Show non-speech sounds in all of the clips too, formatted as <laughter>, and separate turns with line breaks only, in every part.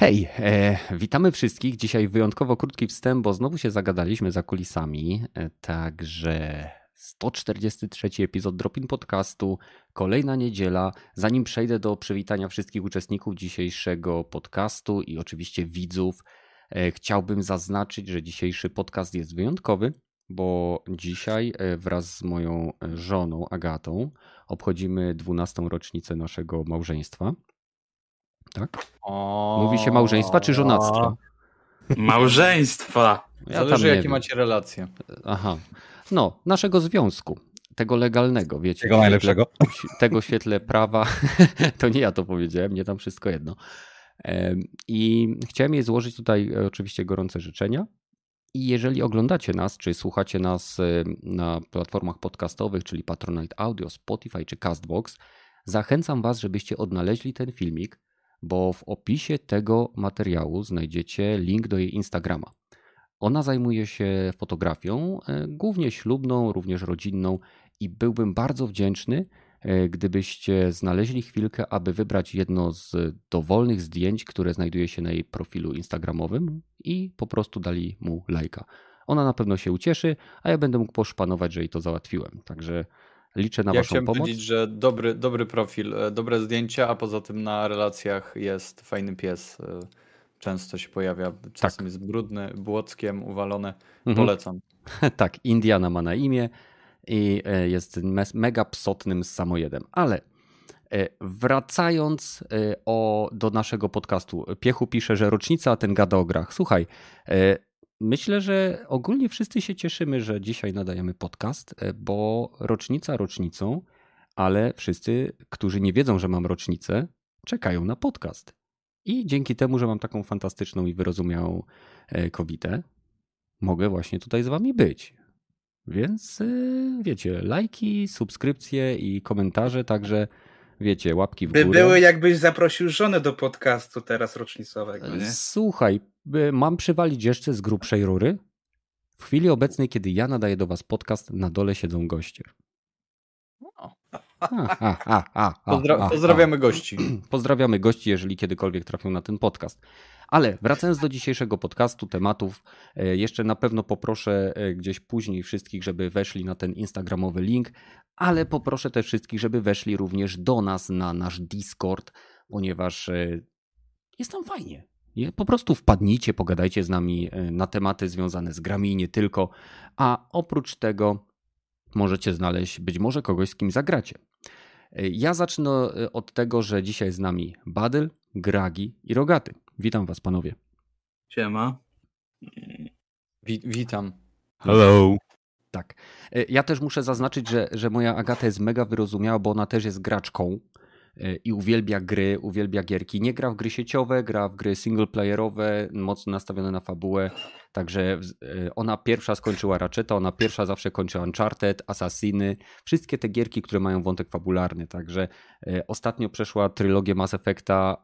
Hej, e, witamy wszystkich. Dzisiaj wyjątkowo krótki wstęp, bo znowu się zagadaliśmy za kulisami. E, także 143 epizod Dropin Podcastu, kolejna niedziela. Zanim przejdę do przywitania wszystkich uczestników dzisiejszego podcastu i oczywiście widzów, e, chciałbym zaznaczyć, że dzisiejszy podcast jest wyjątkowy, bo dzisiaj e, wraz z moją żoną Agatą obchodzimy 12. rocznicę naszego małżeństwa. Tak?
O...
Mówi się małżeństwa czy żonactwa?
Małżeństwa.
Ja
Zależy jakie
wiem.
macie relacje.
Aha. No, naszego związku. Tego legalnego, wiecie.
Tego najlepszego.
Tego w świetle prawa. <laughs> to nie ja to powiedziałem, nie tam wszystko jedno. I chciałem jej złożyć tutaj e, oczywiście gorące życzenia. I jeżeli oglądacie nas, czy słuchacie nas e, na platformach podcastowych, czyli Patronite Audio, Spotify czy Castbox, zachęcam Was, żebyście odnaleźli ten filmik, bo w opisie tego materiału znajdziecie link do jej Instagrama. Ona zajmuje się fotografią, e, głównie ślubną, również rodzinną, i byłbym bardzo wdzięczny, e, gdybyście znaleźli chwilkę, aby wybrać jedno z dowolnych zdjęć, które znajduje się na jej profilu Instagramowym i po prostu dali mu lajka. Ona na pewno się ucieszy, a ja będę mógł poszpanować, że jej to załatwiłem. Także liczę na
ja
Waszą
chciałem
pomoc.
powiedzieć, że dobry, dobry profil, e, dobre zdjęcia, a poza tym na relacjach jest fajny pies. e, Często się pojawia, czasem jest brudny, błockiem uwalony.
Mhm.
Polecam. <laughs>
tak, Indiana ma na imię i e, jest mega psotnym samojedem. Ale wracając o, do naszego podcastu. Piechu pisze, że rocznica, a ten gada o grach. Słuchaj, myślę, że ogólnie wszyscy się cieszymy, że dzisiaj nadajemy podcast, e, bo rocznica rocznicą, ale wszyscy, którzy nie wiedzą, że mam rocznicę, czekają na podcast. I dzięki temu, że mam taką fantastyczną i wyrozumiałą e, kobietę, mogę właśnie tutaj z wami być. Więc y, wiecie, lajki, subskrypcje i komentarze, także wiecie, łapki w
By
górę.
były, jakbyś zaprosił żonę do podcastu teraz rocznicowego, nie?
Słuchaj, mam przywalić jeszcze z grubszej rury? W chwili obecnej, kiedy ja nadaję do was podcast, na dole siedzą goście.
O.
A, a, a, a, a,
Pozdra-
a, a.
pozdrawiamy gości. <clears throat>
Pozdrawiamy gości, jeżeli kiedykolwiek trafią na ten podcast. Ale wracając do dzisiejszego podcastu, tematów, e, jeszcze na pewno poproszę e, gdzieś później wszystkich, żeby weszli na ten instagramowy link, ale poproszę też wszystkich, żeby weszli również do nas na nasz Discord, ponieważ e, jest tam fajnie. Nie? Po prostu wpadnijcie, pogadajcie z nami na tematy związane z grami i nie tylko, a oprócz tego możecie znaleźć być może kogoś, z kim zagracie. E, Ja zacznę e, od tego, że dzisiaj z nami Badyl, Gragi i Rogaty. Witam was panowie.
Siema.
Wi- witam.
Hello.
Tak. E, Ja też muszę zaznaczyć, że, że moja Agata jest mega wyrozumiała, bo ona też jest graczką i uwielbia gry, uwielbia gierki. Nie gra w gry sieciowe, gra w gry singleplayerowe, mocno nastawione na fabułę. Także e, ona pierwsza skończyła Ratcheta, ona pierwsza zawsze kończy Uncharted, Assassiny, wszystkie te gierki, które mają wątek fabularny. Także e, ostatnio przeszła trylogię Mass Effecta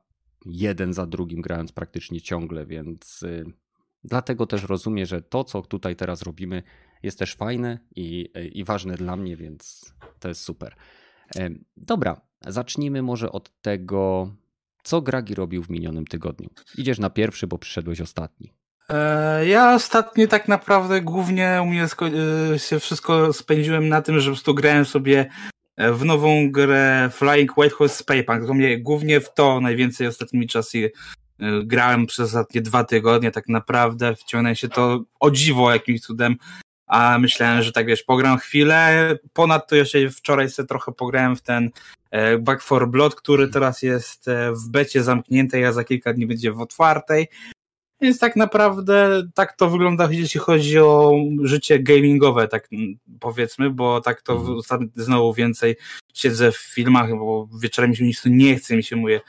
jeden za drugim, grając praktycznie ciągle, więc e, dlatego też rozumie, że to, co tutaj teraz robimy, jest też fajne i, i ważne dla mnie, więc to jest super. Dobra, zacznijmy może od tego, co Gragi robił w minionym tygodniu. Idziesz na pierwszy, bo przyszedłeś ostatni.
E, ja ostatnio tak naprawdę głównie u mnie e, się wszystko spędziłem na tym, że po prostu grałem sobie e, w nową grę Flying White Horse mnie głównie w to najwięcej ostatnimi czasy grałem przez ostatnie dwa tygodnie. Tak naprawdę wciągnąłem się to o dziwo jakimś cudem. A myślałem, że tak wiesz, pogram chwilę. Ponadto jeszcze wczoraj sobie trochę pograłem w ten Back for Blood, który teraz jest e, w becie zamkniętej, a za kilka dni będzie w otwartej. Więc tak naprawdę tak to wygląda, jeśli chodzi o życie gamingowe, tak mm, powiedzmy, bo tak to
Mhm.
ostatnio znowu więcej siedzę w filmach, bo wieczorem się nic nie chce, mi się mówię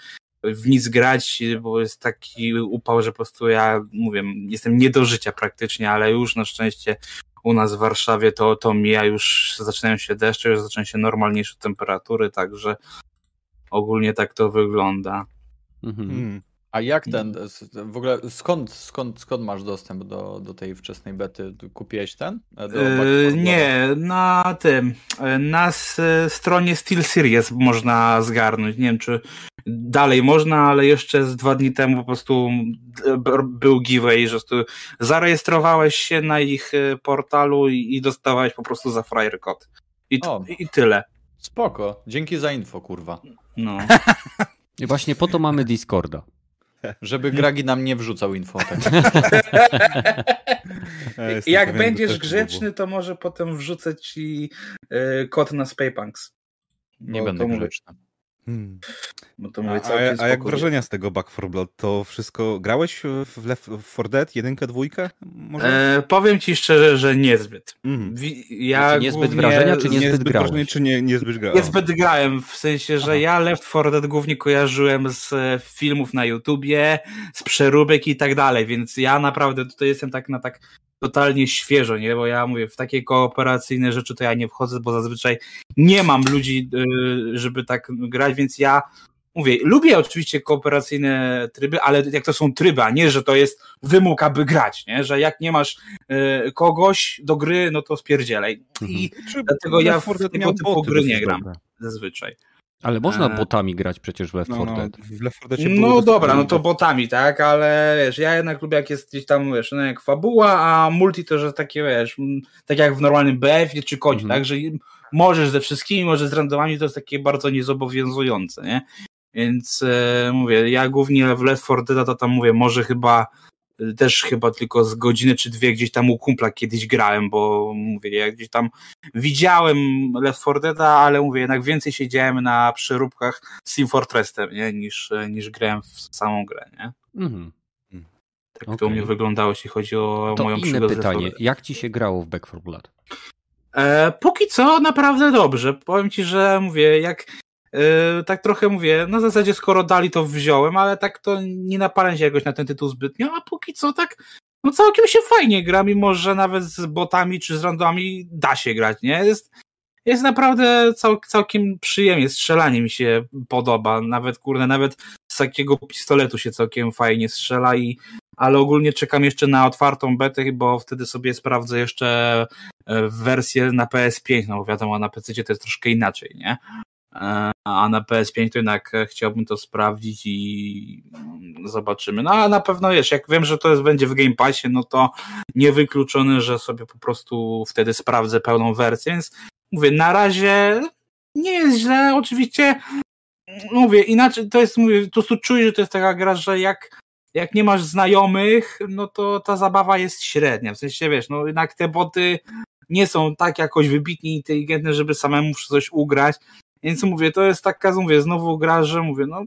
w nic grać, bo jest taki upał, że po prostu ja mówię, jestem nie do życia praktycznie, ale już na szczęście u nas w Warszawie to, to mija, już zaczynają się deszcze, już zaczynają się normalniejsze temperatury, także ogólnie tak to wygląda.
Mhm.
A jak ten, w ogóle skąd, skąd, skąd masz dostęp do, do tej wczesnej bety? Kupiłeś ten? E,
Yy, nie, na tym, yy, na s- stronie Steel Series można zgarnąć. Nie wiem, czy dalej można, ale jeszcze z dwa dni temu po prostu był giveaway, że zarejestrowałeś się na ich e, portalu i, i dostawałeś po prostu za frajer kod. I, I tyle.
Spoko. Dzięki za info, kurwa. No.
I <laughs> właśnie po to mamy Discorda.
Żeby Gragi nam nie wrzucał info. Tak.
ja Jak będziesz grzeczny, to może potem wrzucę ci y, kod na Spaypunks.
Nie będę grzeczny. Hmm.
Bo to mówię, a, a jak wrażenia z tego Back 4 Blood? To wszystko grałeś w Left 4 Dead, jedynkę, dwójkę?
E, powiem ci szczerze, że niezbyt. Mm.
Ja znaczy niezbyt wrażenia, czy niezbyt, niezbyt grałeś?
czy nie, niezbyt grałem?
Niezbyt grałem, w sensie, że Aha. ja Left 4 Dead głównie kojarzyłem z e, filmów na YouTubie, z przeróbek i tak dalej, więc ja naprawdę tutaj jestem tak na tak totalnie świeżo, nie? Bo ja mówię, w takie kooperacyjne rzeczy to ja nie wchodzę, bo zazwyczaj nie mam ludzi, y, żeby tak grać, więc ja mówię, lubię oczywiście kooperacyjne tryby, ale jak to są tryby, a nie, że to jest wymóg, aby grać, nie? Że jak nie masz y, kogoś do gry, no to spierdzielaj. I mhm. dlatego ja w tego typu gry nie gram zazwyczaj.
Ale można botami grać przecież w Left 4 no, no, Dead. W Left 4
no dobra, no to botami, tak, ale wiesz, ja jednak lubię jak jest gdzieś tam, wiesz, no jak fabuła, a multi to, że takie, wiesz, tak jak w normalnym BF czy kodzie, mhm. tak, że możesz ze wszystkimi, możesz z randomami, to jest takie bardzo niezobowiązujące, nie? Więc e, mówię, ja głównie w Left 4 Dead to tam mówię, może chyba też chyba tylko z godziny czy dwie gdzieś tam u kumpla kiedyś grałem, bo mówię, ja gdzieś tam widziałem Left 4 Dead, ale mówię, jednak więcej siedziałem na przeróbkach z Team Fortressem, nie? Niż, niż grałem w samą grę, nie? Mhm. Tak okay. to u mnie wyglądało, jeśli chodzi o
to
moją
inne pytanie, jak ci się grało w Back 4 Blood?
E, póki co naprawdę dobrze. Powiem ci, że mówię, jak Yy, tak trochę mówię, na zasadzie skoro dali to wziąłem, ale tak to nie napalam się jakoś na ten tytuł zbytnio, a póki co tak no całkiem się fajnie gra, mimo że nawet z botami czy z randomami da się grać, nie? Jest, jest naprawdę cał, całkiem przyjemnie, strzelanie mi się podoba, nawet kurde, nawet z takiego pistoletu się całkiem fajnie strzela i ale ogólnie czekam jeszcze na otwartą betę, bo wtedy sobie sprawdzę jeszcze e, wersję na PS5, no bo wiadomo, na PC to jest troszkę inaczej, nie? A na PS5 to jednak chciałbym to sprawdzić i zobaczymy. No a na pewno wiesz, jak wiem, że to jest, będzie w Game Passie, no to niewykluczone, że sobie po prostu wtedy sprawdzę pełną wersję, więc mówię, na razie nie jest źle, oczywiście mówię, inaczej to jest, mówię, po prostu czuję, że to jest taka gra, że jak jak nie masz znajomych, no to ta zabawa jest średnia, w sensie wiesz, no jednak te boty nie są tak jakoś wybitnie inteligentne, żeby samemu coś ugrać, więc mówię, to jest taka, mówię, znowu gra, że mówię, no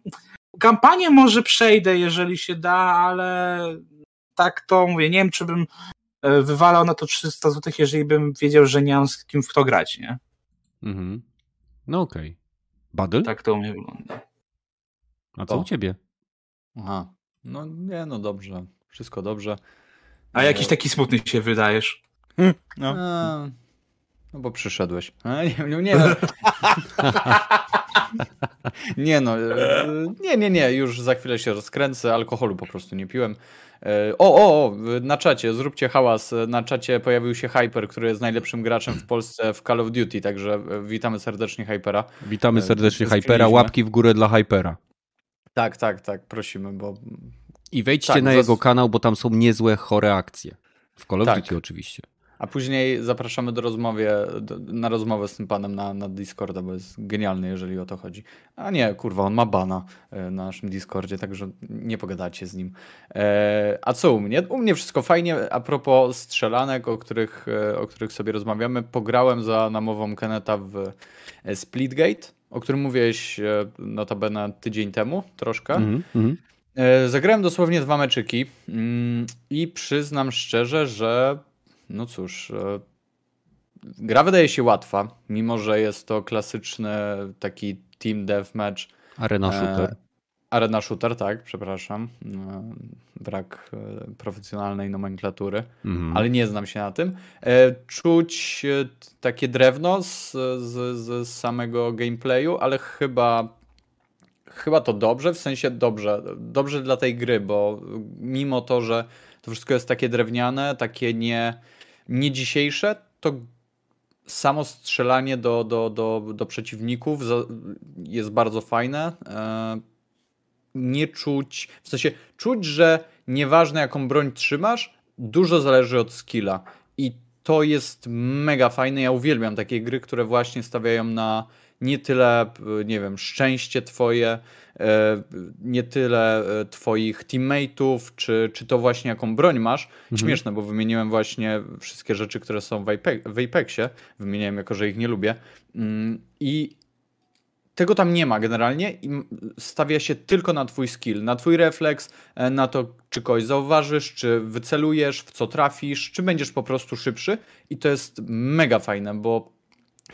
kampanię może przejdę, jeżeli się da, ale tak to mówię, nie wiem, czy bym e, wywalał na to 300 zł, jeżeli bym wiedział, że nie mam z kim w to grać, nie? Mhm.
No okej. Okay.
Tak to u mnie wygląda.
A co to? u ciebie?
Aha. No nie, no dobrze. Wszystko dobrze.
A jakiś taki smutny się wydajesz?
Hmm, no. A, no bo przyszedłeś. nie, nie, no. <laughs> nie no. E, nie, nie, nie. Już za chwilę się rozkręcę. Alkoholu po prostu nie piłem. E, o, o, o, na czacie, zróbcie hałas. Na czacie pojawił się Hyper, który jest najlepszym graczem w Polsce w Call of Duty, także e, witamy serdecznie Hypera.
Witamy serdecznie Hypera, łapki w górę dla Hypera.
Tak, tak, tak, prosimy, bo...
I wejdźcie tak, na jego kanał, bo tam są niezłe, chore akcje. W Call of tak. Duty oczywiście
a później zapraszamy do rozmowy, do, na rozmowę z tym panem na, na Discorda, bo jest genialny, jeżeli o to chodzi. A nie, kurwa, on ma bana e, na naszym Discordzie, także nie pogadacie z nim. E, a co u mnie? U mnie wszystko fajnie. A propos strzelanek, o których, e, o których sobie rozmawiamy, pograłem za namową Keneta w Splitgate, o którym mówiłeś notabene tydzień temu troszkę. Mm -hmm. Zagrałem dosłownie dwa meczyki mm, i przyznam szczerze, że no cóż, e, gra wydaje się łatwa, mimo że jest to klasyczny taki team deathmatch.
Arena e, shooter.
Arena shooter, tak, przepraszam. E, brak profesjonalnej nomenklatury, mhm. ale nie znam się na tym. Czuć takie drewno z, z, z samego gameplayu, ale chyba chyba to dobrze, w sensie dobrze, dobrze dla tej gry, bo mimo to, że to wszystko jest takie drewniane, takie nie nie dzisiejsze, to samo strzelanie do, do, do, do przeciwników jest bardzo fajne. E, nie czuć, w sensie czuć, że nieważne jaką broń trzymasz, dużo zależy od skilla. I to jest mega fajne. Ja uwielbiam takie gry, które właśnie stawiają na nie tyle, nie wiem, szczęście twoje, e, nie tyle e, twoich teammateów, czy, czy to właśnie jaką broń masz. Mhm. Śmieszne, bo wymieniłem właśnie wszystkie rzeczy, które są w, Apex, w Apexie. Wymieniłem jako, że ich nie lubię. Mm, I tego tam nie ma generalnie i stawia się tylko na twój skill, na twój refleks, e, na to, czy kogoś zauważysz, czy wycelujesz, w co trafisz, czy będziesz po prostu szybszy i to jest mega fajne, bo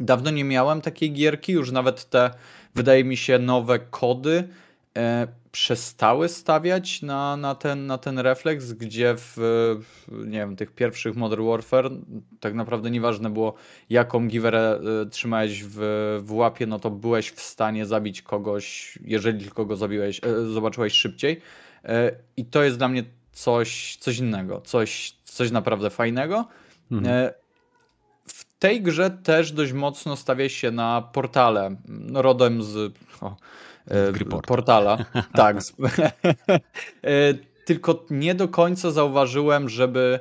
dawno nie miałem takiej gierki, już nawet te, wydaje mi się, nowe kody e, przestały stawiać na, na, ten, na ten refleks, gdzie w, nie wiem, tych pierwszych Modern Warfare tak naprawdę nieważne było, jaką giwerę y, trzymałeś w, w łapie, no to byłeś w stanie zabić kogoś, jeżeli tylko go zabiłeś, y, zobaczyłeś szybciej. Y, I to jest dla mnie coś, coś innego, coś, coś naprawdę fajnego. Mhm. Tej grze też dość mocno stawia się na portale, rodem z... O,
E,
portala. <laughs> tak. <laughs> E, tylko nie do końca zauważyłem, żeby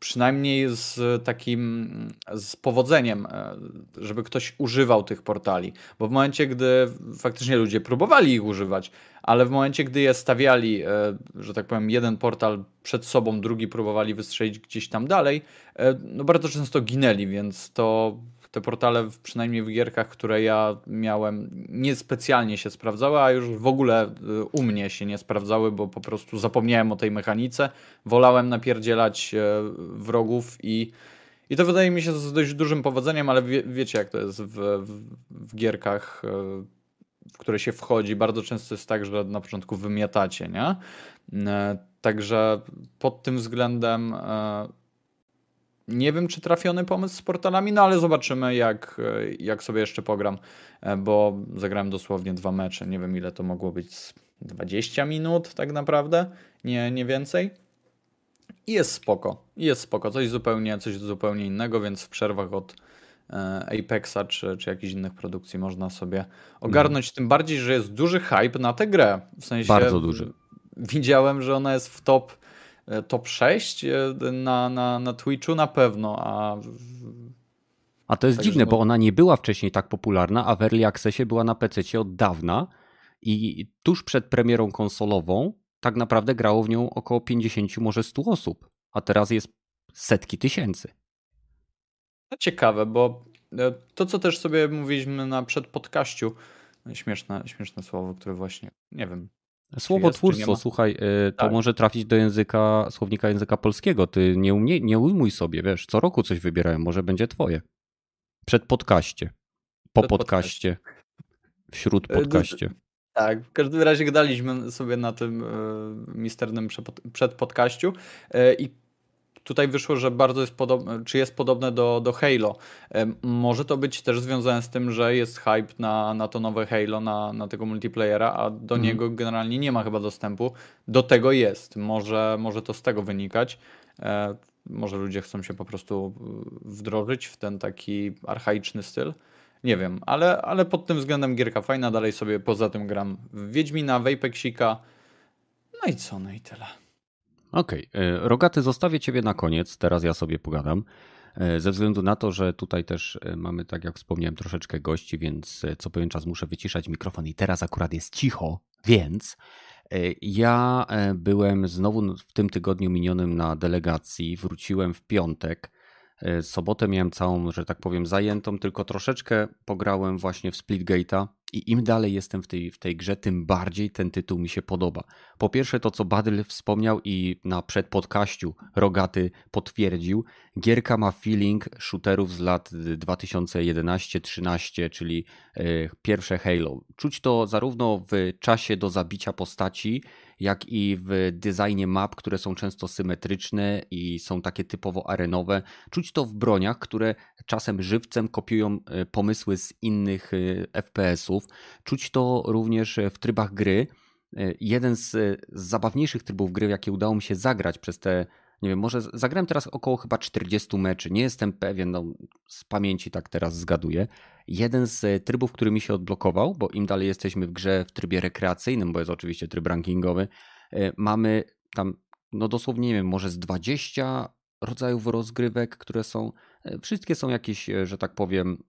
przynajmniej z takim z powodzeniem, e, żeby ktoś używał tych portali. Bo w momencie, gdy faktycznie ludzie próbowali ich używać, ale w momencie, gdy je stawiali, że tak powiem, jeden portal przed sobą, drugi próbowali wystrzelić gdzieś tam dalej, no bardzo często ginęli, więc to te portale, przynajmniej w gierkach, które ja miałem, niespecjalnie się sprawdzały, a już w ogóle y, u mnie się nie sprawdzały, bo po prostu zapomniałem o tej mechanice. Wolałem napierdzielać e, wrogów i, i to wydaje mi się z dość dużym powodzeniem, ale wie, wiecie jak to jest w, w, w gierkach, e, w które się wchodzi. Bardzo często jest tak, że na początku wymiatacie, nie? E, także pod tym względem nie wiem, czy trafiony pomysł z portalami, no ale zobaczymy, jak, jak sobie jeszcze pogram, e, bo zagrałem dosłownie dwa mecze. Nie wiem, ile to mogło być 20 minut, tak naprawdę, nie, nie więcej. I jest spoko. Jest spoko. Coś zupełnie, coś zupełnie innego, więc w przerwach od e, Apexa czy, czy jakichś innych produkcji można sobie ogarnąć. Mm. Tym bardziej, że jest duży hype na tę grę. W sensie.
Bardzo duży.
Widziałem, że ona jest w top E, top 6 e, na, na, na Twitchu na pewno, a
a to jest tak dziwne, bo ona nie była wcześniej tak popularna, a w Early Accessie była na PC od dawna i tuż przed premierą konsolową tak naprawdę grało w nią około 50, może 100 osób, a teraz jest setki tysięcy.
To ciekawe, bo e, to, co też sobie mówiliśmy na przedpodkaściu, śmieszne, śmieszne słowo, które właśnie, nie wiem,
Słowotwórstwo, słuchaj, y, to tak. może trafić do języka, słownika języka polskiego. Ty nie, umie, nie ujmuj sobie, wiesz, co roku coś wybierałem, może będzie twoje. Przed podcaście, po Przed podcaście, wśród e, podcaście.
Tak, w każdym razie gadaliśmy sobie na tym y, misternym przedpodcaściu y, i tutaj wyszło, że bardzo jest podobne, czy jest podobne do, do Halo. Może to być też związane z tym, że jest hype na, na to nowe Halo, na, na tego multiplayera, a do mm. niego generalnie nie ma chyba dostępu. Do tego jest. Może, może to z tego wynikać. E, może ludzie chcą się po prostu wdrożyć w ten taki archaiczny styl. Nie wiem, ale, ale pod tym względem gierka fajna. Dalej sobie poza tym gram w Wiedźmina, w Apexika. No i co, no i tyle.
Okej, okay. E, Rogaty, zostawię Ciebie na koniec, teraz ja sobie pogadam. E, ze względu na to, że tutaj też e, mamy, tak jak wspomniałem, troszeczkę gości, więc co pewien czas muszę wyciszać mikrofon i teraz akurat jest cicho, więc ja byłem znowu w tym tygodniu minionym na delegacji, wróciłem w piątek. Sobotę miałem całą, że tak powiem, zajętą, tylko troszeczkę pograłem właśnie w Splitgate'a i im dalej jestem w tej, w tej grze, tym bardziej ten tytuł mi się podoba. Po pierwsze, to co Badyl wspomniał i na przedpodkaściu Rogaty potwierdził, gierka ma feeling shooterów z lat 2011-13, czyli e, pierwsze Halo. Czuć to zarówno w czasie do zabicia postaci, jak i w designie map, które są często symetryczne i są takie typowo arenowe. Czuć to w broniach, które czasem żywcem kopiują e, pomysły z innych e, FPS-ów. Czuć to również w trybach gry. E, jeden z, zabawniejszych trybów gry, jakie udało mi się zagrać przez te nie wiem, może zagrałem teraz około chyba 40 meczy, nie jestem pewien, no, z pamięci tak teraz zgaduję. Jeden z trybów, który mi się odblokował, bo im dalej jesteśmy w grze w trybie rekreacyjnym, bo jest oczywiście tryb rankingowy, e, mamy tam, no dosłownie, nie wiem, może z 20 rodzajów rozgrywek, które są, e, wszystkie są jakieś, e, że tak powiem,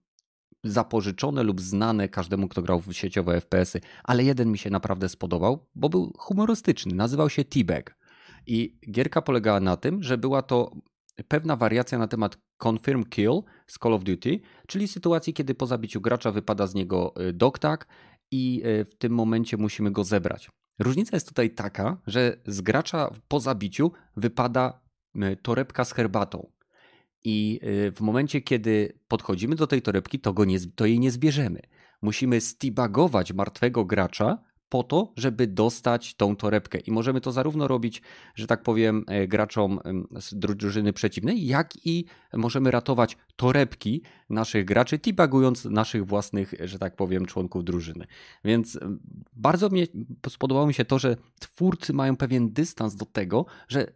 zapożyczone lub znane każdemu, kto grał w sieciowe FPS-y, ale jeden mi się naprawdę spodobał, bo był humorystyczny, nazywał się T-Bag. I gierka polegała na tym, że była to pewna wariacja na temat confirm kill z Call of Duty, czyli sytuacji, kiedy po zabiciu gracza wypada z niego y, doktak i y, w tym momencie musimy go zebrać. Różnica jest tutaj taka, że z gracza po zabiciu wypada y, torebka z herbatą. I w momencie, kiedy podchodzimy do tej torebki, to, go nie, to jej nie zbierzemy. Musimy stibagować martwego gracza, po to, żeby dostać tą torebkę. I możemy to zarówno robić, że tak powiem, e, graczom z drużyny przeciwnej, jak i możemy ratować torebki naszych graczy, tibagując naszych własnych, że tak powiem, członków drużyny. Więc bardzo mnie spodobało mi się to, że twórcy mają pewien dystans do tego, że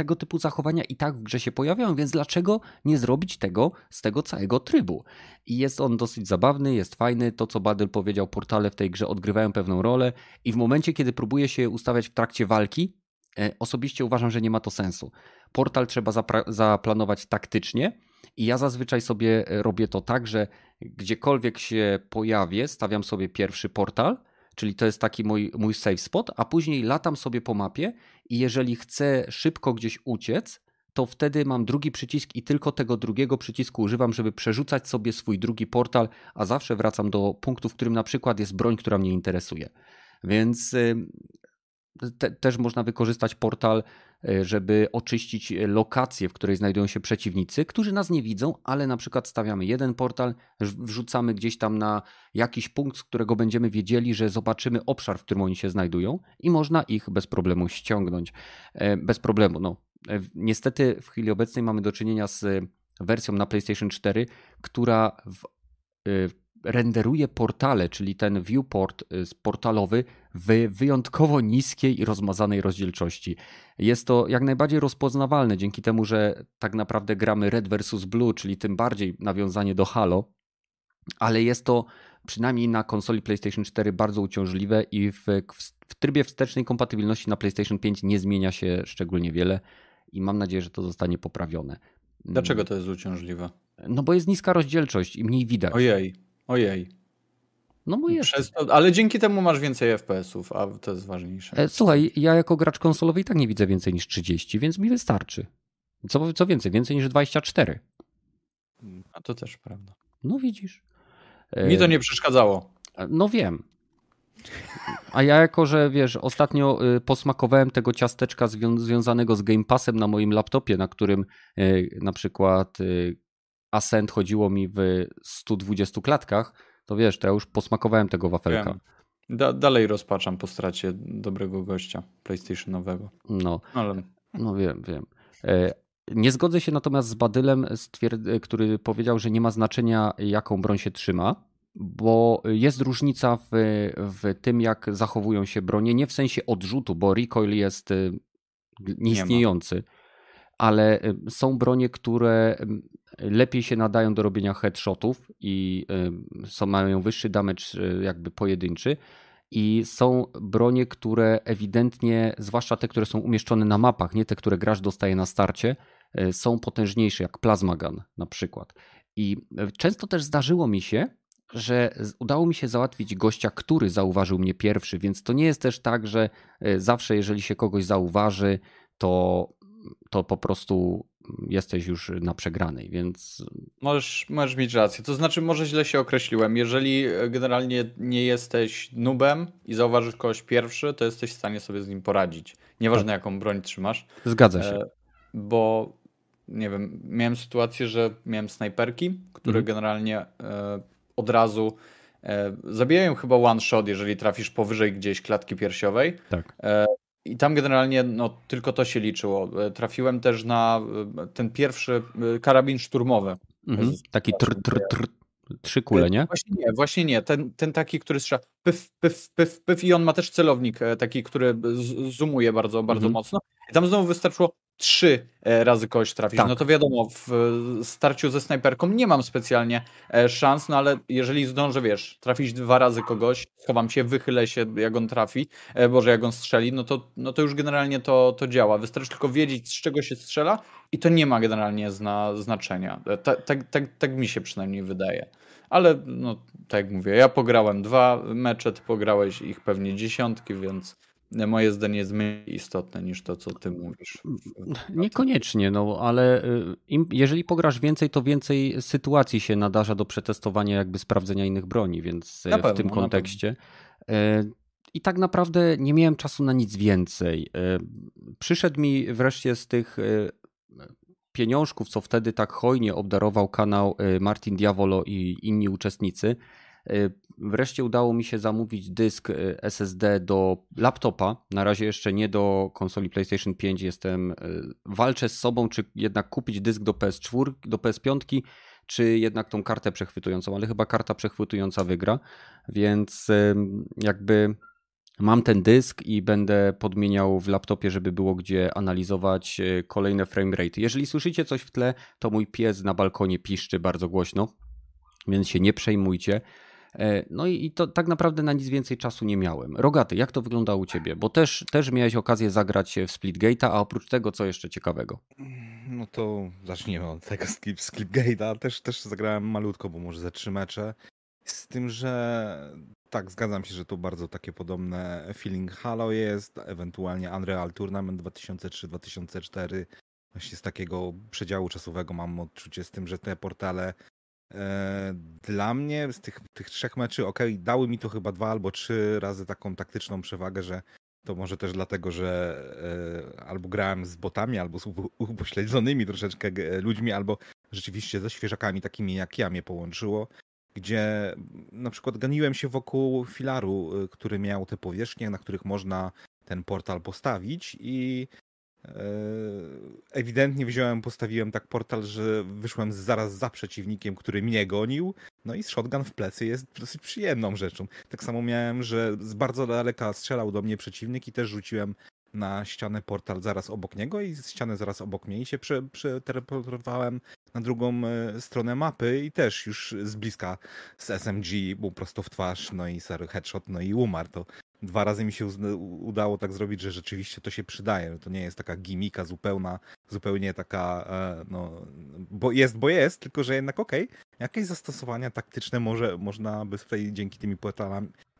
tego typu zachowania i tak w grze się pojawiają, więc dlaczego nie zrobić tego z tego całego trybu? I jest on dosyć zabawny, jest fajny. To, co Badel powiedział, portale w tej grze odgrywają pewną rolę i w momencie, kiedy próbuje się ustawiać w trakcie walki, e, osobiście uważam, że nie ma to sensu. Portal trzeba zaplanować taktycznie i ja zazwyczaj sobie e, robię to tak, że gdziekolwiek się pojawię, stawiam sobie pierwszy portal – czyli to jest taki mój, mój safe spot, a później latam sobie po mapie i jeżeli chcę szybko gdzieś uciec, to wtedy mam drugi przycisk i tylko tego drugiego przycisku używam, żeby przerzucać sobie swój drugi portal, a zawsze wracam do punktu, w którym na przykład jest broń, która mnie interesuje. Więc te, też można wykorzystać portal, żeby oczyścić lokację, w której znajdują się przeciwnicy, którzy nas nie widzą, ale na przykład stawiamy jeden portal, wrzucamy gdzieś tam na jakiś punkt, z którego będziemy wiedzieli, że zobaczymy obszar, w którym oni się znajdują i można ich bez problemu ściągnąć. E, bez problemu, no. E, niestety w chwili obecnej mamy do czynienia z wersją na PlayStation 4, która w renderuje portale, czyli ten viewport y, portalowy w wyjątkowo niskiej i rozmazanej rozdzielczości. Jest to jak najbardziej rozpoznawalne dzięki temu, że tak naprawdę gramy Red versus Blue, czyli tym bardziej nawiązanie do Halo, ale jest to przynajmniej na konsoli PlayStation 4 bardzo uciążliwe i w, w trybie wstecznej kompatybilności na PlayStation 5 nie zmienia się szczególnie wiele i mam nadzieję, że to zostanie poprawione.
Dlaczego to jest uciążliwe?
No bo jest niska rozdzielczość i mniej widać.
Ojej. Ojej.
No bo jest.
To, ale dzięki temu masz więcej FPS-ów, a to jest ważniejsze.
E, słuchaj, ja jako gracz konsolowy i tak nie widzę więcej niż 30, więc mi wystarczy. Co, co więcej, więcej niż 24.
A to też prawda.
No widzisz.
E, mi to nie przeszkadzało.
E, no wiem. A ja jako, że wiesz, ostatnio posmakowałem tego ciasteczka zwią związanego z Game Passem na moim laptopie, na którym na przykład Ascent chodziło mi w 120 klatkach, to wiesz, to ja już posmakowałem tego wafelka.
Da, dalej rozpaczam po stracie dobrego gościa PlayStationowego.
No, Ale... no wiem, wiem. E, nie zgodzę się natomiast z Badylem, który powiedział, że nie ma znaczenia, jaką broń się trzyma, bo jest różnica w, w tym, jak zachowują się bronie. Nie w sensie odrzutu, bo recoil jest e, nieistniejący, ale e, są bronie, które lepiej się nadają do robienia headshotów i są, mają wyższy damage e, jakby pojedynczy. I są bronie, które ewidentnie, zwłaszcza te, które są umieszczone na mapach, nie te, które gracz dostaje na starcie, e, są potężniejsze, jak Plasmagan na przykład. I często też zdarzyło mi się, że udało mi się załatwić gościa, który zauważył mnie pierwszy, więc to nie jest też tak, że zawsze, jeżeli się kogoś zauważy, to, to po prostu jesteś już na przegranej, więc.
Możesz, możesz mieć rację. To znaczy, może źle się określiłem. Jeżeli generalnie nie jesteś nubem i zauważysz kogoś pierwszy, to jesteś w stanie sobie z nim poradzić. Nieważne, tak. jaką broń trzymasz.
Zgadza się.
E, bo nie wiem, miałem sytuację, że miałem snajperki, które mhm. generalnie e, od razu e, zabijają chyba one shot, jeżeli trafisz powyżej gdzieś klatki piersiowej.
Tak.
I tam generalnie no, tylko to się liczyło. E, trafiłem też na e, ten pierwszy e, karabin szturmowy.
Mhm, taki tr, tr, tr, trzy kule, nie?
Właśnie nie, właśnie nie. Ten, ten taki, który strzela pyf, pyf, pyf, pyf i on ma też celownik taki, który zoomuje bardzo, bardzo mhm. mocno. I tam znowu wystarczyło trzy e, razy kogoś trafić. Tak. No to wiadomo, w starciu ze snajperką nie mam specjalnie e, szans, no ale jeżeli zdążę, wiesz, trafić dwa razy kogoś, chowam się, wychylę się, jak on trafi, e, boże, jak on strzeli, no to, no to już generalnie to, to działa. Wystarczy tylko wiedzieć, z czego się strzela i to nie ma generalnie zna, znaczenia. Tak, tak, tak, tak mi się przynajmniej wydaje. Ale no, tak jak mówię, ja pograłem dwa mecze, ty pograłeś ich pewnie dziesiątki, więc moje zdanie jest mniej istotne niż to, co ty mówisz.
Niekoniecznie, no ale y, im, jeżeli pograsz więcej, to więcej sytuacji się nadarza do przetestowania, jakby sprawdzenia innych broni, więc y, w pewno, tym kontekście. Y, I tak naprawdę nie miałem czasu na nic więcej. Przyszedł mi wreszcie z tych pieniążków, co wtedy tak hojnie obdarował kanał Martin Diavolo i inni uczestnicy, wreszcie udało mi się zamówić dysk e, SSD do laptopa. Na razie jeszcze nie do konsoli PlayStation 5. Jestem, e, walczę z sobą, czy jednak kupić dysk do PS4, do PS5, czy jednak tą kartę przechwytującą, ale chyba karta przechwytująca wygra. Więc jakby mam ten dysk i będę podmieniał w laptopie, żeby było gdzie analizować kolejne framerate. Jeżeli słyszycie coś w tle, to mój pies na balkonie piszczy bardzo głośno, więc się nie przejmujcie. E, no i to tak naprawdę na nic więcej czasu nie miałem. Rogaty, jak to wyglądało u ciebie? Bo też, też miałeś okazję zagrać w Splitgate'a, a oprócz tego co jeszcze ciekawego?
No to zacznijmy od tego Splitgate'a. Też, też zagrałem malutko, bo może ze trzy mecze. Z tym, że tak, zgadzam się, że to bardzo takie podobne feeling Halo jest, ewentualnie Unreal Tournament 2003-2004. Właśnie z takiego przedziału czasowego mam odczucie z tym, że te portale dla mnie z tych, tych trzech meczy, ok, dały mi to chyba dwa albo trzy razy taką taktyczną przewagę, że to może też dlatego, że e, albo grałem z botami, albo z upośledzonymi troszeczkę ludźmi, albo rzeczywiście ze świeżakami takimi jak ja mnie połączyło, gdzie na przykład ganiłem się wokół filaru, e, który miał te powierzchnie, na których można ten portal postawić i E, ewidentnie wziąłem, postawiłem tak portal, że wyszłem zaraz za przeciwnikiem, który mnie gonił. No i shotgun w plecy jest dosyć przyjemną rzeczą. Tak samo miałem, że z bardzo daleka strzelał do mnie przeciwnik i też rzuciłem na ścianę portal zaraz obok niego i ścianę zaraz obok mnie i się przeteleportowałem na drugą e, stronę mapy i też już z bliska z SMG był prosto w twarz, no i ser headshot, no i umarł. To dwa razy mi się udało tak zrobić, że rzeczywiście to się przydaje. To nie jest taka gimika zupełna, zupełnie taka, e, no, bo jest, bo jest, tylko że jednak okej, okay, jakieś zastosowania taktyczne może, można by tutaj dzięki tymi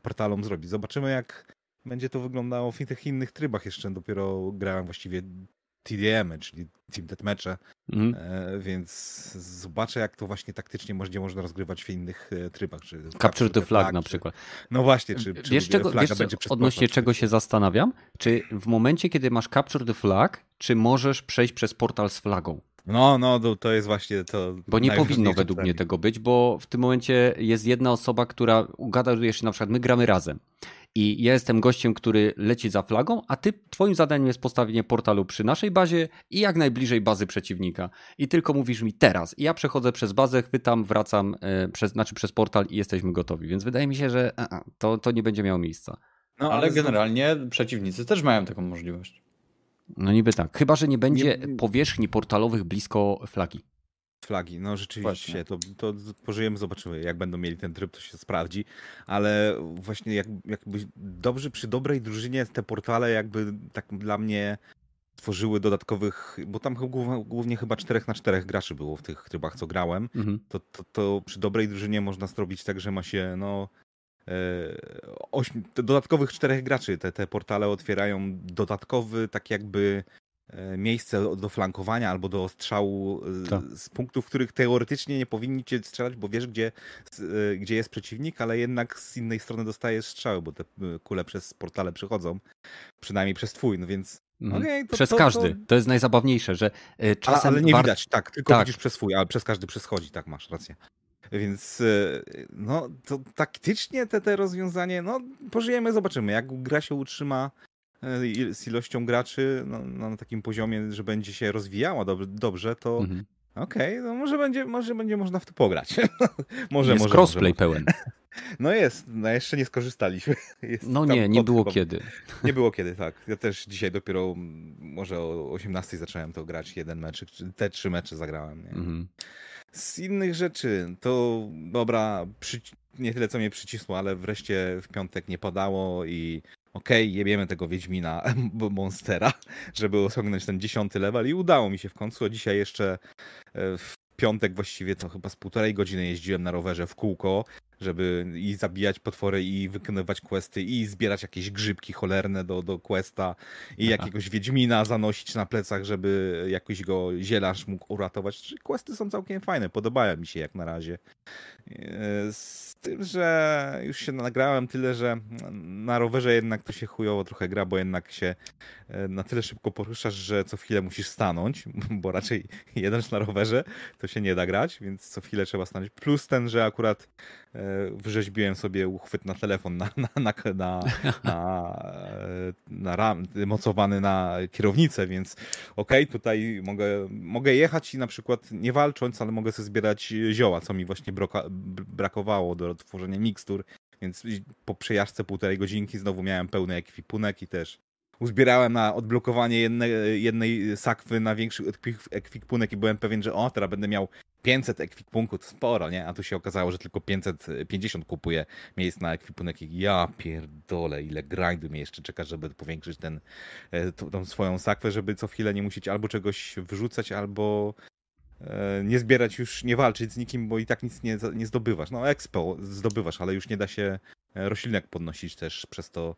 portalom zrobić. Zobaczymy, jak będzie to wyglądało w tych innych trybach. Jeszcze dopiero grałem właściwie TDM, czyli Team Deathmatche, mm. e, więc zobaczę jak to właśnie taktycznie może, można rozgrywać w innych e, trybach. Czy
Capture, Capture the Flag, flag na przykład.
No właśnie, czy, czy
wiesz, czego, wiesz co, odnośnie czego się zastanawiam? Czy w momencie, kiedy masz Capture the Flag, czy możesz przejść przez portal z flagą?
No, no, to jest właśnie to.
Bo nie powinno według mnie tego być, bo w tym momencie jest jedna osoba, która ugaduje się na przykład, my gramy razem i ja jestem gościem, który leci za flagą, a ty, twoim zadaniem jest postawienie portalu przy naszej bazie i jak najbliżej bazy przeciwnika. I tylko mówisz mi teraz. I ja przechodzę przez bazę, chwytam, wracam, e, przez, znaczy przez portal i jesteśmy gotowi. Więc wydaje mi się, że a, a, to, to nie będzie miało miejsca.
No, ale, ale generalnie przeciwnicy też mają taką możliwość.
No niby tak. Chyba, że nie będzie nie... powierzchni portalowych blisko flagi
flagi. No rzeczywiście, to, to pożyjemy, zobaczymy. Jak będą mieli ten tryb, to się sprawdzi. Ale właśnie jak, jakby dobrze przy dobrej drużynie te portale jakby tak dla mnie tworzyły dodatkowych, bo tam głównie chyba 4 na 4 graczy było w tych trybach, co grałem, mhm. to, to, to, przy dobrej drużynie można zrobić tak, że ma się no e, dodatkowych czterech graczy. Te, te portale otwierają dodatkowy, tak jakby miejsce do flankowania albo do strzału e, tak. z punktów, w których teoretycznie nie powinni cię strzelać, bo wiesz, gdzie, e, gdzie jest przeciwnik, ale jednak z innej strony dostajesz strzały, bo te kule przez portale przychodzą, przynajmniej przez twój, no więc
mhm. Okay, to, przez to, każdy. To... jest najzabawniejsze, że czasem...
Ale, ale nie widać, tak, tylko tak. widzisz przez swój, ale przez każdy przeschodzi, tak masz rację. Więc no, to taktycznie te, te rozwiązanie, no pożyjemy, zobaczymy. Jak gra się utrzyma E, z ilością graczy no, no, na takim poziomie, że będzie się rozwijała dobrze, dobrze to mhm. okej, okay, no może będzie, może będzie można w to pograć. <laughs>
może, Jest może, crossplay może. pełen. <laughs>
No jest, no jeszcze nie skorzystaliśmy. <laughs> Jest
No nie, nie było
chyba-
kiedy.
Nie było kiedy, tak. Ja też dzisiaj dopiero może o 18 zacząłem to grać, jeden mecz, te trzy mecze zagrałem.
Mhm.
Z innych rzeczy, to dobra, przy... nie tyle co mnie przycisło, ale wreszcie w piątek nie padało i okej, jebiemy tego Wiedźmina <laughs> Monstera, żeby osiągnąć ten dziesiąty level i udało mi się w końcu, dzisiaj jeszcze e, w piątek właściwie to chyba z półtorej godziny jeździłem na rowerze w kółko, żeby i zabijać potwory, i wykonywać questy, i zbierać jakieś grzybki cholerne do, do questa, i jakiegoś Wiedźmina zanosić na plecach, żeby jakoś go zielarz mógł uratować. Questy są całkiem fajne, podobają mi się jak na razie. E, Z tym, że już się nagrałem tyle, że na rowerze jednak to się chujowo trochę gra, bo jednak się e, na tyle szybko poruszasz, że co chwilę musisz stanąć, <laughs> bo raczej jedąc na rowerze to się nie da grać, więc co chwilę trzeba stanąć. Plus ten, że akurat e, wyrzeźbiłem sobie uchwyt na telefon na, na, na, na, na, ram, mocowany na kierownicę, więc okej, tutaj mogę, mogę jechać i na przykład nie walcząc, ale mogę sobie zbierać zioła, co mi właśnie brakowało do tworzenia mikstur, więc po przejażdżce półtorej godzinki znowu miałem pełny ekwipunek i też uzbierałem na odblokowanie jednej, sakwy na większy ekwip- ekwipunek i byłem pewien, że o, teraz będę miał 500 ekwipunku, to sporo, nie? A tu się okazało, że tylko 550 kupuję miejsc na ekwipunek ja pierdolę, ile grindu mnie jeszcze czeka, żeby powiększyć ten, e, tą, swoją sakwę, żeby co chwilę nie musieć albo czegoś wyrzucać, albo e, nie zbierać już, nie walczyć z nikim, bo i tak nic nie, nie zdobywasz. No expo zdobywasz, ale już nie da się e, roślinek podnosić też przez to.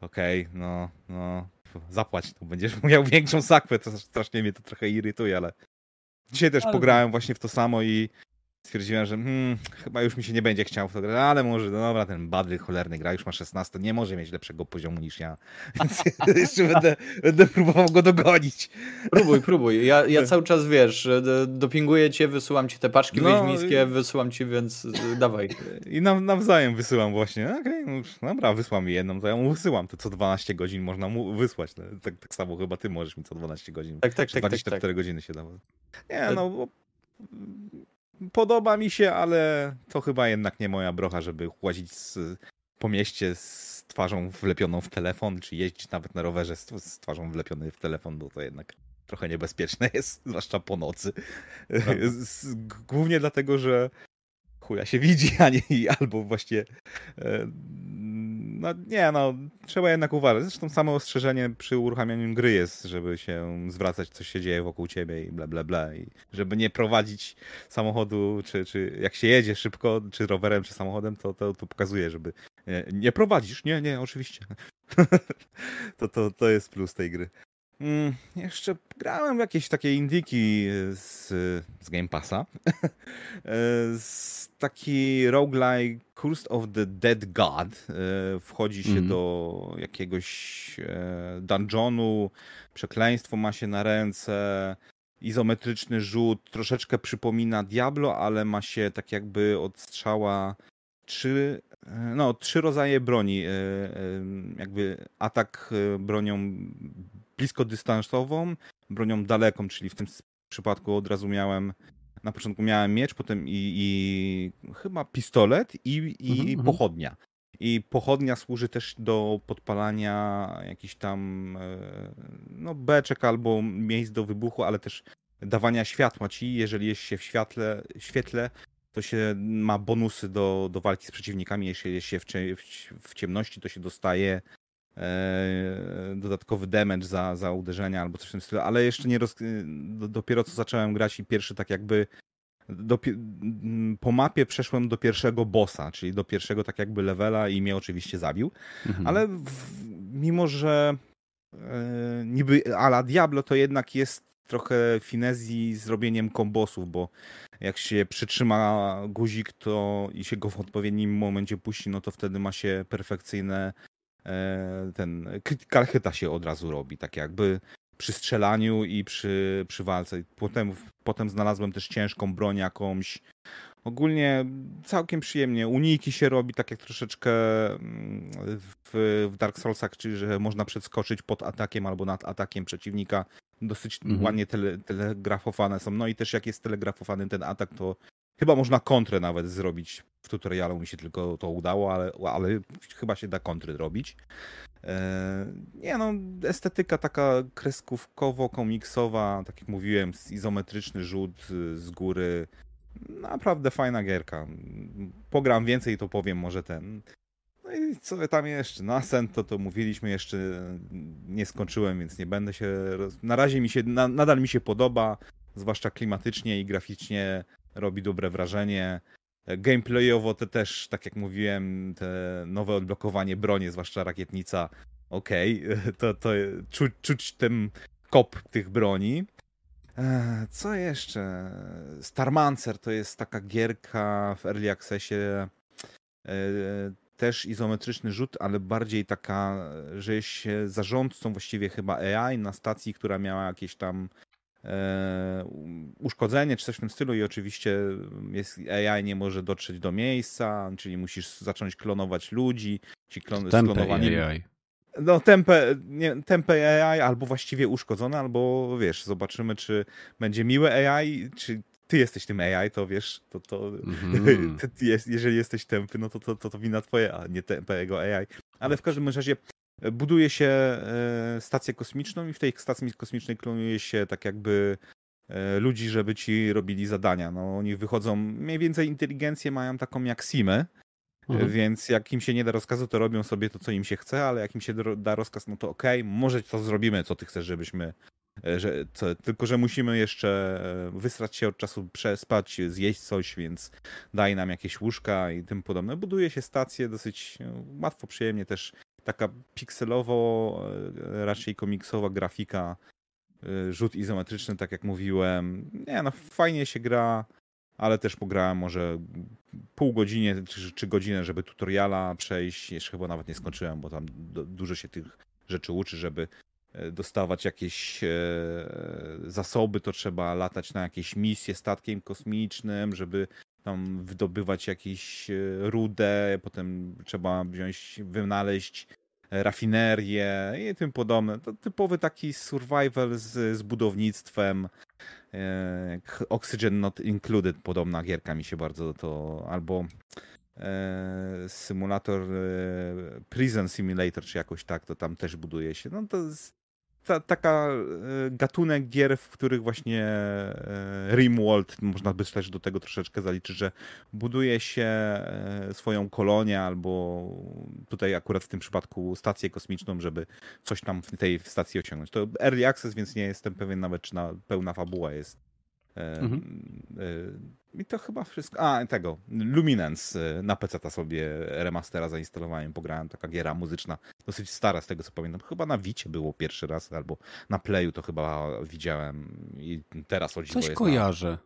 Okej, no, no, zapłać, to będziesz <laughs> miał większą sakwę, to strasznie mnie to trochę irytuje, ale dzisiaj też
Ale-
pograłem właśnie w to samo i stwierdziłem, że hmm, chyba już mi się nie będzie chciał w to grać, ale może, no dobra, ten Badry cholerny gra już ma 16, nie może mieć lepszego poziomu niż ja, <laughs> więc <laughs> jeszcze będę, będę próbował go dogonić.
Próbuj, próbuj. Ja, ja <laughs> cały czas, wiesz, d- dopinguję cię, wysyłam ci te paczki
No,
wiedźmińskie, wysyłam ci, więc y, dawaj.
I nam, nawzajem wysyłam właśnie. Okej, no już, dobra, wysłam mi jedną, to ja mu wysyłam. To co 12 godzin można mu wysłać. No, tak, tak samo chyba ty możesz mi co 12 godzin.
Tak, tak,
Czy
tak, tak,
24
tak.
godziny się dało. Nie, no bo podoba mi się, ale to chyba jednak nie moja brocha, żeby łazić z, po mieście z twarzą wlepioną w telefon, czy jeździć nawet na rowerze z, z twarzą wlepionej w telefon, bo to jednak trochę niebezpieczne <laughs> jest, zwłaszcza po nocy. <laughs> Głównie dlatego, że chuja się widzi, a nie i albo właśnie e, no nie, no trzeba jednak uważać. Zresztą samo ostrzeżenie przy uruchamianiu gry jest, żeby się zwracać, co się dzieje wokół ciebie i bla bla bla i żeby nie prowadzić samochodu, czy, czy jak się jedzie szybko, czy rowerem, czy samochodem, to, to, to pokazuje, żeby nie, nie prowadzisz. Nie, nie, oczywiście. <laughs> to, to, to jest plus tej gry. Mm, jeszcze grałem w jakieś takie indyki z, z Game Passa. <laughs> E, z taki roguelike Cursed of the Dead God. E, Wchodzi się
Mhm.
do jakiegoś e, dungeonu, przekleństwo ma się na ręce, izometryczny rzut, troszeczkę przypomina Diablo, ale ma się tak jakby od strzała trzy, no, trzy rodzaje broni. Jakby atak bronią bliskodystansową, bronią daleką, czyli w tym przypadku od razu miałem na początku miałem miecz, potem i, i chyba pistolet i, i
Mhm, mhm.
pochodnia. I pochodnia służy też do podpalania jakichś tam e, no, beczek albo miejsc do wybuchu, ale też dawania światła ci. Jeżeli jest się w świetle, świetle to się ma bonusy do, do walki z przeciwnikami. Jeśli jest się w, w, w ciemności, to się dostaje dodatkowy damage za, za uderzenia albo coś w tym stylu, ale jeszcze nie roz... do, dopiero co zacząłem grać i pierwszy tak jakby dopie... m, po mapie przeszłem do pierwszego bossa, czyli do pierwszego tak jakby levela i mnie oczywiście zabił,
Mhm.
ale w... mimo, że e, niby ala Diablo to jednak jest trochę finezji z robieniem kombosów, bo jak się przytrzyma guzik to i się go w odpowiednim momencie puści, no to wtedy ma się perfekcyjne e, ten critical hita się od razu robi, tak jakby przy strzelaniu i przy, przy walce. Potem, potem znalazłem też ciężką broń jakąś. Ogólnie całkiem przyjemnie. Uniki się robi tak jak troszeczkę mm, w, w Dark Soulsach, czyli że można przeskoczyć pod atakiem albo nad atakiem przeciwnika. Dosyć
Mhm.
ładnie tele, telegrafowane są. No i też jak jest telegrafowany ten atak, to Chyba można kontrę nawet zrobić. W tutorialu mi się tylko to udało, ale, ale chyba się da kontry robić. E, nie no, estetyka taka kreskówkowo-komiksowa, tak jak mówiłem, izometryczny rzut z góry. Naprawdę fajna gierka. Pogram więcej, to powiem może ten. No i co tam jeszcze? No Ascent to, to mówiliśmy jeszcze, nie skończyłem, więc nie będę się... Roz... Na razie mi się, na, nadal mi się podoba, zwłaszcza klimatycznie i graficznie robi dobre wrażenie. Gameplayowo to też, tak jak mówiłem, te nowe odblokowanie broni, zwłaszcza rakietnica, okej, okay. <laughs> to, to czuć, czuć ten kop tych broni. Co jeszcze? Starmancer to jest taka gierka w Early Accessie, e, też izometryczny rzut, ale bardziej taka, że jest się zarządcą właściwie chyba AI na stacji, która miała jakieś tam E, uszkodzenie czy coś w tym stylu i oczywiście jest, AI nie może dotrzeć do miejsca, czyli musisz zacząć klonować ludzi, ci klon, sklonowanie... AI. No, tempe, nie, tempe AI albo właściwie uszkodzone, albo wiesz, zobaczymy, czy będzie miłe AI, czy ty jesteś tym AI, to wiesz, to, to <laughs> mm. jest, jeżeli jesteś tępy, no to, to, to, to wina twoje, a nie tempego AI. Ale w każdym razie buduje się e, stację kosmiczną i w tej stacji kosmicznej klonuje się tak jakby e, ludzi, żeby ci robili zadania. No, oni wychodzą, mniej więcej inteligencję mają taką jak Simy, mhm. więc jak im się nie da rozkazu, to robią sobie to, co im się chce, ale jak im się da rozkaz, no to okej, okay, może to zrobimy, co ty chcesz, żebyśmy e, że, co, tylko, że musimy jeszcze wysrać się od czasu, przespać, zjeść coś, więc daj nam jakieś łóżka i tym podobne. Buduje się stację dosyć łatwo, przyjemnie też taka pikselowo, e, raczej komiksowa grafika, e, rzut izometryczny, tak jak mówiłem. Nie, no fajnie się gra, ale też pograłem może pół godziny czy, czy godzinę, żeby tutoriala przejść. Jeszcze chyba nawet nie skończyłem, bo tam dużo się tych rzeczy uczy, żeby e, dostawać jakieś zasoby, to trzeba latać na jakieś misje statkiem kosmicznym, żeby tam wydobywać jakieś rudę, potem trzeba wziąć, wynaleźć rafinerię i tym podobne. To typowy taki survival z, z budownictwem. E, Oxygen Not Included, podobna gierka mi się bardzo to, albo e, symulator e, Prison Simulator, czy jakoś tak, to tam też buduje się. No to jest ta, taka e, gatunek gier, w których właśnie e, Rimworld, można by też do tego troszeczkę zaliczyć, że buduje się e, swoją kolonię albo tutaj akurat w tym przypadku stację kosmiczną, żeby coś tam w tej stacji osiągnąć. To early access, więc nie jestem pewien nawet, czy na pełna fabuła jest Mhm. I to chyba wszystko. A, tego. Luminance na PC sobie remastera zainstalowałem, pograłem. Taka giera muzyczna, dosyć stara z tego co pamiętam. Chyba na Wicie było pierwszy raz, albo na Playu to chyba widziałem. I teraz o
dziwo Coś kojarzę. Na...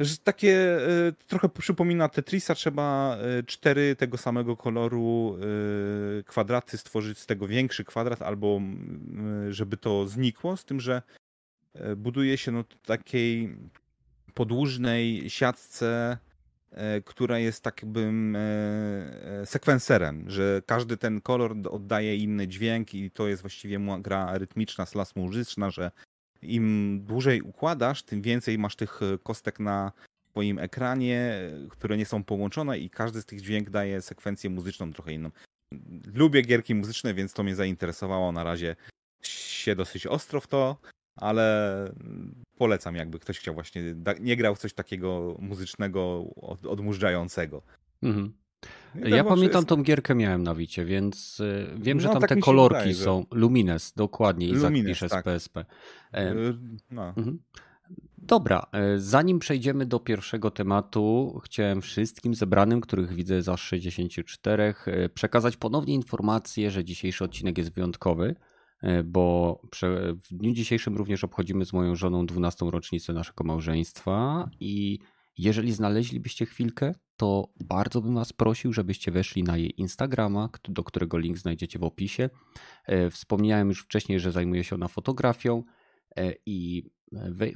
Że takie trochę przypomina Tetrisa, trzeba cztery tego samego koloru kwadraty stworzyć z tego większy kwadrat, albo żeby to znikło, z tym, że E, buduje się no takiej podłużnej siatce, e, która jest tak jakbym e, sekwenserem, że każdy ten kolor oddaje inny dźwięk i to jest właściwie gra rytmiczna, slas muzyczna, że im dłużej układasz, tym więcej masz tych kostek na swoim ekranie, które nie są połączone i każdy z tych dźwięk daje sekwencję muzyczną trochę inną. Lubię gierki muzyczne, więc to mnie zainteresowało. Na razie się dosyć ostro w to ale polecam, jakby ktoś chciał właśnie, nie grał w coś takiego muzycznego, odmurzającego. Mhm.
No ja pamiętam tą gierkę miałem na Wicie, więc y, wiem, że no, tam tak te kolorki wydaje, są. Że... Lumines, dokładnie, i pisze tak. z PSP. E, y, no. Mhm. Dobra, e, zanim przejdziemy do pierwszego tematu, chciałem wszystkim zebranym, których widzę za 64, e, przekazać ponownie informację, że dzisiejszy odcinek jest wyjątkowy. E, bo w dniu dzisiejszym również obchodzimy z moją żoną 12. rocznicę naszego małżeństwa i jeżeli znaleźlibyście chwilkę, to bardzo bym Was prosił, żebyście weszli na jej Instagrama, do którego link znajdziecie w opisie. E, wspomniałem już wcześniej, że zajmuje się ona fotografią e, i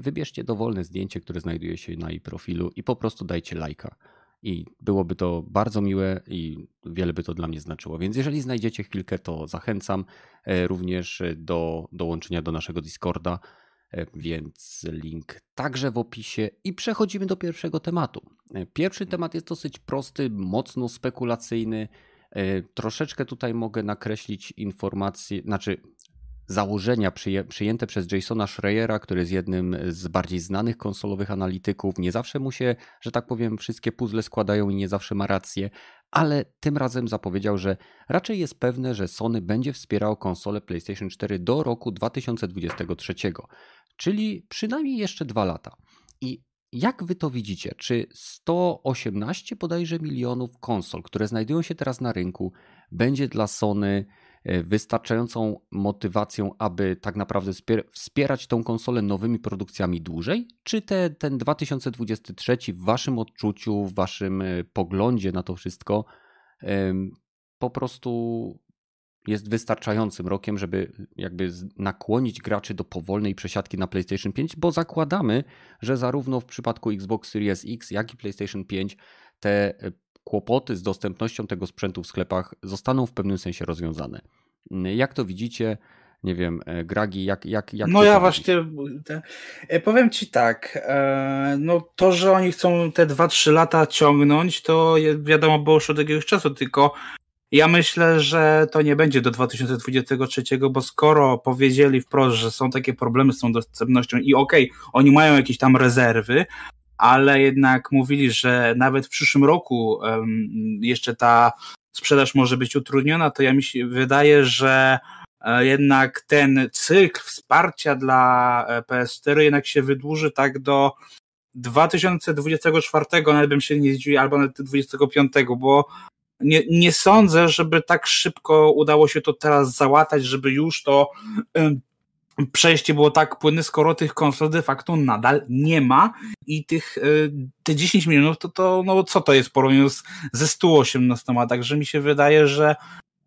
wybierzcie dowolne zdjęcie, które znajduje się na jej profilu i po prostu dajcie lajka i byłoby to bardzo miłe i wiele by to dla mnie znaczyło. Więc jeżeli znajdziecie chwilkę, to zachęcam e, również do dołączenia do naszego Discorda. e, więc link także w opisie i przechodzimy do pierwszego tematu. E, pierwszy temat jest dosyć prosty, mocno spekulacyjny. Troszeczkę tutaj mogę nakreślić informacje, znaczy założenia przyjęte przez Jasona Schreiera, który jest jednym z bardziej znanych konsolowych analityków. Nie zawsze mu się, że tak powiem, wszystkie puzzle składają i nie zawsze ma rację, ale tym razem zapowiedział, że raczej jest pewne, że Sony będzie wspierało konsolę PlayStation 4 do roku 2023, czyli przynajmniej jeszcze dwa lata. I jak wy to widzicie? Czy 118 bodajże milionów konsol, które znajdują się teraz na rynku, będzie dla Sony wystarczającą motywacją, aby tak naprawdę wspierać tą konsolę nowymi produkcjami dłużej? Czy te, ten 2023 w waszym odczuciu, w waszym e, poglądzie na to wszystko po prostu jest wystarczającym rokiem, żeby jakby nakłonić graczy do powolnej przesiadki na PlayStation 5, bo zakładamy, że zarówno w przypadku Xbox Series X, jak i PlayStation 5 te e, kłopoty z dostępnością tego sprzętu w sklepach zostaną w pewnym sensie rozwiązane. Jak to widzicie? Nie wiem, e, Gragi, jak, jak, jak
No ja właśnie e, powiem ci tak, e, no to, że oni chcą te 2-3 lata ciągnąć, to wiadomo było już od jakiegoś czasu, tylko ja myślę, że to nie będzie do 2023, bo skoro powiedzieli wprost, że są takie problemy z tą dostępnością i okej, okay, oni mają jakieś tam rezerwy, ale jednak mówili, że nawet w przyszłym roku jeszcze ta sprzedaż może być utrudniona, to ja mi się wydaje, że e, jednak ten cykl wsparcia dla e, PS4 jednak się wydłuży tak do 2024, nawet bym się nie zdziwił, albo nawet 2025, bo nie, nie sądzę, żeby tak szybko udało się to teraz załatać, żeby już to przejście było tak płynne, skoro tych konsol de facto nadal nie ma i tych y, te 10 milionów to, to no co to jest porównaniu z, ze 118, także mi się wydaje, że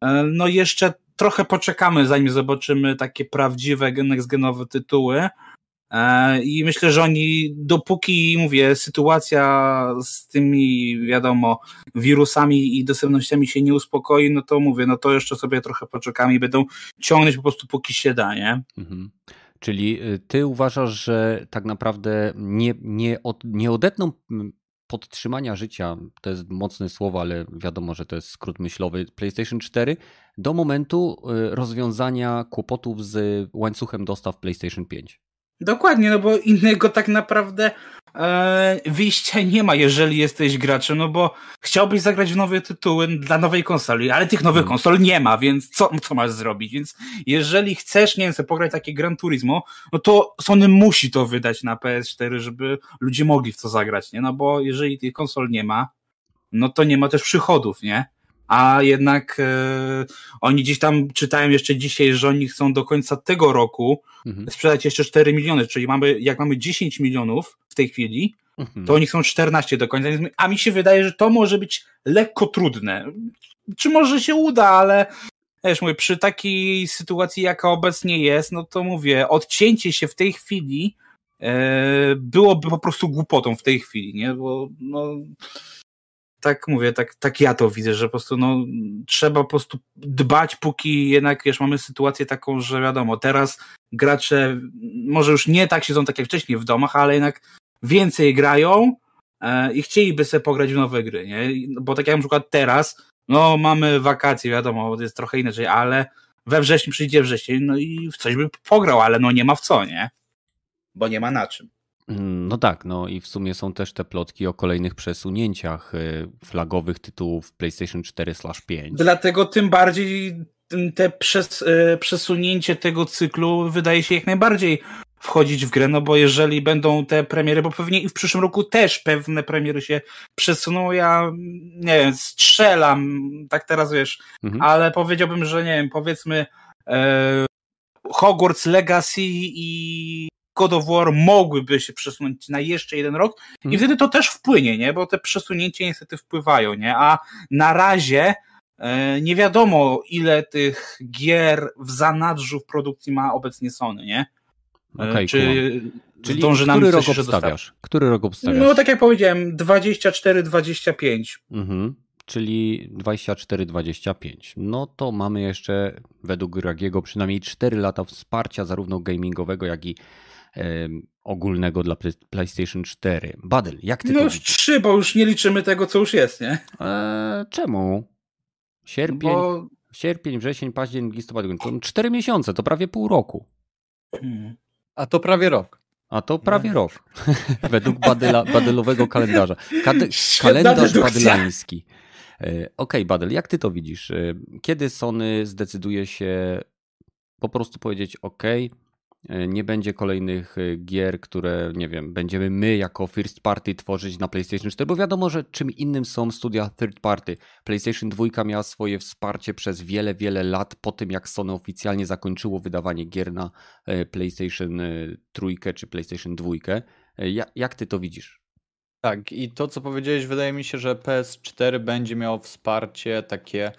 y, no jeszcze trochę poczekamy, zanim zobaczymy takie prawdziwe next-genowe tytuły, E, I myślę, że oni, dopóki, mówię, sytuacja z tymi, wiadomo, wirusami i dostępnościami się nie uspokoi, no to mówię, no to jeszcze sobie trochę poczekamy i będą ciągnąć po prostu póki się da, nie? Mhm.
Czyli y, ty uważasz, że tak naprawdę nie, nie, od, nie odetną podtrzymania życia, to jest mocne słowo, ale wiadomo, że to jest skrót myślowy, PlayStation 4 do momentu y, rozwiązania kłopotów z łańcuchem dostaw PlayStation 5.
Dokładnie, no bo innego tak naprawdę e, wyjścia nie ma, jeżeli jesteś graczem, no bo chciałbyś zagrać w nowe tytuły dla nowej konsoli, ale tych nowych hmm. konsol nie ma, więc co, co masz zrobić? Więc jeżeli chcesz, nie wiem, sobie pograć takie Gran Turismo, no to Sony musi to wydać na PS4, żeby ludzie mogli w to zagrać, nie? No bo jeżeli tych konsol nie ma, no to nie ma też przychodów, nie? A jednak e, oni gdzieś tam czytałem jeszcze dzisiaj, że oni chcą do końca tego roku mhm. sprzedać jeszcze 4 miliony, czyli mamy, jak mamy 10 milionów w tej chwili, mhm. to oni chcą 14 do końca, a mi się wydaje, że to może być lekko trudne. Czy może się uda, ale wiesz, mówię, przy takiej sytuacji, jaka obecnie jest, no to mówię, odcięcie się w tej chwili e, byłoby po prostu głupotą w tej chwili, nie? Bo no, tak mówię, tak, tak ja to widzę, że po prostu no, trzeba po prostu dbać, póki jednak wiesz, mamy sytuację taką, że wiadomo, teraz gracze może już nie tak siedzą tak jak wcześniej w domach, ale jednak więcej grają e, i chcieliby sobie pograć w nowe gry, nie? Bo tak jak na przykład teraz, no mamy wakacje, wiadomo, jest trochę inaczej, ale we wrześniu przyjdzie wrześniu, no i w coś by pograł, ale no nie ma w co, nie? Bo nie ma na czym.
Mm, no tak, no i w sumie są też te plotki o kolejnych przesunięciach y, flagowych tytułów PlayStation 4/5.
Dlatego tym bardziej te przes y, przesunięcie tego cyklu wydaje się jak najbardziej wchodzić w grę, no bo jeżeli będą te premiery, bo pewnie i w przyszłym roku też pewne premiery się przesuną, ja nie wiem, strzelam, tak teraz wiesz, mhm. ale powiedziałbym, że nie wiem, powiedzmy e, Hogwarts Legacy i God of War mogłyby się przesunąć na jeszcze jeden rok i hmm. wtedy to też wpłynie, nie? Bo te przesunięcia niestety wpływają, nie? A na razie e, nie wiadomo, ile tych gier w zanadrzu w produkcji ma obecnie Sony, nie?
E, okay, Czy Czyli zdąży nam który rok obstawiasz? Który rok obstawiasz?
No tak jak powiedziałem, 24-25.
Mhm. Czyli 24-25. No to mamy jeszcze według Ragiego przynajmniej 4 lata wsparcia zarówno gamingowego, jak i ogólnego dla PlayStation 4. Badel, jak ty
No
to
już trzy, bo już nie liczymy tego, co już jest, nie?
Eee, czemu? Sierpień,
Bo...
sierpień, wrzesień, październik, listopad, grudzień. to cztery miesiące, to prawie pół roku.
Hmm.
A to prawie rok.
A to prawie rok. <laughs> Według badyla, badylowego kalendarza. <laughs> Kalendarz badylański. E, Okej, okay, Badel, jak ty to widzisz? E, Kiedy Sony zdecyduje się po prostu powiedzieć OK, nie będzie kolejnych e, gier, które, nie wiem, będziemy my jako first party tworzyć na PlayStation 4, bo wiadomo, że czym innym są studia third party. PlayStation 2 miała swoje wsparcie przez wiele, wiele lat po tym, jak Sony oficjalnie zakończyło wydawanie gier na e, PlayStation 3 czy PlayStation 2. E, Ja- Jak ty to widzisz?
Tak, i to co powiedziałeś, wydaje mi się, że PS4 będzie miało wsparcie takie,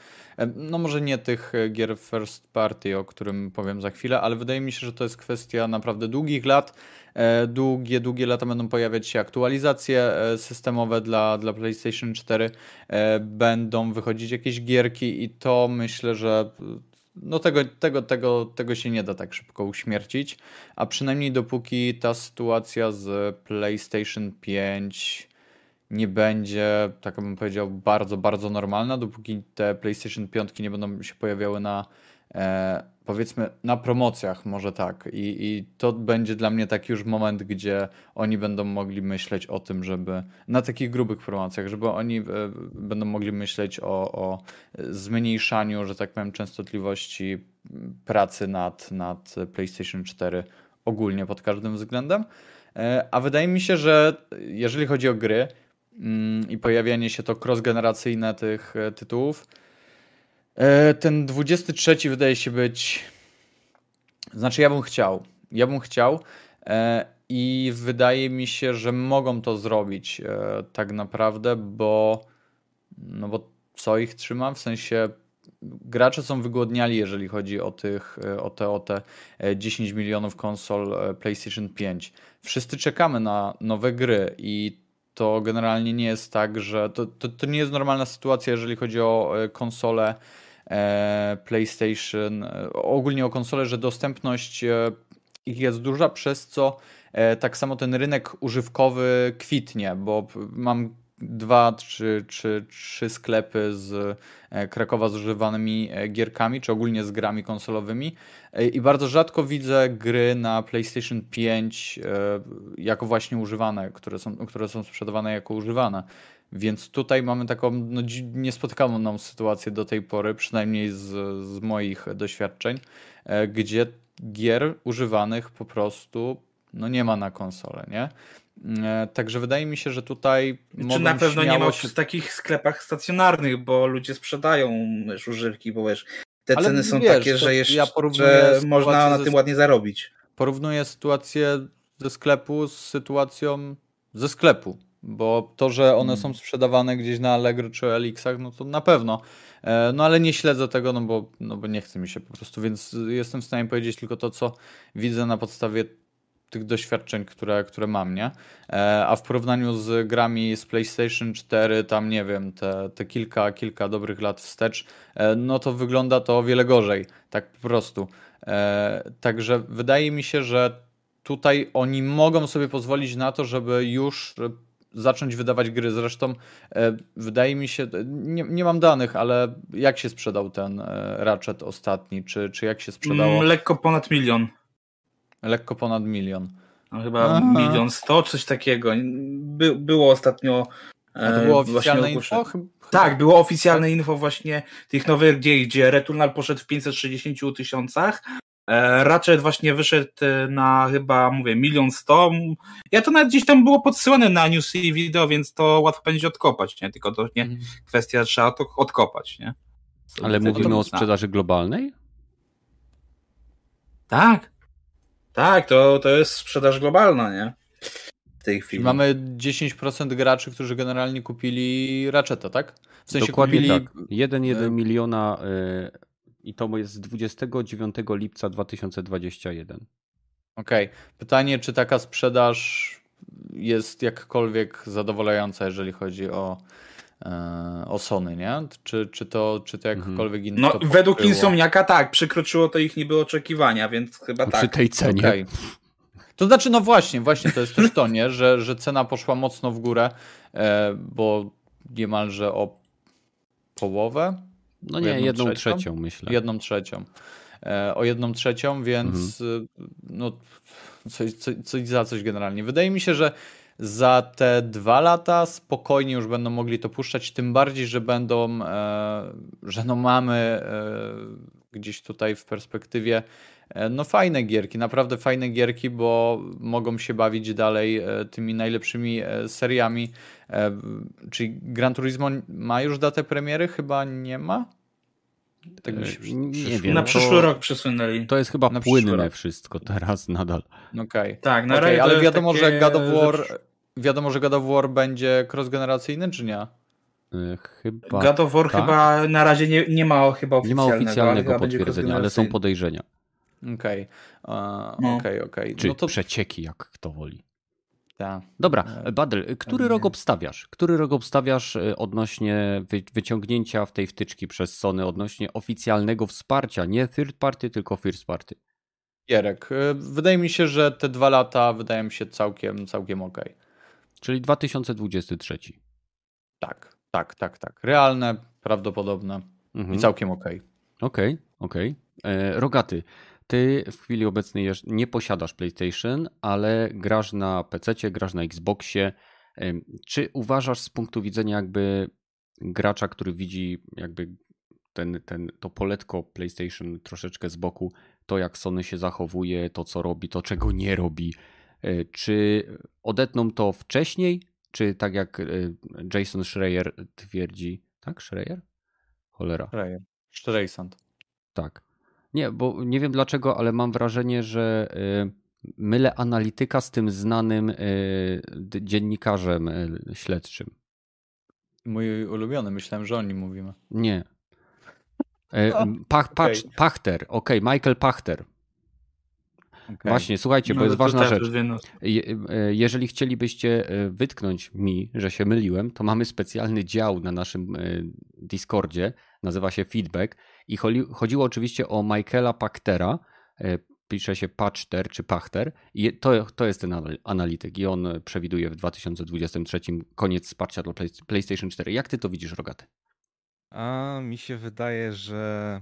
no może nie tych e, gier first party, o którym powiem za chwilę, ale wydaje mi się, że to jest kwestia naprawdę długich lat. E, Długie, długie lata będą pojawiać się aktualizacje e, systemowe dla, dla PlayStation 4, e, będą wychodzić jakieś gierki i to myślę, że no tego, tego, tego, tego się nie da tak szybko uśmiercić, a przynajmniej dopóki ta sytuacja z PlayStation 5 nie będzie, tak bym powiedział, bardzo, bardzo normalna, dopóki te PlayStation 5 nie będą się pojawiały na e, powiedzmy na promocjach, może tak. I, I to będzie dla mnie taki już moment, gdzie oni będą mogli myśleć o tym, żeby na takich grubych promocjach, żeby oni e, będą mogli myśleć o, o zmniejszaniu, że tak powiem, częstotliwości pracy nad, nad PlayStation 4 ogólnie pod każdym względem. E, A wydaje mi się, że jeżeli chodzi o gry mm, i pojawianie się to cross-generacyjne tych e, tytułów, ten 23 wydaje się być. Znaczy, ja bym chciał. Ja bym chciał. e, I wydaje mi się, że mogą to zrobić e, tak naprawdę, bo. No bo co ich trzyma? W sensie gracze są wygłodniali, jeżeli chodzi o tych, e, o te, o te e, 10 milionów konsol e, PlayStation 5. Wszyscy czekamy na nowe gry i to generalnie nie jest tak, że to, to, to nie jest normalna sytuacja, jeżeli chodzi o e, konsole e, PlayStation, e, ogólnie o konsole, że dostępność e, ich jest duża, przez co e, tak samo ten rynek używkowy kwitnie, bo mam dwa, trzy, trzy, trzy sklepy z e, Krakowa z używanymi e, gierkami, czy ogólnie z grami konsolowymi E, i bardzo rzadko widzę gry na PlayStation 5 e, jako właśnie używane, które są, które są sprzedawane jako używane. Więc tutaj mamy taką no, niespotykaną sytuację do tej pory, przynajmniej z, z moich doświadczeń, e, gdzie gier używanych po prostu no, nie ma na konsolę, nie? E, Także wydaje mi się, że tutaj
Czy na pewno nie ma
się-
w takich sklepach stacjonarnych, bo ludzie sprzedają wiesz, używki, bo wiesz, te
Ale
ceny są
wiesz,
takie, że jeszcze
ja
że można na
ze-
tym ładnie zarobić.
porównuję sytuację ze sklepu z sytuacją ze sklepu, bo to, że one
Mm.
są sprzedawane gdzieś na Allegro czy Elixach, no to na pewno. E, No ale nie śledzę tego, no bo, no bo nie chce mi się po prostu, więc jestem w stanie powiedzieć tylko to, co widzę na podstawie tych doświadczeń, które, które mam, nie? E, A w porównaniu z grami z PlayStation 4, tam nie wiem, te, te kilka, kilka dobrych lat wstecz, e, no to wygląda to o wiele gorzej, tak po prostu. Także wydaje mi się, że tutaj oni mogą sobie pozwolić na to, żeby już zacząć wydawać gry. Zresztą e, wydaje mi się, nie, nie mam danych, ale jak się sprzedał ten e, Ratchet ostatni, czy, czy jak się sprzedało?
Mm, lekko ponad milion.
Lekko ponad milion.
No, chyba
Aha.
milion sto, coś takiego. By, było ostatnio.
A to
e,
było oficjalne info?
Tak, było oficjalne info właśnie tych nowych gier, gdzie Returnal poszedł w 560 tysiącach. E, Ratchet właśnie wyszedł e, na chyba, mówię, milion sto. Ja to nawet gdzieś tam było podsyłane na News i Video, więc to łatwo będzie odkopać, nie? Tylko to nie
Mhm.
kwestia, trzeba to odkopać, nie?
Ale
Tego
mówimy o sprzedaży globalnej?
Tak. Tak, to, to jest sprzedaż globalna, nie? W tej chwili.
mamy 10% graczy, którzy generalnie kupili Ratcheta, tak? W sensie
Dokładnie
kupili...
tak. 1,1
e,
miliona y, i to jest z 29 lipca 2021.
Okej. Pytanie, czy taka sprzedaż jest jakkolwiek zadowalająca, jeżeli chodzi o, e, o Sony, nie? Czy, czy, to, czy to
Mhm.
jakkolwiek inny
No, według? Insomniaka tak, przekroczyło to ich niby oczekiwania, więc chyba
Przy
tak.
tej cenie.
Okej. To znaczy, no właśnie, właśnie to jest też to, nie? Że, że cena poszła mocno w górę, e, bo niemalże o połowę.
No nie, jedną, jedną trzecią, trzecią, myślę.
Jedną trzecią. E, o jedną trzecią, więc mhm. E, no, coś, coś, coś za coś generalnie. Wydaje mi się, że za te dwa lata spokojnie już będą mogli to puszczać, tym bardziej, że będą, e, że no mamy e, gdzieś tutaj w perspektywie no fajne gierki, naprawdę fajne gierki, bo mogą się bawić dalej tymi najlepszymi seriami. Czyli Gran Turismo ma już datę premiery? Chyba nie ma?
Tak mi się nie wiem.
Na przyszły to, rok przesunęli.
To jest chyba na płynne wszystko teraz nadal.
Okej. Okay.
Tak, na
okay, ale wiadomo, takie... że God of War wiadomo, że God of War będzie cross-generacyjny, czy nie?
Chyba.
God of War tak? chyba na razie nie, nie ma chyba oficjalnego,
nie ma oficjalnego potwierdzenia, ale są podejrzenia.
Okej, okay. okej, okej.
Czy no to... przecieki, jak kto woli.
Ta.
Dobra, e, Badel, który rok obstawiasz? Który rok obstawiasz e, odnośnie wyciągnięcia w tej wtyczki przez Sony, odnośnie oficjalnego wsparcia, nie third party, tylko first party?
Gierek. E, wydaje mi się, że te dwa lata wydają mi się całkiem, całkiem ok.
Czyli 2023.
Tak, tak, tak, tak. Realne, prawdopodobne mhm. i całkiem ok.
Okej, okay, okej. Okay. Rogaty, ty w chwili obecnej nie posiadasz PlayStation, ale grasz na PC, grasz na Xboxie. Czy uważasz z punktu widzenia jakby gracza, który widzi jakby ten, ten, to poletko PlayStation troszeczkę z boku, to jak Sony się zachowuje, to co robi, to czego nie robi, e, czy odetną to wcześniej, czy tak jak e, Jason Schreier twierdzi, tak? Schreier? Cholera.
Schreier. Streisand.
Tak. Nie, bo nie wiem dlaczego, ale mam wrażenie, że e, mylę analityka z tym znanym dziennikarzem śledczym.
Mój ulubiony, myślałem, że o nim mówimy.
Nie. <laughs> Pach, okay. Pachter, okej, okay, Michael Pachter. Okay. Właśnie, słuchajcie, bo no, jest ważna rzecz. Je, e, jeżeli chcielibyście e, wytknąć mi, że się myliłem, to mamy specjalny dział na naszym e, Discordzie, nazywa się Feedback i chodziło oczywiście o Michaela Pachtera, pisze się Pachter czy Pachter i to, to jest ten analityk i on przewiduje w 2023 koniec wsparcia dla PlayStation 4. Jak ty to widzisz, Rogaty?
A mi się wydaje, że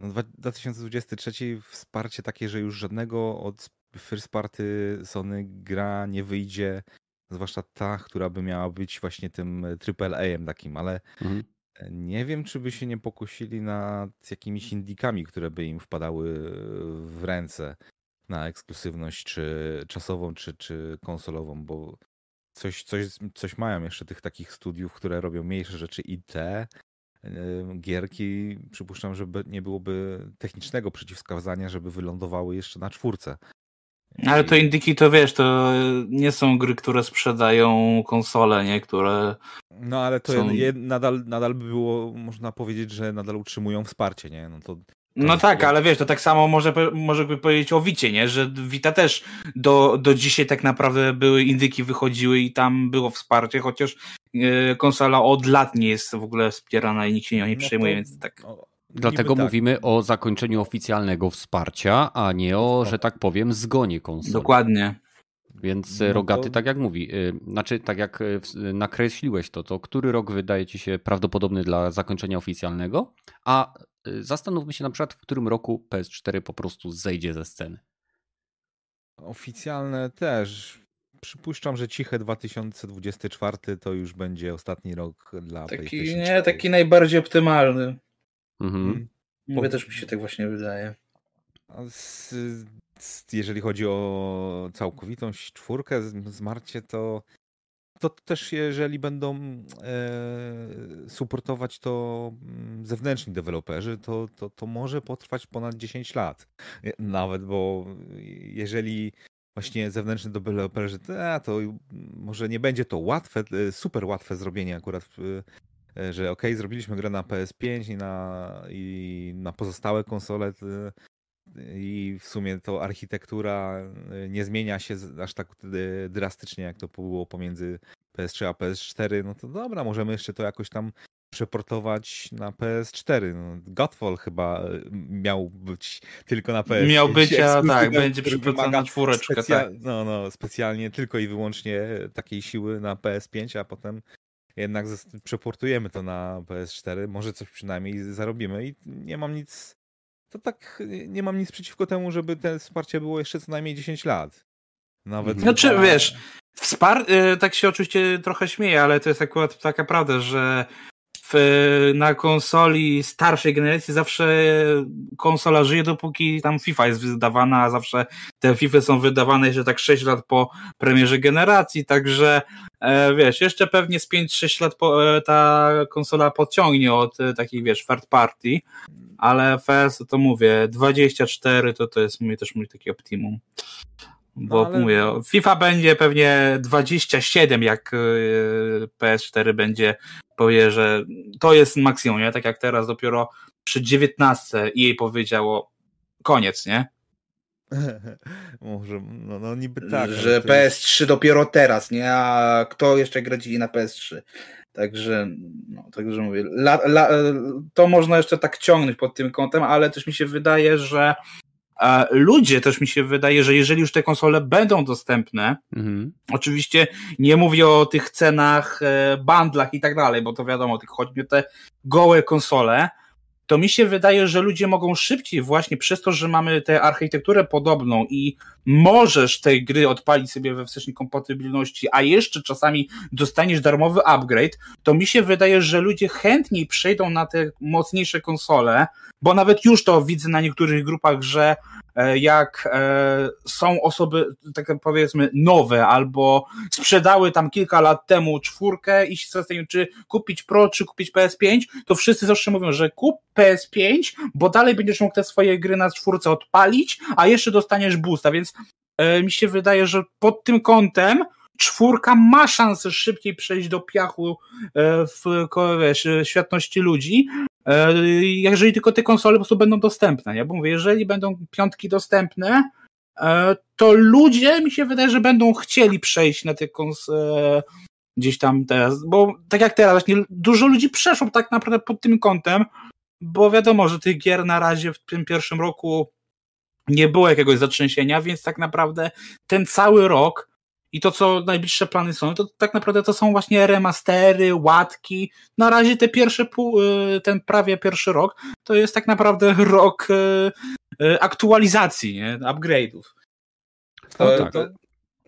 no 2023 wsparcie takie, że już żadnego od first party Sony gra nie wyjdzie, zwłaszcza ta, która by miała być właśnie tym AAA-em takim, ale mhm. Nie wiem, czy by się nie pokusili nad jakimiś indikami, które by im wpadały w ręce na ekskluzywność, czy czasową, czy, czy konsolową, bo coś, coś, coś mają jeszcze tych takich studiów, które robią mniejsze rzeczy i te, gierki, przypuszczam, że nie byłoby technicznego przeciwwskazania, żeby wylądowały jeszcze na czwórce.
Ale to indyki to wiesz, to nie są gry, które sprzedają konsole, nie? Które.
No ale to są... je, nadal, nadal by było, można powiedzieć, że nadal utrzymują wsparcie, nie? No to
no tak, ale wiesz, to tak samo może, może by powiedzieć o Wicie, nie? Że Wita też do, do dzisiaj tak naprawdę były indyki wychodziły i tam było wsparcie, chociaż e, konsola od lat nie jest w ogóle wspierana i nikt się nie no przejmuje, więc tak.
Dlatego tak. mówimy o zakończeniu oficjalnego wsparcia, a nie o, że tak powiem, zgonie konsoli.
Dokładnie.
Więc no Rogaty, to... tak jak mówi, y, znaczy tak jak y, nakreśliłeś to, to który rok wydaje ci się prawdopodobny dla zakończenia oficjalnego, a Y, zastanówmy się na przykład, w którym roku PS4 po prostu zejdzie ze sceny.
Oficjalne też. Przypuszczam, że ciche 2024 to już będzie ostatni rok dla
taki,
PlayStation
4. Nie, taki najbardziej optymalny. Mhm. Mówię, też mi się tak właśnie wydaje.
Z, z, jeżeli chodzi o całkowitą czwórkę, zmarcie, to to też jeżeli będą e, supportować to mm, zewnętrzni deweloperzy, to, to, to może potrwać ponad 10 lat. Nawet, bo jeżeli właśnie zewnętrzni deweloperzy, to, to może nie będzie to łatwe, e, super łatwe zrobienie akurat, e, że ok, zrobiliśmy grę na PS5 i na, i na pozostałe konsole i w sumie to architektura y, nie zmienia się aż tak y, drastycznie, jak to było pomiędzy PS3 a PS4, no to dobra, możemy jeszcze to jakoś tam przeportować na PS4. No, Godfall chyba e, miał być tylko na PS4.
Miał być, a <laughs> tak, będzie przeportowany na czwóreczkę. Specja- tak.
no, no, specjalnie tylko i wyłącznie takiej siły na PS5, a potem jednak przeportujemy to na PS4. Może coś przynajmniej zarobimy i nie mam nic. To tak, nie mam nic przeciwko temu, żeby te wsparcie było jeszcze co najmniej 10 lat.
Nawet. Znaczy, chyba... wiesz, wspar y, tak się oczywiście trochę śmieję, ale to jest akurat taka prawda, że w, na konsoli starszej generacji zawsze konsola żyje, dopóki tam FIFA jest wydawana, a zawsze te FIFA są wydawane jeszcze tak 6 lat po premierze generacji, także e, wiesz, jeszcze pewnie z 5-6 lat po, e, ta konsola podciągnie od e, takich, wiesz, third party, ale FS to mówię, 24 to to jest mój, też mój taki optimum. Bo no, ale... mówię, FIFA będzie pewnie 27, jak y, PS4 będzie powie, że to jest maksimum, nie? Tak jak teraz dopiero przy 19 jej powiedziało koniec, nie? <laughs>
Może, no, no niby tak.
Że PS3 dopiero teraz, nie? A kto jeszcze gra na PS3? Także, no, także mówię, la, la, to można jeszcze tak ciągnąć pod tym kątem, ale też mi się wydaje, że ludzie też mi się wydaje, że jeżeli już te konsole będą dostępne, mhm. oczywiście nie mówię o tych cenach, e, bandlach i tak dalej, bo to wiadomo, tych chodzi o te gołe konsole, to mi się wydaje, że ludzie mogą szybciej właśnie przez to, że mamy tę architekturę podobną i możesz tej gry odpalić sobie we wstecznej kompatybilności, a jeszcze czasami dostaniesz darmowy upgrade, to mi się wydaje, że ludzie chętniej przejdą na te mocniejsze konsole, bo nawet już to widzę na niektórych grupach, że e, jak e, są osoby, tak powiedzmy, nowe albo sprzedały tam kilka lat temu czwórkę i się zastanawiają, czy kupić Pro, czy kupić PS5, to wszyscy zawsze mówią, że kup PS5, bo dalej będziesz mógł te swoje gry na czwórce odpalić, a jeszcze dostaniesz boosta, więc mi się wydaje, że pod tym kątem czwórka ma szansę szybciej przejść do piachu w wiesz, światności ludzi, E, jeżeli tylko te konsole po prostu będą dostępne. Ja mówię, jeżeli będą piątki dostępne, e, to ludzie mi się wydaje, że będą chcieli przejść na te konsole gdzieś tam teraz, bo tak jak teraz, właśnie dużo ludzi przeszło tak naprawdę pod tym kątem, bo wiadomo, że tych gier na razie w tym pierwszym roku nie było jakiegoś zatrzęsienia, więc tak naprawdę ten cały rok i to, co najbliższe plany są, to tak naprawdę to są właśnie remastery, łatki. Na razie te pierwsze pół, y, ten prawie pierwszy rok, to jest tak naprawdę <laughs> rok y, y, aktualizacji, nie? upgrade'ów. To, no tak. to,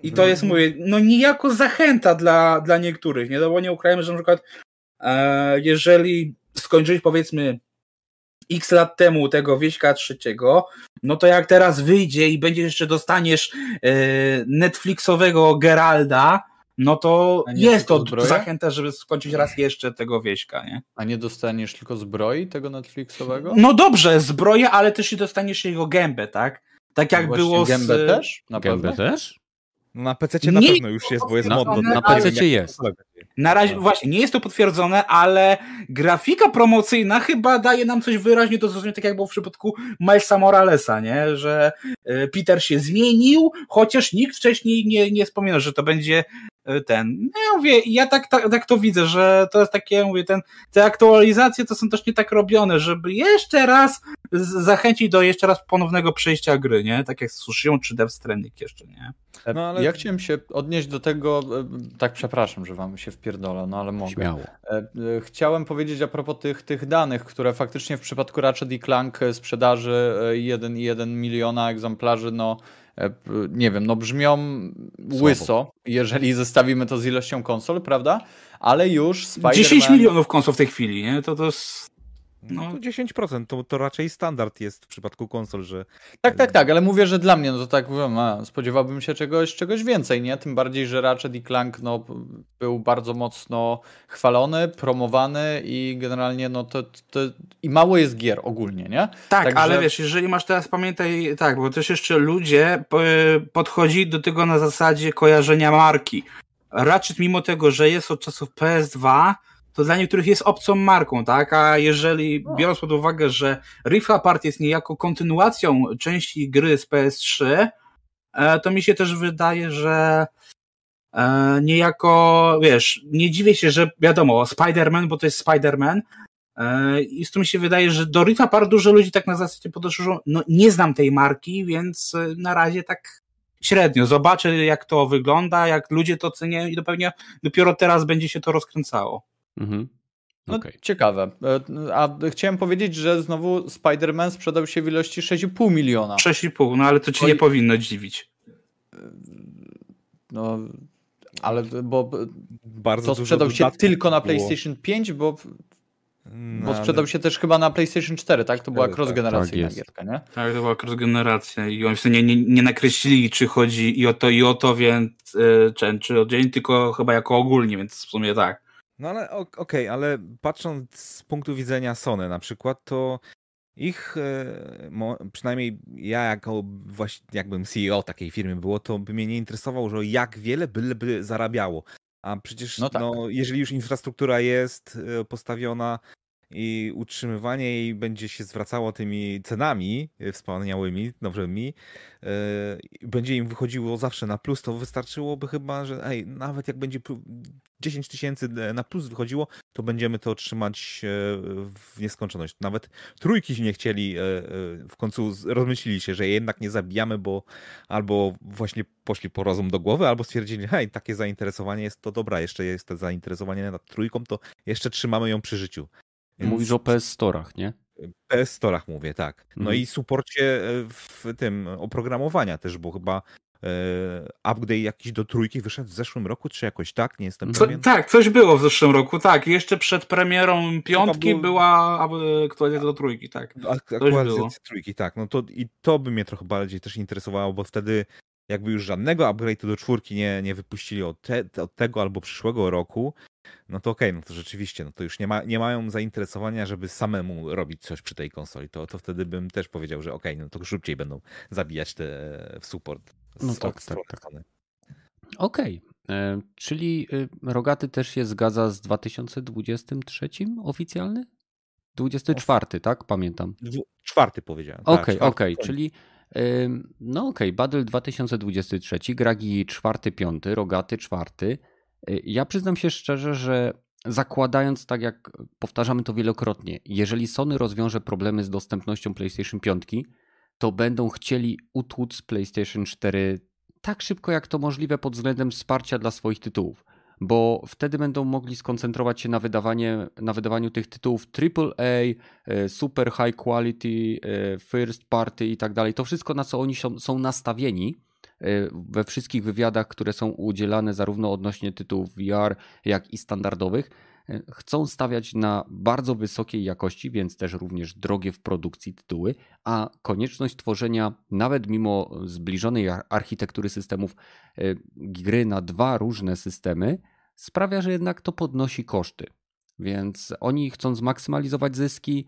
I to jest, mówię, no niejako zachęta dla, dla niektórych, nie? No bo nie ukrajmy, że na przykład e, jeżeli skończyć powiedzmy x lat temu tego wieśka trzeciego, no to jak teraz wyjdzie i będziesz jeszcze dostaniesz e, Netflixowego Geralda, no to jest to zachęta, żeby skończyć raz jeszcze tego wieśka, nie?
A nie dostaniesz tylko zbroi tego Netflixowego?
No dobrze, zbroję, ale też i dostaniesz jego gębę, tak? Tak jak no było
z... Gębę też?
Na gębę też?
Na PC na pewno już jest, bo jest modno.
Na, na PC jest.
Na razie, właśnie, nie jest to potwierdzone, ale grafika promocyjna chyba daje nam coś wyraźnie do zrozumienia, tak jak było w przypadku Milesa Moralesa, nie? Że e, Peter się zmienił, chociaż nikt wcześniej nie, nie wspominał, że to będzie e, ten. No ja mówię, ja tak, tak, tak to widzę, że to jest takie, mówię, ten, te aktualizacje to są też nie tak robione, żeby jeszcze raz zachęcić do jeszcze raz ponownego przejścia gry, nie? Tak jak z Sushion czy Death Stranding jeszcze, nie?
No, ale... Ja chciałem się odnieść do tego, e, tak przepraszam, że wam się wpierdolę, no ale mogę.
Śmiało.
E, e, chciałem powiedzieć a propos tych, tych danych, które faktycznie w przypadku Ratchet i Clank sprzedaży 1,1 miliona egzemplarzy, no nie wiem, no brzmią Słabo. łyso, jeżeli zestawimy to z ilością konsol, prawda? Ale już
Spider-Man... 10 milionów konsol w tej chwili, nie? To to jest
no, 10% to, to raczej standard jest w przypadku konsol, że.
Tak, tak, tak, ale mówię, że dla mnie, no to tak a, spodziewałbym się czegoś, czegoś więcej, nie? Tym bardziej, że Ratchet i Clank no, był bardzo mocno chwalony, promowany i generalnie no to, to i mało jest gier ogólnie, nie?
Tak, Także... ale wiesz, jeżeli masz teraz, pamiętaj, tak, bo też jeszcze ludzie podchodzi do tego na zasadzie kojarzenia marki. Ratchet mimo tego, że jest od czasów PS2, to dla niektórych jest obcą marką, tak? A jeżeli, no. biorąc pod uwagę, że Rift Apart jest niejako kontynuacją części gry z PS3, e, to mi się też wydaje, że e, niejako, wiesz, nie dziwię się, że wiadomo, Spider-Man, bo to jest Spider-Man, e, i z tym się wydaje, że do Rifa Par dużo ludzi tak na zasadzie podeszło, no nie znam tej marki, więc na razie tak średnio. Zobaczę, jak to wygląda, jak ludzie to cenią i to pewnie dopiero teraz będzie się to rozkręcało. Mhm.
No, okay. Ciekawe. E, a chciałem powiedzieć, że znowu Spider-Man sprzedał się w ilości 6,5 miliona.
6,5, no ale to ci nie powinno dziwić.
No, ale bo Bardzo to sprzedał się tylko na PlayStation było. 5, bo no, Bo sprzedał ale... się też chyba na PlayStation 4, tak? To była cross-generacyjna tak, gierka, nie?
Tak, to była cross-generacja i oni nie, nie, nie nakreślili, czy chodzi i o to, i o to, więc yy, czy, czy o dzień, tylko chyba jako ogólnie, więc w sumie tak.
No ale okej, okay, ale patrząc z punktu widzenia Sony na przykład, to ich, e, przynajmniej ja jako właśnie jakbym CEO takiej firmy było, to by mnie nie interesowało, że jak wiele byleby zarabiało. A przecież no, tak. no, jeżeli już infrastruktura jest e, postawiona, i utrzymywanie jej będzie się zwracało tymi cenami e, wspaniałymi, nowymi, yy, będzie im wychodziło zawsze na plus, to wystarczyłoby chyba, że ej, nawet jak będzie 10 tysięcy na plus wychodziło, to będziemy to otrzymać w nieskończoność. Nawet trójki nie chcieli, w końcu rozmyślili się, że jednak nie zabijamy, bo albo właśnie poszli po rozum do głowy, albo stwierdzili, hej, takie zainteresowanie jest to dobra, jeszcze jest to zainteresowanie nad trójką, to jeszcze trzymamy ją przy życiu.
Więc... Mówisz o PS Storach, nie?
PS Storach mówię, tak. No mhm. i suporcie e, w tym oprogramowania też, bo chyba e, update jakiś do trójki wyszedł w zeszłym roku, czy jakoś tak? Nie jestem Co, pewien.
Tak, coś było w zeszłym roku, tak. Jeszcze przed premierą piątki było... była aktualizacja do trójki, tak.
Aktualizacja trójki, tak. No to i to by mnie trochę bardziej też interesowało, bo wtedy jakby już żadnego upgrade'u do czwórki nie, nie wypuścili od, te, od tego albo przyszłego roku, no to okej, okay, no to rzeczywiście, no to już nie, ma, nie mają zainteresowania, żeby samemu robić coś przy tej konsoli. To, to wtedy bym też powiedział, że okej, okay, no to szybciej będą zabijać te w support.
No tak, tak, tak. Okej, okay. E, czyli y, Rogaty też się zgadza z 2023 oficjalny? 24, tak? Pamiętam.
Czwarty powiedziałem.
Okej, tak, okej, czyli no okej, okay, Battle 2023, Gragi 4-5, Rogaty 4. Y, ja przyznam się szczerze, że zakładając, tak jak powtarzamy to wielokrotnie, jeżeli Sony rozwiąże problemy z dostępnością PlayStation 5, to będą chcieli utłuc PlayStation 4 tak szybko jak to możliwe pod względem wsparcia dla swoich tytułów, bo wtedy będą mogli skoncentrować się na, wydawanie, na wydawaniu tych tytułów AAA, y, super high quality, y, first party i tak dalej. To wszystko, na co oni są, nastawieni we wszystkich wywiadach, które są udzielane zarówno odnośnie tytułów VR, jak i standardowych, y, chcą stawiać na bardzo wysokiej jakości, więc też również drogie w produkcji tytuły, a konieczność tworzenia, nawet mimo zbliżonej architektury systemów, y, gry na dwa różne systemy, sprawia, że jednak to podnosi koszty. Więc oni chcą zmaksymalizować zyski,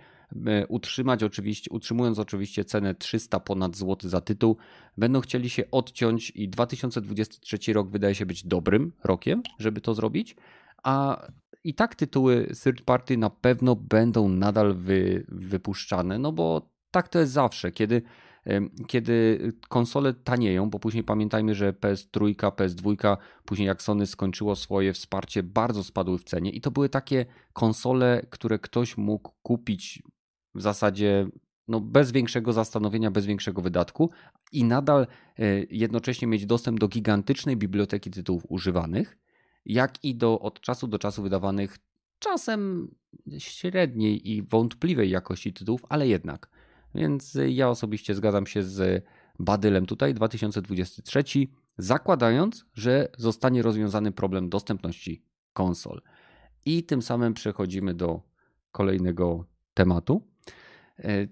utrzymać oczywiście, utrzymując oczywiście cenę 300 ponad złoty za tytuł, będą chcieli się odciąć i 2023 rok wydaje się być dobrym rokiem, żeby to zrobić, a i tak tytuły third party na pewno będą nadal wy, wypuszczane, no bo tak to jest zawsze, kiedy kiedy konsole tanieją, bo później pamiętajmy, że PS3, PS2, później jak Sony skończyło swoje wsparcie, bardzo spadły w cenie i to były takie konsole, które ktoś mógł kupić w zasadzie no, bez większego zastanowienia, bez większego wydatku i nadal e, jednocześnie mieć dostęp do gigantycznej biblioteki tytułów używanych, jak i do od czasu do czasu wydawanych czasem średniej i wątpliwej jakości tytułów, ale jednak. Więc ja osobiście zgadzam się z Badylem tutaj 2023, zakładając, że zostanie rozwiązany problem dostępności konsol. I tym samym przechodzimy do kolejnego tematu,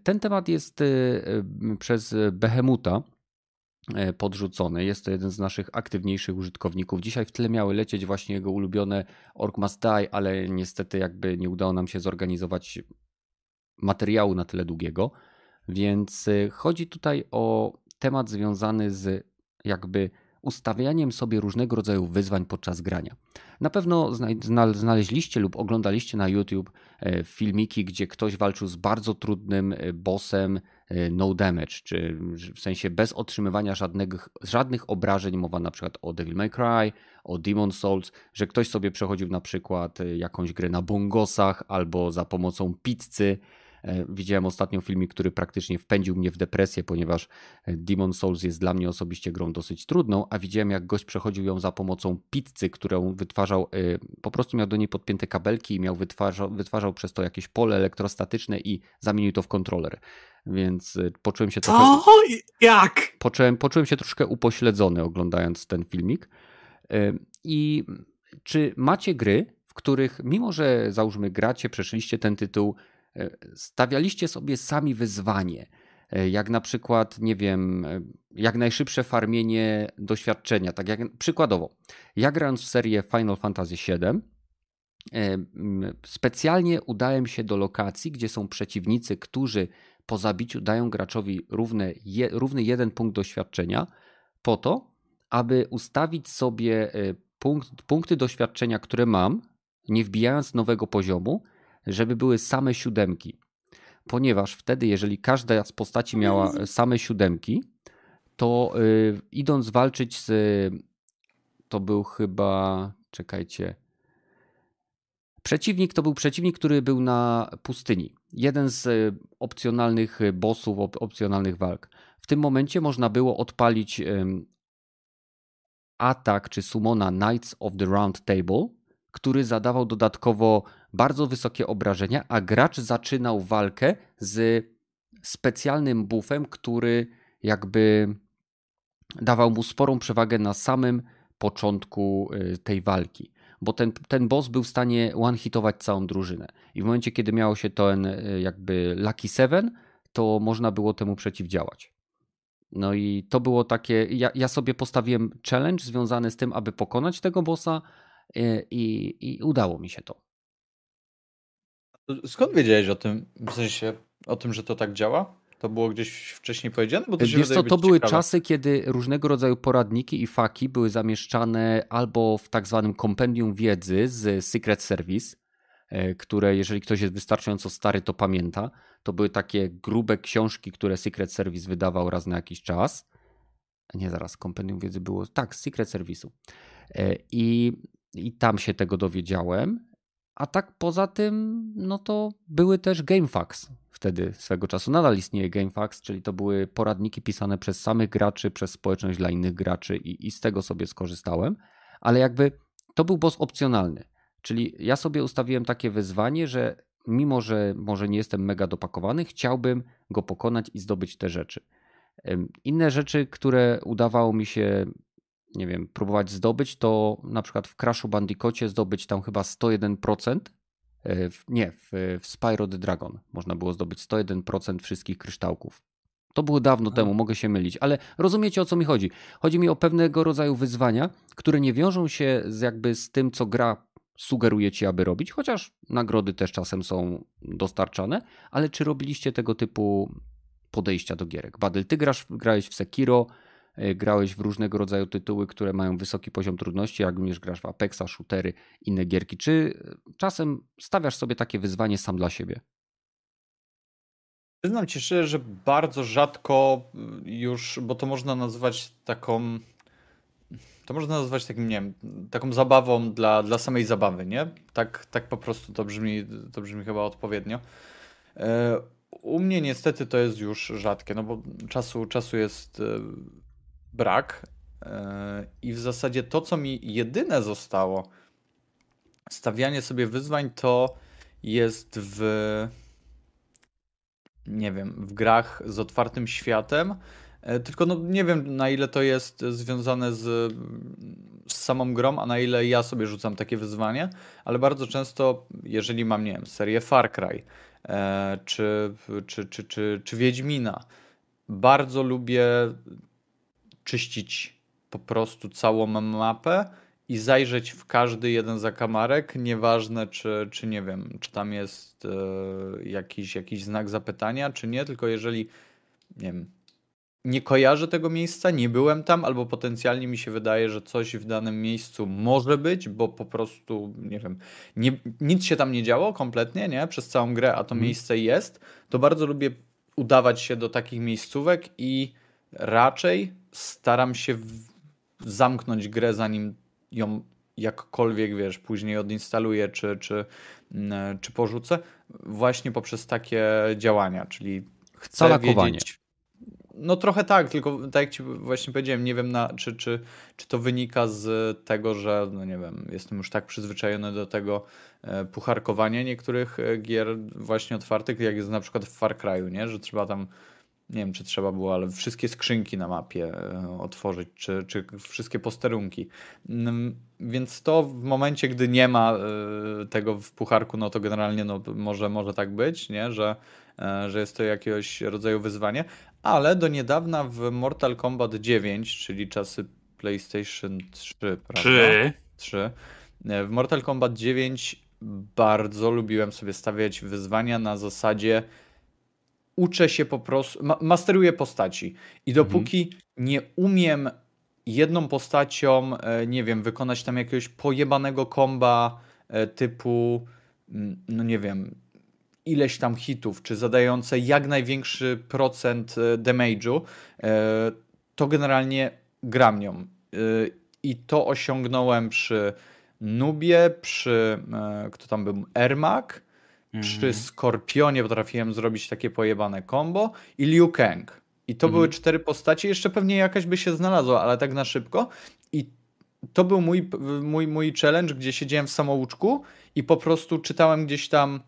ten temat jest e, przez Behemuta e, podrzucony. Jest to jeden z naszych aktywniejszych użytkowników. Dzisiaj w tle miały lecieć właśnie jego ulubione Orc Must Die, ale niestety jakby nie udało nam się zorganizować materiału na tyle długiego. Więc chodzi tutaj o temat związany z jakby ustawianiem sobie różnego rodzaju wyzwań podczas grania. Na pewno znaleźliście lub oglądaliście na YouTube e, filmiki, gdzie ktoś walczył z bardzo trudnym e, bossem e, no damage, czy w sensie bez otrzymywania żadnych, żadnych obrażeń. Mowa na przykład o Devil May Cry, o Demon Souls, że ktoś sobie przechodził na przykład jakąś grę na bongosach albo za pomocą pizzy widziałem ostatnio filmik, który praktycznie wpędził mnie w depresję, ponieważ e, Demon Souls jest dla mnie osobiście grą dosyć trudną, a widziałem jak gość przechodził ją za pomocą pizzy, którą wytwarzał, e, po prostu miał do niej podpięte kabelki i miał wytwarzał, wytwarzał przez to jakieś pole elektrostatyczne i zamienił to w kontroler. Więc poczułem się trochę...
Co? Jak?
Poczułem, poczułem się troszkę upośledzony oglądając ten filmik. I czy macie gry, w których mimo, że załóżmy gracie, przeszliście ten tytuł, E, stawialiście sobie sami wyzwanie, e, jak na przykład, nie wiem, e, jak najszybsze farmienie doświadczenia. Tak jak przykładowo, ja grając w serię Final Fantasy VII, specjalnie udałem się do lokacji, gdzie są przeciwnicy, którzy po zabiciu dają graczowi równy, równy jeden punkt doświadczenia, po to, aby ustawić sobie punkt, punkty doświadczenia, które mam, nie wbijając nowego poziomu, żeby były same siódemki. Ponieważ wtedy, jeżeli każda z postaci miała same siódemki, to yy, idąc walczyć z. To był chyba. Czekajcie. Przeciwnik to był przeciwnik, który był na pustyni. Jeden z y, opcjonalnych bossów, opcjonalnych walk. W tym momencie można było odpalić atak czy sumona Knights of the Round Table, który zadawał dodatkowo bardzo wysokie obrażenia, a gracz zaczynał walkę z specjalnym buffem, który jakby dawał mu sporą przewagę na samym początku y, tej walki. Bo ten, ten boss był w stanie one-hitować całą drużynę. I w momencie, kiedy miało się ten y, jakby Lucky Seven, to można było temu przeciwdziałać. No i to było takie. Ja, ja sobie postawiłem challenge związany z tym, aby pokonać tego bossa, y, i, i udało mi się to.
Skąd wiedziałeś o tym, w sensie o tym, że to tak działa? To było gdzieś wcześniej powiedziane?
Bo to Wiesz co, to były ciekawe. czasy, kiedy różnego rodzaju poradniki i faki były zamieszczane albo w tak zwanym kompendium wiedzy z Secret Service, e, które jeżeli ktoś jest wystarczająco stary, to pamięta. To były takie grube książki, które Secret Service wydawał raz na jakiś czas. Nie, zaraz, kompendium wiedzy było, tak, z Secret Service'u. E, I, I tam się tego dowiedziałem. A tak poza tym, no to były też GameFAQs wtedy swego czasu. Nadal istnieje GameFAQs, czyli to były poradniki pisane przez samych graczy, przez społeczność dla innych graczy i, i z tego sobie skorzystałem. Ale jakby to był boss opcjonalny. Czyli ja sobie ustawiłem takie wyzwanie, że mimo, że może nie jestem mega dopakowany, chciałbym go pokonać i zdobyć te rzeczy. Inne rzeczy, które udawało mi się nie wiem, próbować zdobyć, to na przykład w Crashu Bandicoocie zdobyć tam chyba 101%. E, nie, w, w Spyro the Dragon można było zdobyć 101% wszystkich kryształków. To było dawno temu, mogę się mylić, ale rozumiecie o co mi chodzi. Chodzi mi o pewnego rodzaju wyzwania, które nie wiążą się z jakby z tym, co gra sugeruje ci, aby robić, chociaż nagrody też czasem są dostarczane, ale czy robiliście tego typu podejścia do gierek? Badel, ty grasz, grałeś w Sekiro, grałeś w różnego rodzaju tytuły, które mają wysoki poziom trudności, jak również grasz w Apexa, shootery, inne gierki. Czy e, czasem stawiasz sobie takie wyzwanie sam dla siebie?
Przyznam ci szczerze, że bardzo rzadko y, już, bo to można nazwać taką. To można nazwać takim, nie wiem, taką zabawą dla, dla samej zabawy, nie? Tak, tak po prostu to brzmi, to brzmi chyba odpowiednio. E, u mnie niestety to jest już rzadkie, no bo czasu, czasu jest brak. E, I w zasadzie to, co mi jedyne zostało, stawianie sobie wyzwań, to jest w. Nie wiem, w grach z otwartym światem. E, tylko no, nie wiem, na ile to jest związane z, z samą grą, a na ile ja sobie rzucam takie wyzwanie, ale bardzo często, jeżeli mam, nie wiem, serię Far Cry e, czy, czy, czy, czy, czy Wiedźmina, bardzo lubię czyścić po prostu całą mapę i zajrzeć w każdy jeden zakamarek, nieważne czy, czy nie wiem, czy tam jest e, jakiś, jakiś znak zapytania, czy nie, tylko jeżeli nie wiem, nie kojarzę tego miejsca, nie byłem tam, albo potencjalnie mi się wydaje, że coś w danym miejscu może być, bo po prostu, nie wiem, nie, nic się tam nie działo kompletnie, nie? Przez całą grę, a to mm. miejsce jest, to bardzo lubię udawać się do takich miejscówek i raczej staram się zamknąć grę, zanim ją jakkolwiek, wiesz, później odinstaluję czy, czy, mm, czy porzucę, właśnie poprzez takie działania, czyli chcę wiedzieć... No trochę tak, tylko tak jak ci właśnie powiedziałem, nie wiem na, czy, czy, czy to wynika z tego, że no nie wiem, jestem już tak przyzwyczajony do tego e, pucharkowania niektórych e, gier właśnie otwartych, jak jest na przykład w Far Cry'u, nie? że trzeba tam nie wiem czy trzeba było, ale wszystkie skrzynki na mapie e, otworzyć, czy, czy wszystkie posterunki. Mm, więc to w momencie, gdy nie ma e, tego w pucharku, no to generalnie no, może, może tak być, nie? Że, e, że jest to jakiegoś rodzaju wyzwanie. Ale do niedawna w Mortal Kombat 9, czyli czasy PlayStation 3, prawda?
3.
3. W Mortal Kombat 9 bardzo lubiłem sobie stawiać wyzwania na zasadzie uczę się po prostu, ma masteruję postaci i dopóki mhm. nie umiem jedną postacią, e, nie wiem, wykonać tam jakiegoś pojebanego komba e, typu, mm, no nie wiem, ileś tam hitów, czy zadające jak największy procent e, damage'u, to generalnie gram nią. I to osiągnąłem przy Nubie, przy, kto tam był, Ermak, przy mhm. Skorpionie potrafiłem zrobić takie pojebane combo i Liu Kang. I to były mhm. cztery postacie, jeszcze pewnie jakaś by się znalazła, ale tak na szybko. I to był mój, mój, mój challenge, gdzie siedziałem w samouczku i po prostu czytałem gdzieś tam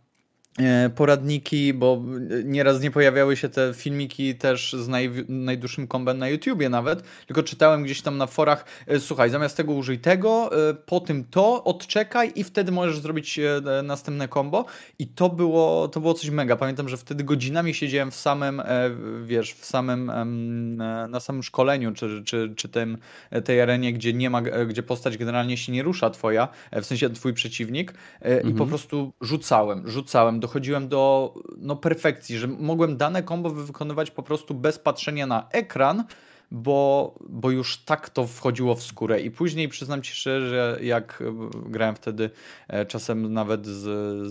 poradniki, bo nieraz nie pojawiały się te filmiki też z naj, najdłuższym kombem na YouTubie nawet, tylko czytałem gdzieś tam na forach, e, słuchaj, zamiast tego użyj tego, e, po tym to, odczekaj i wtedy możesz zrobić następne combo i to było, to było coś mega. Pamiętam, że wtedy godzinami siedziałem w samym, wiesz, w samym, na samym szkoleniu, czy, czy, czy tym, tej arenie, gdzie nie ma, gdzie postać generalnie się nie rusza twoja, w sensie twój przeciwnik mhm. i po mhm. prostu rzucałem, rzucałem dochodziłem do no, perfekcji, że mogłem dane combo wykonywać po prostu bez patrzenia na ekran, bo, bo już tak to wchodziło w skórę. I później przyznam ci szczerze, że jak grałem wtedy e, czasem nawet z,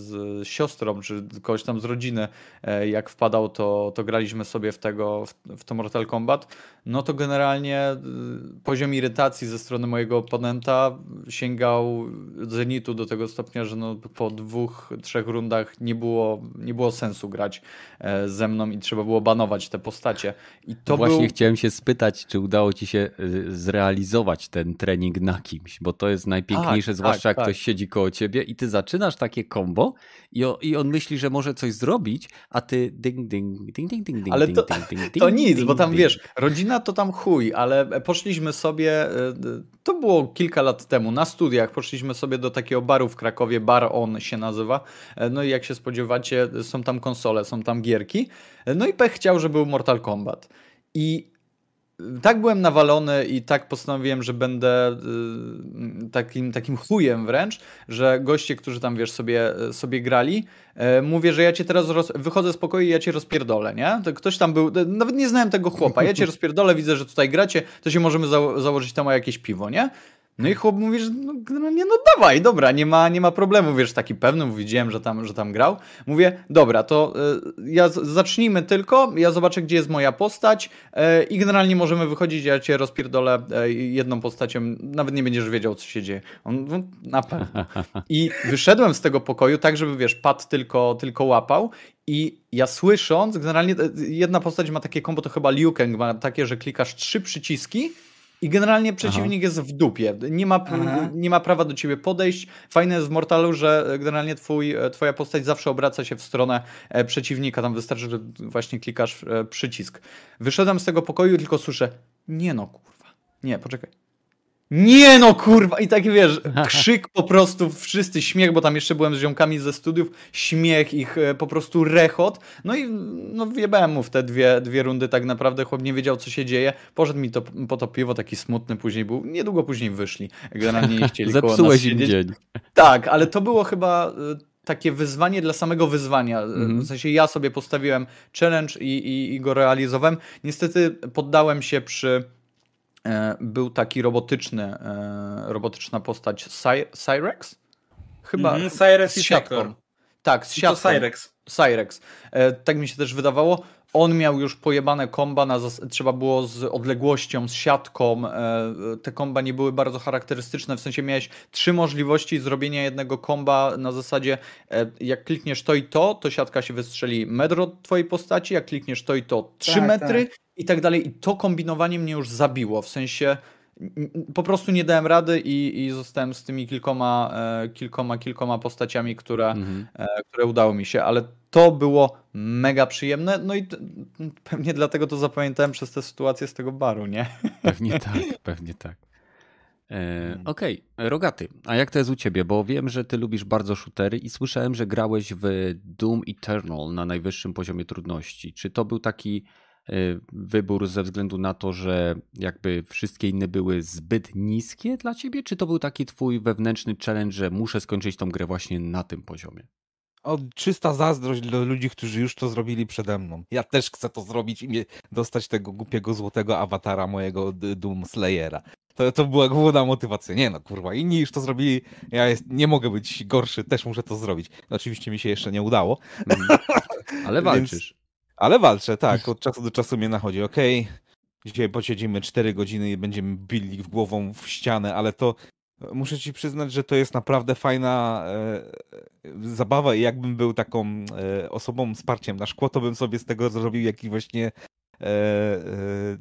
z siostrą, czy kogoś tam z rodziny, e, jak wpadał, to, to graliśmy sobie w tego, w to Mortal Kombat, no to generalnie e, poziom irytacji ze strony mojego oponenta sięgał zenitu do tego stopnia, że no po dwóch, trzech rundach nie było, nie było sensu grać ze mną i trzeba było banować te postacie. I to
Właśnie
był...
chciałem się spytać, zapytać, czy udało ci się y, zrealizować ten trening na kimś, bo to jest najpiękniejsze, tak, zwłaszcza tak, jak tak. ktoś siedzi koło ciebie i ty zaczynasz takie combo i, o, i on myśli, że może coś zrobić, a ty ding, ding, ding, ding, ding,
ale
ding,
to,
ding, ding,
ding, to nic, ding, bo tam wiesz, rodzina to tam chuj, ale poszliśmy sobie, y, to było kilka lat temu, na studiach poszliśmy sobie do takiego baru w Krakowie, Bar On się nazywa, e, no i jak się spodziewacie, są tam konsole, są tam gierki, e, no i pech chciał, że był Mortal Kombat. I tak byłem nawalony i tak postanowiłem, że będę y, takim, takim chujem wręcz, że goście, którzy tam, wiesz, sobie, sobie grali, y, mówię, że ja cię teraz roz... wychodzę z pokoju i ja cię rozpierdolę, nie? To ktoś tam był, nawet nie znałem tego chłopa, ja cię <laughs> rozpierdolę, widzę, że tutaj gracie, to się możemy za założyć tam o jakieś piwo, nie? No i chłop mówi, że no, generalnie no dawaj, dobra, nie ma, nie ma problemu, wiesz, taki pewny, widziałem, że tam, że tam grał. Mówię, dobra, to y, ja zacznijmy tylko, ja zobaczę, gdzie jest moja postać y, i generalnie możemy wychodzić, ja cię rozpierdolę y, jedną postacią, nawet nie będziesz wiedział, co się dzieje. On, no, na pewno. I wyszedłem z tego pokoju tak, żeby, wiesz, pad tylko, tylko łapał i ja słysząc, generalnie jedna postać ma takie kombo, to chyba Liu Kang ma takie, że klikasz trzy przyciski i generalnie przeciwnik Aha. jest w dupie. Nie ma, nie ma prawa do ciebie podejść. Fajne jest w Mortalu, że generalnie twój, e, twoja postać zawsze obraca się w stronę e, przeciwnika. Tam wystarczy, że właśnie klikasz e, przycisk. Wyszedłem z tego pokoju i tylko słyszę, nie no kurwa, nie, poczekaj. Nie no kurwa! I taki wiesz, <laughs> krzyk po prostu, wszyscy śmiech, bo tam jeszcze byłem z ziomkami ze studiów, śmiech ich, e, po prostu rechot. No i no wjebałem mu w te dwie, dwie rundy tak naprawdę, chłop nie wiedział co się dzieje. Poszedł mi to, po to piwo, taki smutny później był. Niedługo później wyszli. Generalnie nie chcieli <laughs>
Zepsułeś im dzień.
Tak, ale to było chyba e, takie wyzwanie dla samego wyzwania.
Mhm.
W sensie ja sobie postawiłem challenge i, i, i go realizowałem. Niestety poddałem się przy. E, był taki robotyczny, e, robotyczna postać Cy Cyrex? Chyba.
Mhm, Cyrex
z
i
siatką. Tak, z
I to
siatką.
Cyrex.
Cyrex. E, tak mi się też wydawało. On miał już pojebane komba, na zas- trzeba było z odległością, z siatką. Te komba nie były bardzo charakterystyczne, w sensie miałeś trzy możliwości zrobienia jednego komba na zasadzie jak klikniesz to i to, to siatka się wystrzeli metr od twojej postaci, jak klikniesz to i to trzy
Tak,
metry i tak dalej. I to kombinowanie mnie już zabiło, w sensie po prostu nie dałem rady i, i zostałem z tymi kilkoma, e, kilkoma, kilkoma postaciami, które
Mhm.
e, które udało mi się, ale to było mega przyjemne, no i pewnie dlatego to zapamiętałem przez tę sytuację z tego baru, nie? <laughs>
Pewnie tak, pewnie tak. E,
Mhm.
Okej, Rogaty, a jak to jest u ciebie? Bo wiem, że ty lubisz bardzo shootery i słyszałem, że grałeś w Doom Eternal na najwyższym poziomie trudności. Czy to był taki wybór ze względu na to, że jakby wszystkie inne były zbyt niskie dla ciebie, czy to był taki twój wewnętrzny challenge, że muszę skończyć tą grę właśnie na tym poziomie?
O, czysta zazdrość dla ludzi, którzy już to zrobili przede mną. Ja też chcę to zrobić i mnie dostać tego głupiego złotego awatara mojego Doom Slayera. To, to była główna motywacja. Nie no, kurwa, inni już to zrobili, ja jest, nie mogę być gorszy, też muszę to zrobić. Oczywiście mi się jeszcze nie udało,
Mhm. Ale <laughs> walczysz.
Ale walczę, tak, od czasu do czasu mnie nachodzi. Okej, dzisiaj posiedzimy 4 godziny i będziemy bili w głową w ścianę, ale to muszę ci przyznać, że to jest naprawdę fajna e, e, zabawa i jakbym był taką e, osobą wsparciem na szkło, to bym sobie z tego zrobił jakiś właśnie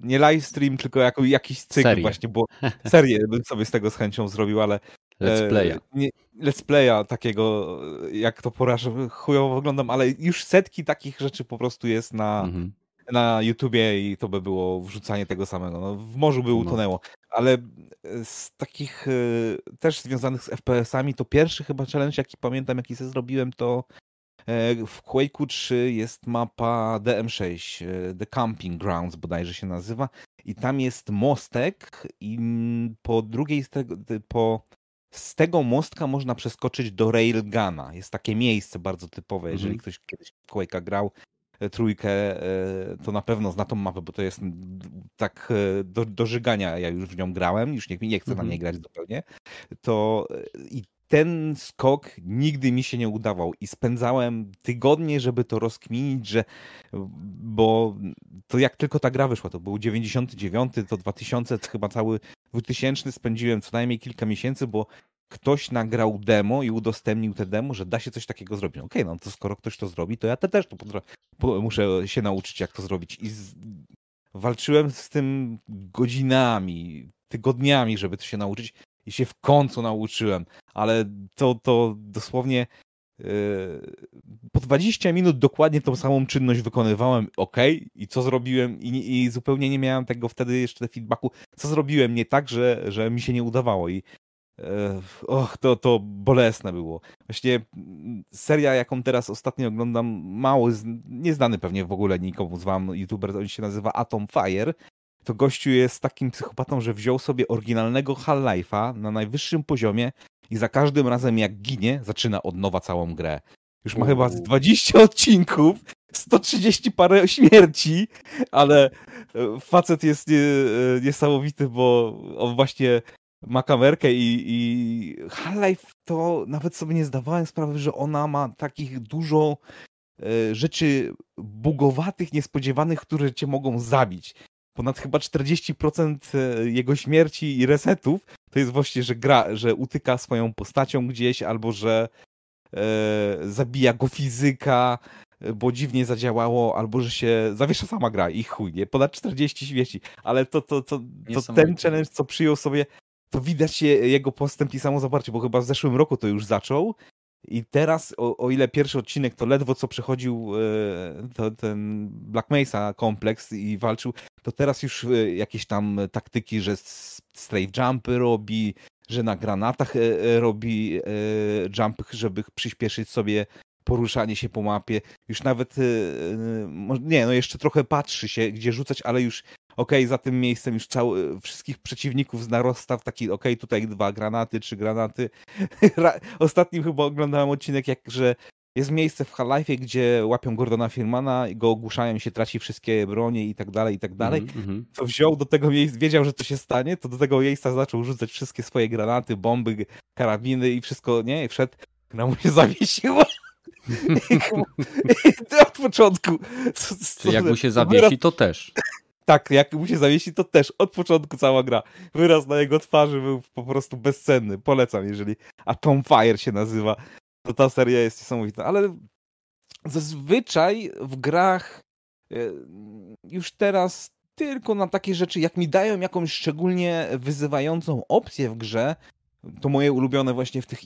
nie live stream, tylko jako, jakiś cykl
Serię.
właśnie, bo <laughs> serię bym sobie z tego z chęcią zrobił, ale
Let's
e,
playa.
Nie, let's playa takiego, e, jak to porażę, chujowo wyglądam, ale już setki takich rzeczy po prostu jest na,
Mhm.
na YouTubie i to by było wrzucanie tego samego. No, w morzu by
No.
utonęło. Ale e, z takich e, też związanych z FPS-ami, to pierwszy chyba challenge, jaki pamiętam, jaki sobie zrobiłem, to e, w Quake'u 3 jest mapa DM6, e, The Camping Grounds bodajże się nazywa i tam jest mostek i mm, po drugiej z tego, po z tego mostka można przeskoczyć do Railguna. Jest takie miejsce bardzo typowe, jeżeli
Mhm.
ktoś kiedyś w Quake'a grał, e, trójkę, e, to na pewno zna tą mapę, bo to jest mm, tak e, do, do żygania. Ja już w nią grałem, już nie, nie chcę na
Mhm.
niej grać zupełnie. To e, i ten skok nigdy mi się nie udawał i spędzałem tygodnie, żeby to rozkminić, że bo to jak tylko ta gra wyszła, to był 99, to 2000, to chyba cały 2000 spędziłem co najmniej kilka miesięcy, bo ktoś nagrał demo i udostępnił te demo, że da się coś takiego zrobić. Okej, no to skoro ktoś to zrobi, to ja te też to muszę się nauczyć, jak to zrobić. I z, walczyłem z tym godzinami, tygodniami, żeby to się nauczyć i się w końcu nauczyłem, ale to, to dosłownie yy, po 20 minut dokładnie tą samą czynność wykonywałem, ok, i co zrobiłem, i, i zupełnie nie miałem tego wtedy jeszcze feedbacku, co zrobiłem nie tak, że, że mi się nie udawało i e, och, to, to bolesne było. Właśnie seria, jaką teraz ostatnio oglądam, mało, z- nieznany pewnie w ogóle nikomu z wam youtuber, on się nazywa Atom Fire, to gościu jest takim psychopatą, że wziął sobie oryginalnego Half-Life'a na najwyższym poziomie i za każdym razem jak ginie, zaczyna od nowa całą grę. Już ma chyba z
Uuu.
20 odcinków, 130 parę śmierci, ale e, facet jest nie, e, niesamowity, bo on właśnie ma kamerkę i, i Half-Life to nawet sobie nie zdawałem sprawy, że ona ma takich dużo e, rzeczy bugowatych, niespodziewanych, które cię mogą zabić. Ponad chyba 40% e, jego śmierci i resetów to jest właśnie, że gra, że utyka swoją postacią gdzieś, albo że e, zabija go fizyka, e, bo dziwnie zadziałało, albo że się zawiesza sama gra i chuj, nie? Ponad 40 śmierci. Ale to, to, to, to ten
Niesamowite.
challenge, co przyjął sobie, to widać je, jego postęp i samo zaparcie, bo chyba w zeszłym roku to już zaczął. I teraz, o, o ile pierwszy odcinek to ledwo co przechodził e, to, ten Black Mesa kompleks i walczył, to teraz już e, jakieś tam taktyki, że s- strafe jumpy robi, że na granatach e, robi jumpy, żeby przyspieszyć sobie poruszanie się po mapie. Już nawet, nie, no jeszcze trochę patrzy się, gdzie rzucać, ale już okej, za tym miejscem już cały, wszystkich przeciwników zna rozstaw, taki okej, tutaj dwa granaty, trzy granaty. <laughs> Ostatnim chyba oglądałem odcinek, jak że jest miejsce w Half-Life, gdzie łapią Gordona Firmana i go ogłuszają, się traci wszystkie bronie i tak dalej, i tak dalej. Mm -hmm. To wziął do tego miejsca, wiedział, że to się stanie, to do tego miejsca zaczął rzucać wszystkie swoje granaty, bomby, karabiny i wszystko, nie? I wszedł, gra mu się zawiesiła. <laughs> I <laughs> od początku.
Czyli jak mu się zawiesi, to też.
Tak, jak mu się zawiesi, to też od początku cała gra. Wyraz na jego twarzy był po prostu bezcenny. Polecam, jeżeli. A Tom Fire się nazywa to ta seria jest niesamowita, ale zazwyczaj w grach e, już teraz tylko na takie rzeczy, jak mi dają jakąś szczególnie wyzywającą opcję w grze, to moje ulubione właśnie w tych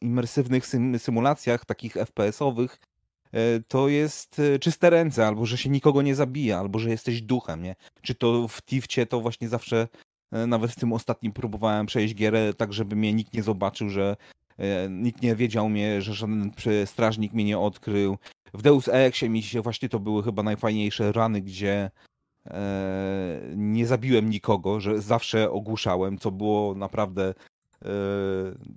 imersywnych symulacjach, takich FPS-owych, to jest e, czyste ręce, albo że się nikogo nie zabija, albo że jesteś duchem, nie? Czy to w Tifcie to właśnie zawsze, nawet w tym ostatnim próbowałem przejść gierę tak, żeby mnie nikt nie zobaczył, że E, nikt nie wiedział mnie, że żaden strażnik mnie nie odkrył. W Deus Exie mi się właśnie to były chyba najfajniejsze rany, gdzie e, nie zabiłem nikogo, że zawsze ogłuszałem, co było naprawdę e,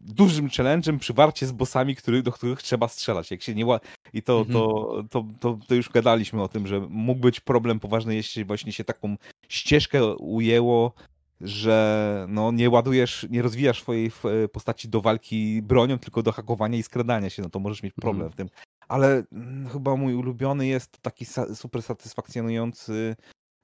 dużym challenge'em przy warcie z bossami, który, do których trzeba strzelać. Jak się nie. I to, mhm. to, to, to, to, już gadaliśmy o tym, że mógł być problem poważny, jeśli właśnie się taką ścieżkę ujęło, że no, nie ładujesz, nie rozwijasz swojej e, postaci do walki bronią, tylko do hakowania i skradania się, no to możesz mieć problem mm. w tym. Ale mm, chyba mój ulubiony jest taki super satysfakcjonujący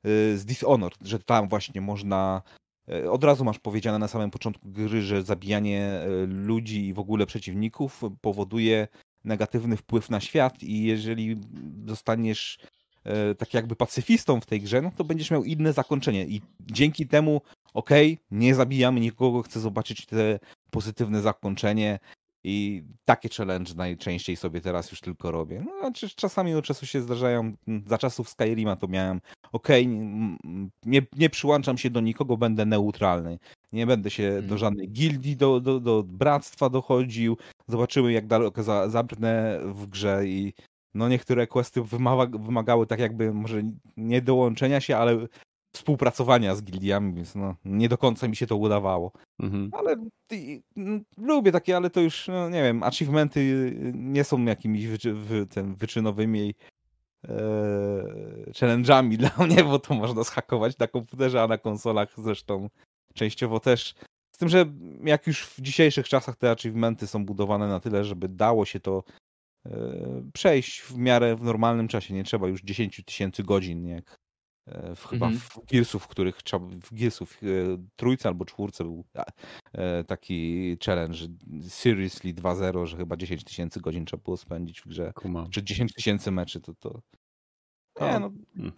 y, z Dishonored, że tam właśnie można e, od razu masz powiedziane na samym początku gry, że zabijanie e, ludzi i w ogóle przeciwników powoduje negatywny wpływ na świat i jeżeli zostaniesz tak jakby pacyfistą w tej grze, no to będziesz miał inne zakończenie. I dzięki temu okej, okay, nie zabijamy nikogo, chcę zobaczyć te pozytywne zakończenie i takie challenge najczęściej sobie teraz już tylko robię. No, znaczy, czasami od czasu się zdarzają, za czasów Skyrima to miałem, okej, okay, nie, nie przyłączam się do nikogo, będę neutralny. Nie będę się hmm. do żadnej gildii, do, do, do bractwa dochodził. Zobaczymy, jak daleko za, zabrnę w grze i no niektóre questy wymaga, wymagały tak jakby może nie dołączenia się, ale współpracowania z gildiami, więc no, nie do końca mi się to udawało. Mhm. Ale y, lubię takie, ale to już, no, nie wiem, achievementy nie są jakimiś wyczy, wy, ten, wyczynowymi e, challenge'ami <laughs> dla mnie, bo to można zhakować na komputerze, a na konsolach zresztą częściowo też. Z tym, że jak już w dzisiejszych czasach te achievementy są budowane na tyle, żeby dało się to e, przejść w miarę w normalnym czasie. Nie trzeba już 10 tysięcy godzin, jak w, chyba mhm. w Gearsów, w których trzeba, w Gearsów e, trójce albo czwórce był e, taki challenge Seriously 2.0, że chyba 10 tysięcy godzin trzeba było spędzić w grze, Kuma. czy 10 tysięcy meczy, to to nie, no, hmm.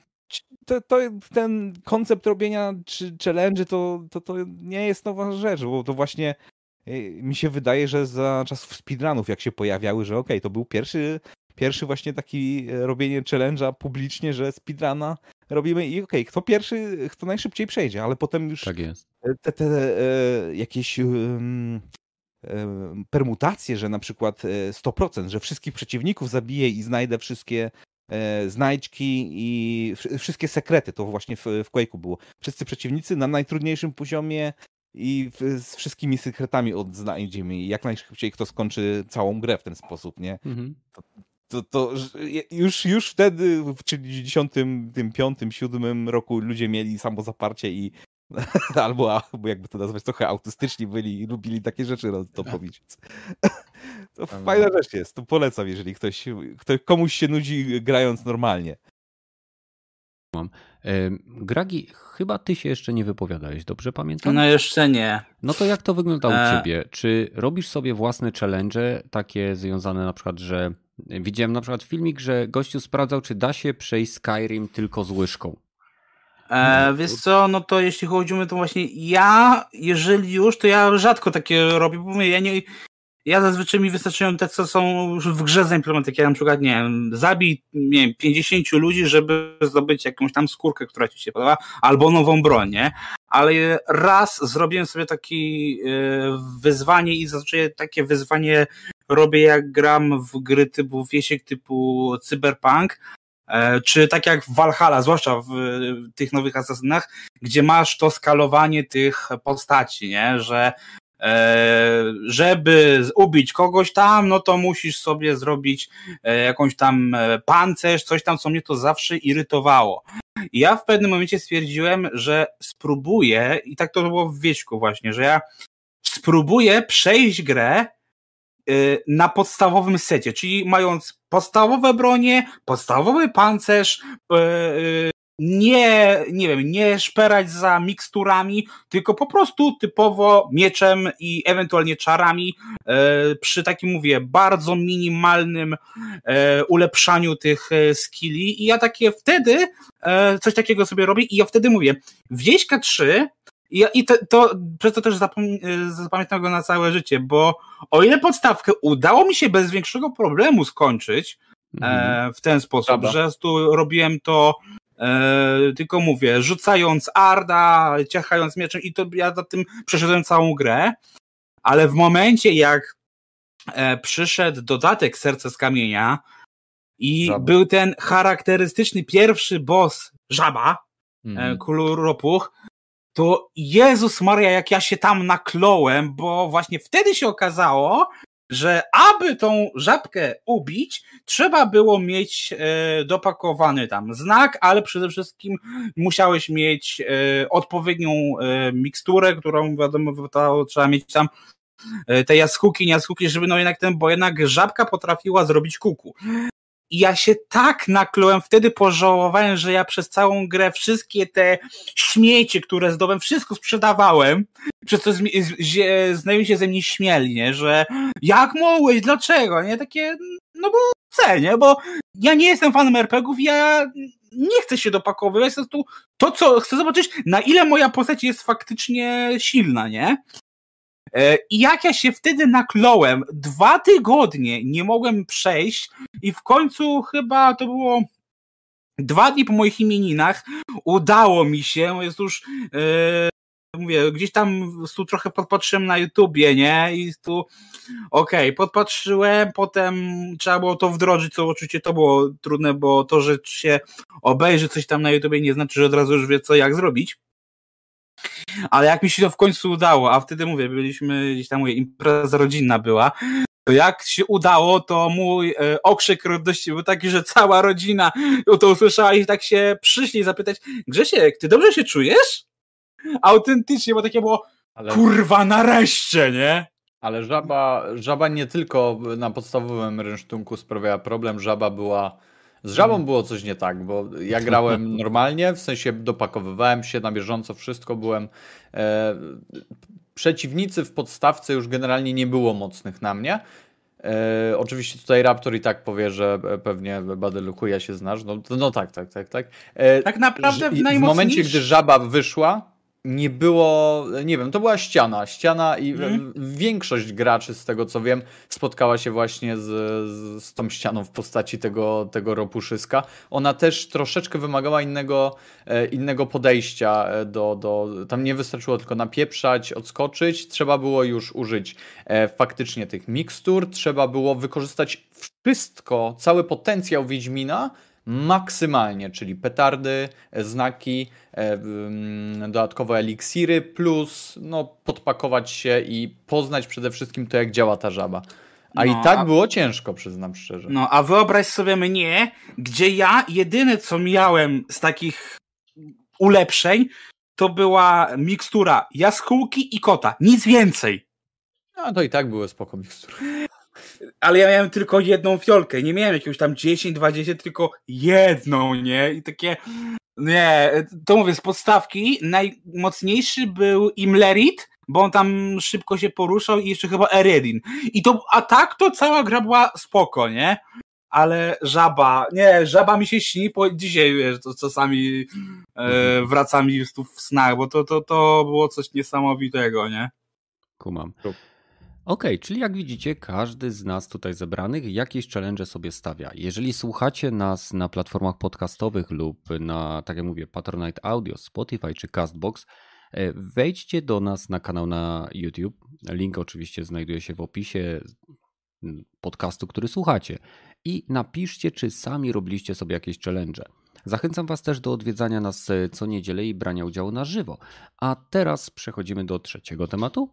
to, to, ten koncept robienia czy challenge to, to, to nie jest nowa rzecz, bo to właśnie mi się wydaje, że za czasów speedrunów jak się pojawiały, że okej, okay, to był pierwszy pierwszy właśnie taki robienie challenge'a publicznie, że speedruna robimy i okej, okay, kto pierwszy, kto najszybciej przejdzie, ale potem już
tak
te, te e, jakieś um, permutacje, że na przykład 100%, e, że wszystkich przeciwników zabiję i znajdę wszystkie e, znajdźki i wszystkie sekrety, to właśnie w, w Quake'u było. Wszyscy przeciwnicy na najtrudniejszym poziomie i z wszystkimi sekretami odznajdziemy i jak najszybciej kto skończy całą grę w ten sposób, nie? Mhm. To, to, to już, już wtedy, w 95, 7 roku ludzie mieli samozaparcie i <laughs> albo, albo jakby to nazwać, trochę autystyczni byli i lubili takie rzeczy to powiedzieć. <laughs> To fajna rzecz jest, to polecam, jeżeli ktoś, ktoś komuś się nudzi grając normalnie.
Mam. Gragi, chyba ty się jeszcze nie wypowiadałeś, dobrze pamiętam?
No jeszcze nie.
No to jak to wygląda u e... ciebie? Czy robisz sobie własne challenge, takie związane na przykład, że Widziałem na przykład filmik, że gościu sprawdzał, czy da się przejść Skyrim tylko z łyżką.
E, wiesz co, no to jeśli chodzi o to właśnie ja, jeżeli już, to ja rzadko takie robię, bo ja nie, ja zazwyczaj mi wystarczają te, co są już w grze zaimplementowane, jak na przykład, nie wiem, zabij, nie wiem, 50 ludzi, żeby zdobyć jakąś tam skórkę, która ci się podoba, albo nową broń, nie? Ale raz zrobiłem sobie takie wyzwanie i zazwyczaj takie wyzwanie robię jak gram w gry typu wiesiek, typu cyberpunk, E, czy tak jak w Valhalla, zwłaszcza w tych nowych asasynach, gdzie masz to skalowanie tych postaci, nie? Że żeby ubić kogoś tam, no to musisz sobie zrobić e, jakąś tam pancerz, coś tam, co mnie to zawsze irytowało. I ja w pewnym momencie stwierdziłem, że spróbuję, i tak to było w wieśku właśnie, że ja spróbuję przejść grę Y, na podstawowym secie, czyli mając podstawowe bronie, podstawowy pancerz, y, y, nie, nie wiem, nie szperać za miksturami, tylko po prostu typowo mieczem i ewentualnie czarami przy takim, mówię, bardzo minimalnym ulepszaniu tych skilli i ja takie wtedy coś takiego sobie robię i ja wtedy mówię, Wieśka 3 i, i to, to, przez to też zapamiętam go na całe życie, bo o ile podstawkę udało mi się bez większego problemu skończyć e, mhm. w ten sposób, Dobra. że tu robiłem to e, tylko mówię, rzucając arda, ciachając mieczem i to ja za tym przeszedłem całą grę, ale w momencie jak e, przyszedł dodatek Serce z Kamienia i Żaba. był ten charakterystyczny pierwszy boss Żaba, mhm. Kuluropuch, to Jezus Maria, jak ja się tam nakląłem, bo właśnie wtedy się okazało, że aby tą żabkę ubić, trzeba było mieć e, dopakowany tam znak, ale przede wszystkim musiałeś mieć e, odpowiednią e, miksturę, którą wiadomo, to trzeba mieć tam te jaskółki, nie jaskółki, żeby no jednak ten, bo jednak żabka potrafiła zrobić kuku. I ja się tak naklułem, wtedy pożałowałem, że ja przez całą grę wszystkie te śmiecie, które zdobyłem, wszystko sprzedawałem, przez to znajomi się ze mnie śmieli, nie? że jak mogłeś, dlaczego, nie? Takie, no bo chcę, nie? Bo ja nie jestem fanem RPGów, ja nie chcę się dopakowywać, to, to co, chcę zobaczyć, na ile moja postać jest faktycznie silna, nie? E, I jak ja się wtedy nakląłem, dwa tygodnie nie mogłem przejść i w końcu chyba to było dwa dni po moich imieninach udało mi się, jest już yy, mówię, gdzieś tam tu trochę podpatrzyłem na YouTubie, nie? I tu okej, okay, podpatrzyłem, potem trzeba było to wdrożyć, co oczywiście to było trudne, bo to, że się obejrzy coś tam na YouTubie nie znaczy, że od razu już wie co jak zrobić. Ale jak mi się to w końcu udało, a wtedy mówię, byliśmy gdzieś tam, mówię, impreza rodzinna była, to jak się udało, to mój e, okrzyk radości był taki, że cała rodzina <laughs> to usłyszała i tak się przyszli zapytać, Grzesiek, ty dobrze się czujesz? Autentycznie, bo takie było, Ale... kurwa, nareszcie, nie?
Ale żaba, żaba nie tylko na podstawowym rynsztunku sprawiała problem, żaba była z żabą było coś nie tak, bo ja grałem <laughs> normalnie, w sensie dopakowywałem się na bieżąco, wszystko byłem. E, przeciwnicy w podstawce już generalnie nie było mocnych na mnie. E, oczywiście tutaj Raptor i tak powie, że pewnie Badeluku ja się znasz. No, no tak, tak, tak, tak.
E, tak naprawdę w,
w momencie, gdy żaba wyszła, nie było, nie wiem, to była ściana. Ściana i mm. większość graczy, z tego co wiem, spotkała się właśnie z, z tą ścianą w postaci tego, tego ropuszyska. Ona też troszeczkę wymagała innego, e, innego podejścia e, do, do. Tam nie wystarczyło tylko napieprzać, odskoczyć, trzeba było już użyć e, faktycznie tych mikstur, trzeba było wykorzystać wszystko, cały potencjał Wiedźmina maksymalnie, czyli petardy, znaki, e, dodatkowe eliksiry, plus no, podpakować się i poznać przede wszystkim to, jak działa ta żaba. A no, i tak a... było ciężko, przyznam szczerze.
No, a wyobraź sobie mnie, gdzie ja jedyne co miałem z takich ulepszeń, to była mikstura jaskółki i kota. Nic więcej.
No to i tak były spoko mikstury
ale ja miałem tylko jedną fiolkę, nie miałem jakiegoś tam 10, 20, tylko jedną, nie? I takie, nie, to mówię, z podstawki najmocniejszy był Imlerit, bo on tam szybko się poruszał i jeszcze chyba Eredin. I to, a tak to cała gra była spoko, nie? Ale żaba, nie, żaba mi się śni, po dzisiaj wiesz, to czasami e, wraca mi tu w snach, bo to, to, to było coś niesamowitego, nie?
Kumam. Ok, czyli jak widzicie, każdy z nas tutaj zebranych jakieś challenge sobie stawia. Jeżeli słuchacie nas na platformach podcastowych lub na, tak jak mówię, Patronite Audio, Spotify czy Castbox, e, wejdźcie do nas na kanał na YouTube. Link oczywiście znajduje się w opisie podcastu, który słuchacie. i napiszcie, czy sami robiliście sobie jakieś challenge. Zachęcam Was też do odwiedzania nas e, co niedzielę i brania udziału na żywo. A teraz przechodzimy do trzeciego tematu,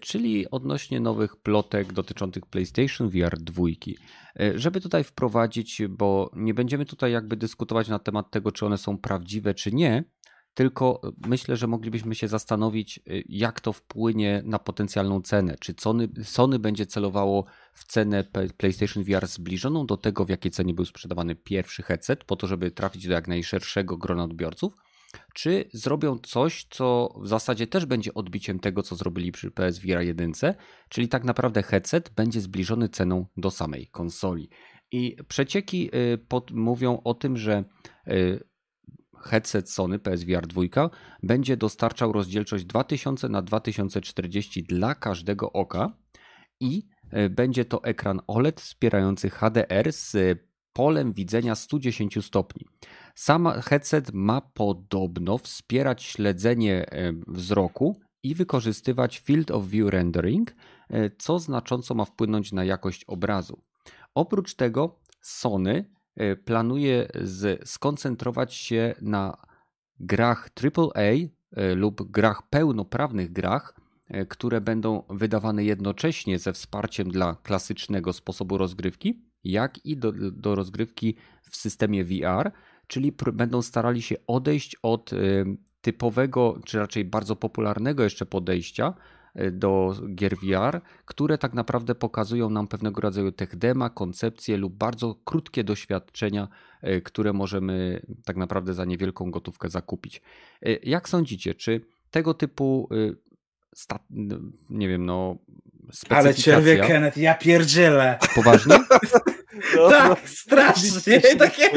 czyli odnośnie nowych plotek dotyczących PlayStation VR 2. E, żeby tutaj wprowadzić, bo nie będziemy tutaj jakby dyskutować na temat tego, czy one są prawdziwe, czy nie, tylko myślę, że moglibyśmy się zastanowić, jak to wpłynie na potencjalną cenę. Czy Sony, Sony będzie celowało w cenę PlayStation VR zbliżoną do tego, w jakiej cenie był sprzedawany pierwszy headset, po to, żeby trafić do jak najszerszego grona odbiorców, czy zrobią coś, co w zasadzie też będzie odbiciem tego, co zrobili przy PSVR 1, czyli tak naprawdę headset będzie zbliżony ceną do samej konsoli. I przecieki y, pod, mówią o tym, że y, headset Sony PSVR 2 będzie dostarczał rozdzielczość 2000 na 2040 dla każdego oka i E, będzie to ekran OLED wspierający HDR z polem widzenia 110 stopni. Sam headset ma podobno wspierać śledzenie e, wzroku i wykorzystywać Field of View Rendering, e, co znacząco ma wpłynąć na jakość obrazu. Oprócz tego Sony planuje skoncentrować się na grach AAA lub grach pełnoprawnych grach, E, które będą wydawane jednocześnie ze wsparciem dla klasycznego sposobu rozgrywki, jak i do, do rozgrywki w systemie VR, czyli będą starali się odejść od e, typowego, czy raczej bardzo popularnego jeszcze podejścia e, do gier VR, które tak naprawdę pokazują nam pewnego rodzaju techdema, koncepcje lub bardzo krótkie doświadczenia, które możemy tak naprawdę za niewielką gotówkę zakupić. Jak sądzicie, czy tego typu stat, nie wiem, no
Ale cierpię Kenneth, ja pierdzielę.
Poważnie? <laughs>
No, tak, no, strasznie. Takie,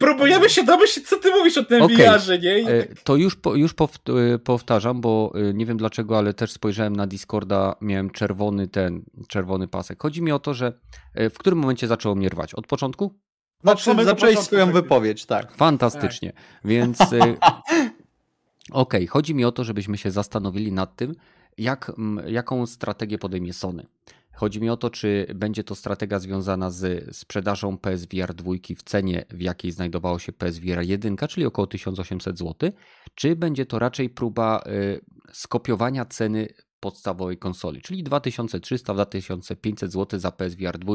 próbujemy się domyślić, co ty mówisz o tym okay. VR-ze, nie?
E, to już, już e, powtarzam, bo e, nie wiem dlaczego, ale też spojrzałem na Discorda, miałem czerwony ten, czerwony pasek. Chodzi mi o to, że w którym momencie zaczęło mnie rwać? Od początku?
Znaczy, zacząłeś swoją wypowiedź, tak.
Fantastycznie. Tak. Więc <laughs> OK, chodzi mi o to, żebyśmy się zastanowili nad tym, jak, jaką strategię podejmie Sony. Chodzi mi o to, czy będzie to strategia związana z sprzedażą PSVR 2 w cenie, w jakiej znajdowało się PSVR 1, czyli około 1800 zł, czy będzie to raczej próba y, skopiowania ceny podstawowej konsoli, czyli 2300-2500 zł za PSVR 2.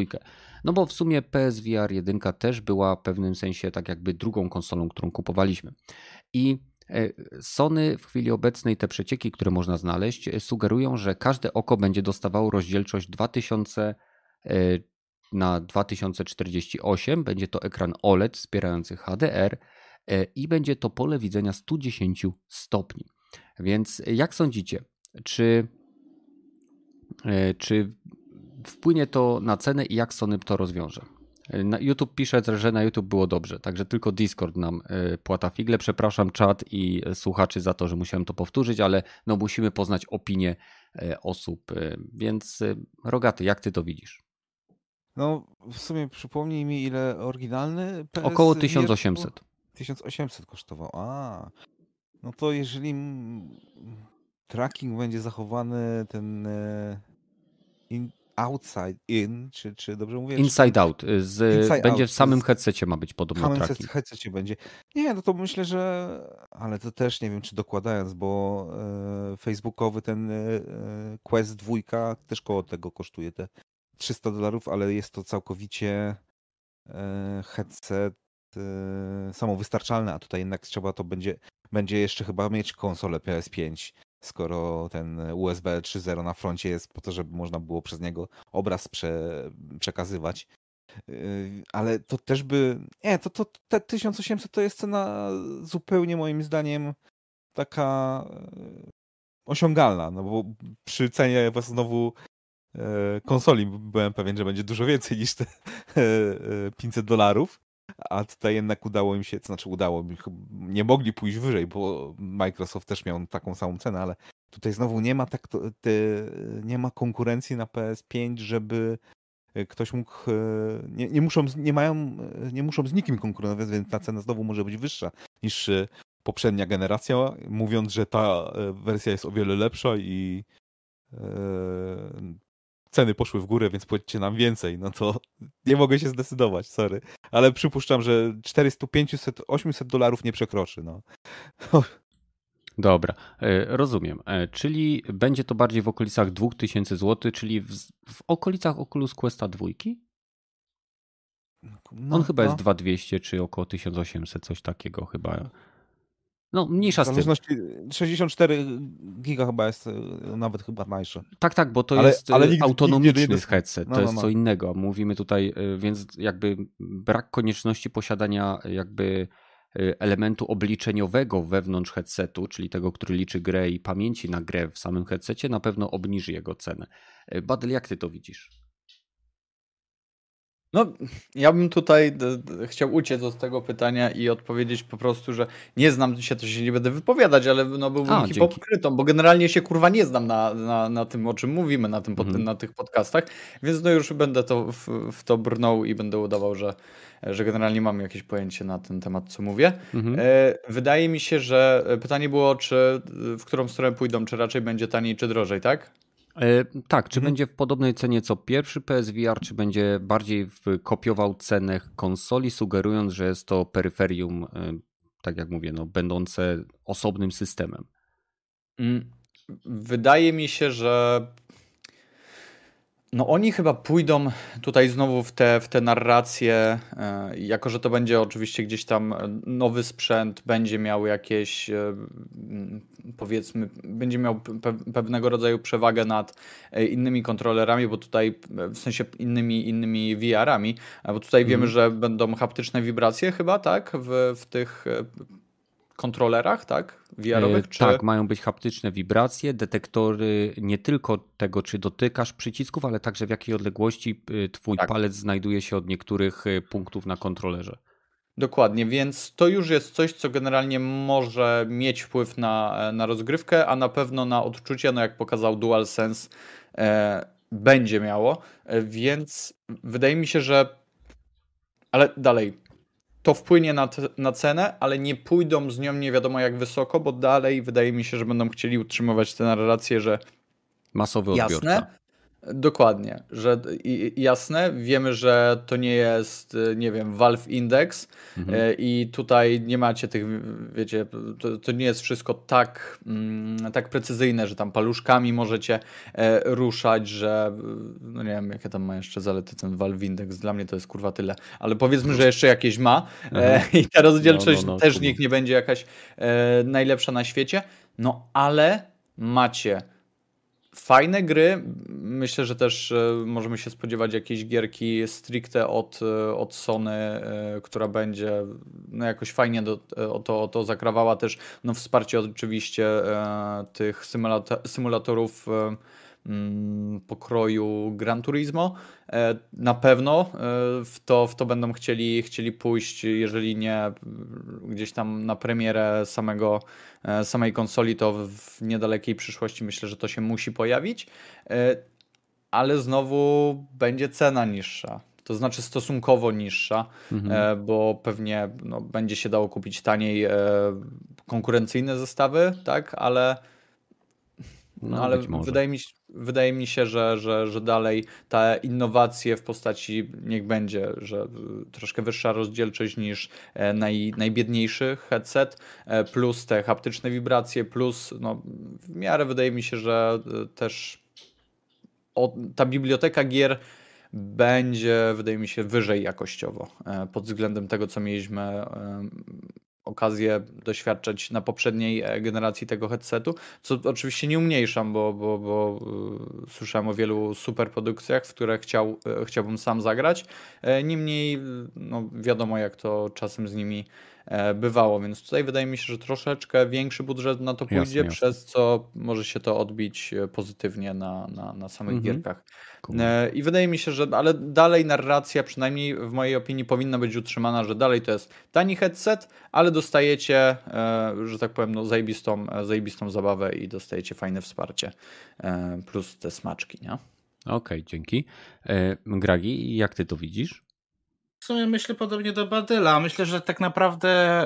No bo w sumie PSVR 1 też była w pewnym sensie tak jakby drugą konsolą, którą kupowaliśmy. I Sony w chwili obecnej te przecieki, które można znaleźć, e, sugerują, że każde oko będzie dostawało rozdzielczość 2000 e, na 2048. Będzie to ekran OLED wspierający HDR i będzie to pole widzenia 110 stopni. Więc jak sądzicie, czy, czy wpłynie to na cenę i jak Sony to rozwiąże? Na YouTube pisze, że na YouTube było dobrze, także tylko Discord nam e, płata figle. Przepraszam czat i słuchaczy za to, że musiałem to powtórzyć, ale no musimy poznać opinię e, osób, e, więc Rogaty, jak ty to widzisz?
No w sumie przypomnij mi ile oryginalny
PS Około 1800.
1800 kosztował, a no to jeżeli tracking będzie zachowany ten outside in, czy, czy dobrze mówię?
Inside out. Z, inside będzie out. w samym headsetie ma być podobno
W samym headsetie będzie. Nie, no to myślę, że ale to też nie wiem, czy dokładając, bo e, facebookowy ten e, e Quest 2 też koło tego kosztuje te 300 dolarów, ale jest to całkowicie e, headset e, samowystarczalny, a tutaj jednak trzeba to będzie, będzie jeszcze chyba mieć konsolę PS5 skoro ten USB 3.0 na froncie jest po to, żeby można było przez niego obraz prze, przekazywać. Yy, ale to też by. Nie, to, to te 1800 to jest cena zupełnie moim zdaniem taka yy, osiągalna, no bo przy cenie znowu yy, konsoli byłem pewien, że będzie dużo więcej niż te <laughs> 500 dolarów. A tutaj jednak udało im się, to znaczy udało nie mogli pójść wyżej, bo Microsoft też miał taką samą cenę, ale tutaj znowu nie ma tak, nie ma konkurencji na PS5, żeby e, ktoś mógł, e, nie, nie, muszą, nie mają, e, nie muszą z nikim konkurować, więc ta cena znowu może być wyższa niż poprzednia generacja, mówiąc, że ta wersja jest o wiele lepsza i ceny poszły w górę, więc płacicie nam więcej, no to <laughs> nie mogę się zdecydować, sorry. Ale przypuszczam, że 400, 500, 800 dolarów nie przekroczy, no. <laughs>
Dobra, e, rozumiem. E, czyli będzie to bardziej w okolicach 2000 zł, czyli w, w okolicach Oculus Questa 2? No, On chyba no. jest 2200 czy około 1800, coś takiego chyba. No, mniejsza z tym.
64 giga chyba jest e, nawet chyba najsze.
Tak, tak, bo to ale, jest ale nigdy, autonomiczny nigdy headset, no, to no, jest no. co innego. Mówimy tutaj, więc jakby brak konieczności posiadania jakby elementu obliczeniowego wewnątrz headsetu, czyli tego, który liczy grę i pamięci na grę w samym headsetie, na pewno obniży jego cenę. Badel, jak ty to widzisz?
No, ja bym tutaj chciał uciec od tego pytania i odpowiedzieć po prostu, że nie znam się, to się nie będę wypowiadać, ale no byłbym A, hipokrytą, bo generalnie się kurwa nie znam na, na, na tym, o czym mówimy na, tym, mhm. na tych podcastach, więc no już będę to w, w to brnął i będę udawał, że, że generalnie mam jakieś pojęcie na ten temat, co mówię. Mhm. E, wydaje mi się, że pytanie było, czy w którą stronę pójdą, czy raczej będzie taniej, czy drożej, tak?
E, tak, czy mhm. będzie w podobnej cenie co pierwszy PSVR, czy będzie bardziej kopiował cenę konsoli, sugerując, że jest to peryferium, e, tak jak mówię, no, będące osobnym systemem?
Mm, wydaje mi się, że no oni chyba pójdą tutaj znowu w te, w te narracje, e, jako że to będzie oczywiście gdzieś tam nowy sprzęt, będzie miał jakieś e, powiedzmy, będzie miał pewnego rodzaju przewagę nad e, innymi kontrolerami, bo tutaj w sensie innymi, innymi VR-ami, bo tutaj wiemy, mhm. że będą haptyczne wibracje chyba, tak, w, w tych kontrolerach, tak? VR-owych?
E, czy... Tak, mają być haptyczne wibracje, detektory nie tylko tego, czy dotykasz przycisków, ale także w jakiej odległości y, twój tak. palec znajduje się od niektórych y, punktów na kontrolerze.
Dokładnie, więc to już jest coś, co generalnie może mieć wpływ na, na rozgrywkę, a na pewno na odczucie, no jak pokazał DualSense, e, będzie miało, e, więc wydaje mi się, że ale dalej, to wpłynie na, na cenę, ale nie pójdą z nią nie wiadomo jak wysoko, bo dalej wydaje mi się, że będą chcieli utrzymywać tę narrację, że
masowy odbiorca.
Jasne, Dokładnie, że jasne, wiemy, że to nie jest, nie wiem, Valve Index mhm. E, i tutaj nie macie tych, wiecie, to, to nie jest wszystko tak, mm, tak precyzyjne, że tam paluszkami możecie e, ruszać, że no nie wiem, jakie tam ma jeszcze zalety ten Valve Index, dla mnie to jest kurwa tyle, ale powiedzmy, że jeszcze jakieś ma e, mhm. <laughs> i ta rozdzielczość no, no, no, też niech nie będzie jakaś najlepsza na świecie, no ale macie Fajne gry. Myślę, że też e, możemy się spodziewać jakiejś gierki stricte od, e, od Sony, e, która będzie no jakoś fajnie do, o, to, o to zakrawała też no wsparcie oczywiście tych symulatorów Mm, pokroju Gran Turismo. E, na pewno e, w to, w to będą chcieli, chcieli pójść, jeżeli nie gdzieś tam na premierę samego, e, samej konsoli, to w niedalekiej przyszłości myślę, że to się musi pojawić. Ale znowu będzie cena niższa to znaczy stosunkowo niższa, mhm. bo pewnie no, będzie się dało kupić taniej konkurencyjne zestawy, tak, ale no, ale wydaje mi, wydaje mi się, że, że, że dalej te innowacje w postaci niech będzie, że troszkę wyższa rozdzielczość niż e, naj, najbiedniejszy headset, e, plus te haptyczne wibracje, plus no, w miarę wydaje mi się, że e, też o, ta biblioteka gier będzie, wydaje mi się, wyżej jakościowo pod względem tego, co mieliśmy okazję doświadczać na poprzedniej e, generacji tego headsetu, co oczywiście nie umniejszam, bo, bo, bo yy, słyszałem o wielu super produkcjach, w które chciał, yy, chciałbym sam zagrać. Yy, niemniej no, wiadomo, jak to czasem z nimi bywało, więc tutaj wydaje mi się, że troszeczkę większy budżet na to pójdzie, jasne, jasne. przez co może się to odbić pozytywnie na, na, na samych mhm. gierkach. Cool. I wydaje mi się, że ale dalej narracja, przynajmniej w mojej opinii, powinna być utrzymana, że dalej to jest tani headset, ale dostajecie, e, że tak powiem, no, zajebistą, e, zajebistą zabawę i dostajecie fajne wsparcie, e, plus te smaczki, nie?
Okej, okay, dzięki. Gragi, jak ty to widzisz?
W sumie myślę podobnie do Badyla. Myślę, że tak naprawdę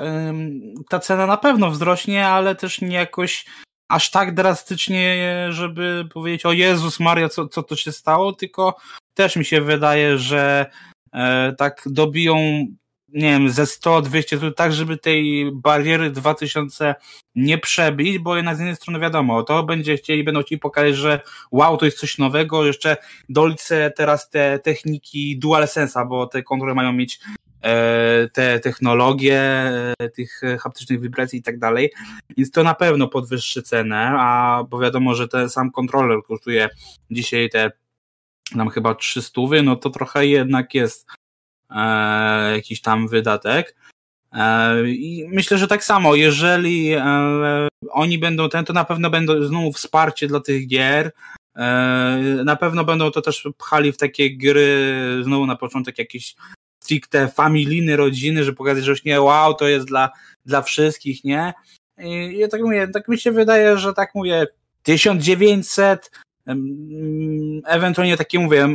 ta cena na pewno wzrośnie, ale też nie jakoś aż tak drastycznie, żeby powiedzieć o Jezus Maria, co, co to się stało, tylko też mi się wydaje, że e, tak dobiją nie wiem, ze 100, 200 zł, tak żeby tej bariery 2000 nie przebić, bo jednak z jednej strony wiadomo, to będzie chcieli, będą chcieli pokazać, że wow, to jest coś nowego, jeszcze dolić teraz te techniki DualSense'a, bo te kontrole mają mieć e, te technologie e, tych haptycznych wibracji i tak dalej, więc to na pewno podwyższy cenę, a bo wiadomo, że ten sam kontroler kosztuje dzisiaj te nam chyba 300, no to trochę jednak jest jakiś tam wydatek. E, I myślę, że tak samo, jeżeli e, oni będą ten, to na pewno będą znowu wsparcie dla tych gier. E, na pewno będą to też pchali w takie gry, znowu na początek jakieś stricte familijne rodziny, że pokazać, że już nie, wow, to jest dla, dla wszystkich, nie? I ja tak mówię, tak mi się wydaje, że tak mówię, 1900 Ewentualnie takie mówię,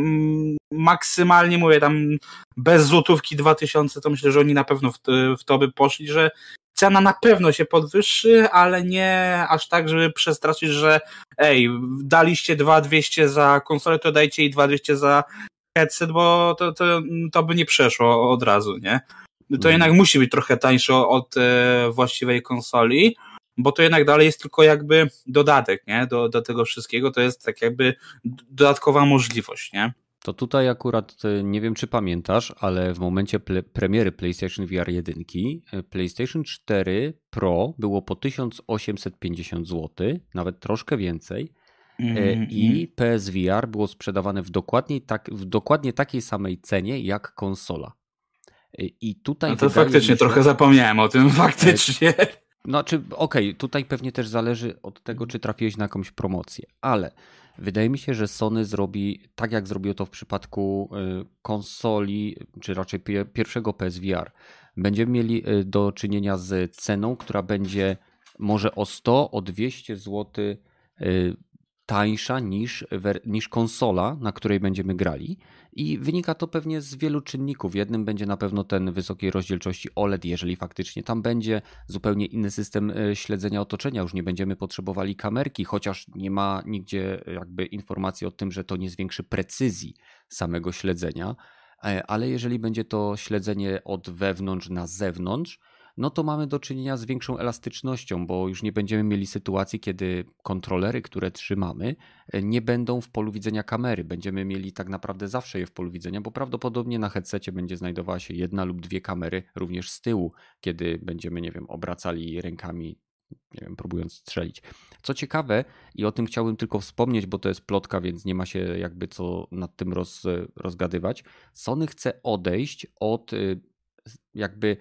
maksymalnie mówię tam bez złotówki 2000, to myślę, że oni na pewno w to, w to by poszli, że cena na pewno się podwyższy, ale nie aż tak, żeby przestraszyć, że ej, daliście 2200 za konsolę, to dajcie i 2200 za headset, bo to, to, to by nie przeszło od razu, nie? To mm. jednak musi być trochę tańsze od e, właściwej konsoli bo to jednak dalej jest tylko jakby dodatek, nie? Do, do tego wszystkiego, to jest tak jakby dodatkowa możliwość, nie?
To tutaj akurat e, nie wiem, czy pamiętasz, ale w momencie premiery PlayStation VR 1 e, PlayStation 4 Pro było po 1850 zł, nawet troszkę więcej. Mm, I PSVR było sprzedawane w dokładnie, tak, w dokładnie takiej samej cenie jak konsola. I tutaj.
No to faktycznie się, trochę zapomniałem o tym, <laughs> faktycznie.
Znaczy, okej, okay, tutaj pewnie też zależy od tego, czy trafiłeś na jakąś promocję, ale wydaje mi się, że Sony zrobi tak, jak zrobiło to w przypadku y, konsoli, czy raczej pierwszego PSVR. Będziemy mieli y, do czynienia z ceną, która będzie może o 100, o 200 zł tańsza niż, niż konsola, na której będziemy grali. I wynika to pewnie z wielu czynników. Jednym będzie na pewno ten wysokiej rozdzielczości OLED, jeżeli faktycznie tam będzie zupełnie inny system e, śledzenia otoczenia. Już nie będziemy potrzebowali kamerki, chociaż nie ma nigdzie jakby informacji o tym, że to nie zwiększy precyzji samego śledzenia. E, ale jeżeli będzie to śledzenie od wewnątrz na zewnątrz, no to mamy do czynienia z większą elastycznością, bo już nie będziemy mieli sytuacji, kiedy kontrolery, które trzymamy, e, nie będą w polu widzenia kamery. Będziemy mieli tak naprawdę zawsze je w polu widzenia, bo prawdopodobnie na headsetie będzie znajdowała się jedna lub dwie kamery również z tyłu, kiedy będziemy, nie wiem, obracali rękami nie wiem, próbując strzelić. Co ciekawe, i o tym chciałbym tylko wspomnieć, bo to jest plotka, więc nie ma się jakby co nad tym roz, rozgadywać. Sony chce odejść od y, jakby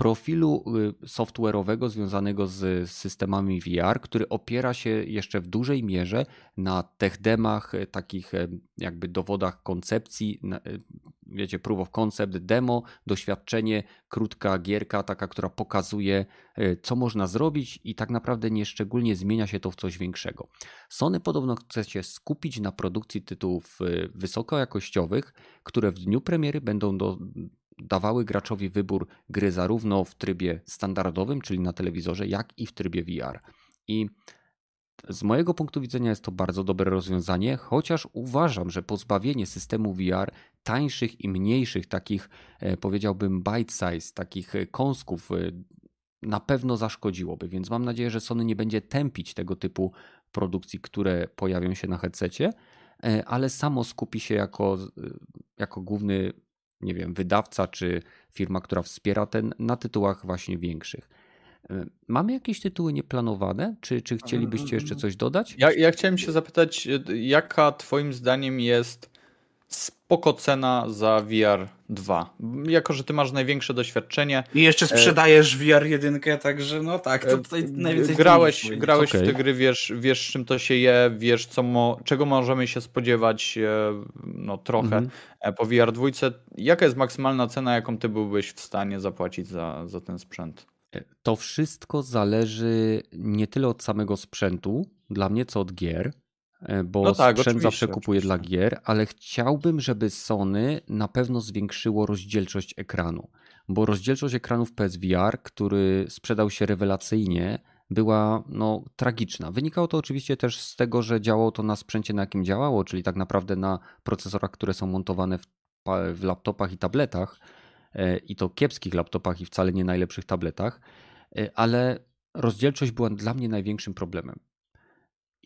profilu y, software'owego związanego z systemami VR, który opiera się jeszcze w dużej mierze na techdemach, y, takich y, jakby dowodach koncepcji, wiecie, proof of concept, demo, doświadczenie, krótka gierka, taka, która pokazuje, co można zrobić i tak naprawdę nie szczególnie zmienia się to w coś większego. Sony podobno chce się skupić na produkcji tytułów wysokojakościowych, które w dniu premiery będą do, dawały graczowi wybór gry zarówno w trybie standardowym, czyli na telewizorze, jak i w trybie VR. I z mojego punktu widzenia jest to bardzo dobre rozwiązanie, chociaż uważam, że pozbawienie systemu VR tańszych i mniejszych, takich e, powiedziałbym bite size, takich e, kąsków e, na pewno zaszkodziłoby, więc mam nadzieję, że Sony nie będzie tępić tego typu produkcji, które pojawią się na headsetie, ale samo skupi się jako, jako główny nie wiem, wydawca czy firma, która wspiera ten na tytułach właśnie większych. E, mamy jakieś tytuły nieplanowane? Czy, czy chcielibyście jeszcze coś dodać?
Ja, ja chciałem się zapytać, jaka Twoim zdaniem jest spoko cena za VR 2. Jako, że ty masz największe doświadczenie.
I jeszcze e, sprzedajesz VR 1, także no tak, to tutaj najwięcej
Grałeś, grałeś okay. w te gry, wiesz, wiesz czym to się je, wiesz co mo, czego możemy się spodziewać e, no trochę mm -hmm. po VR 2. Jaka jest maksymalna cena, jaką ty byłbyś w stanie zapłacić za, za ten sprzęt?
To wszystko zależy nie tyle od samego sprzętu, dla mnie co od gier, E, bo no tak, sprzęt zawsze kupuję dla gier, ale chciałbym, żeby Sony na pewno zwiększyło rozdzielczość ekranu, bo rozdzielczość ekranów PSVR, który sprzedał się rewelacyjnie, była no, tragiczna. Wynikało to oczywiście też z tego, że działało to na sprzęcie, na jakim działało, czyli tak naprawdę na procesorach, które są montowane w, w laptopach i tabletach, e, i to kiepskich laptopach i wcale nie najlepszych tabletach, e, ale rozdzielczość była dla mnie największym problemem.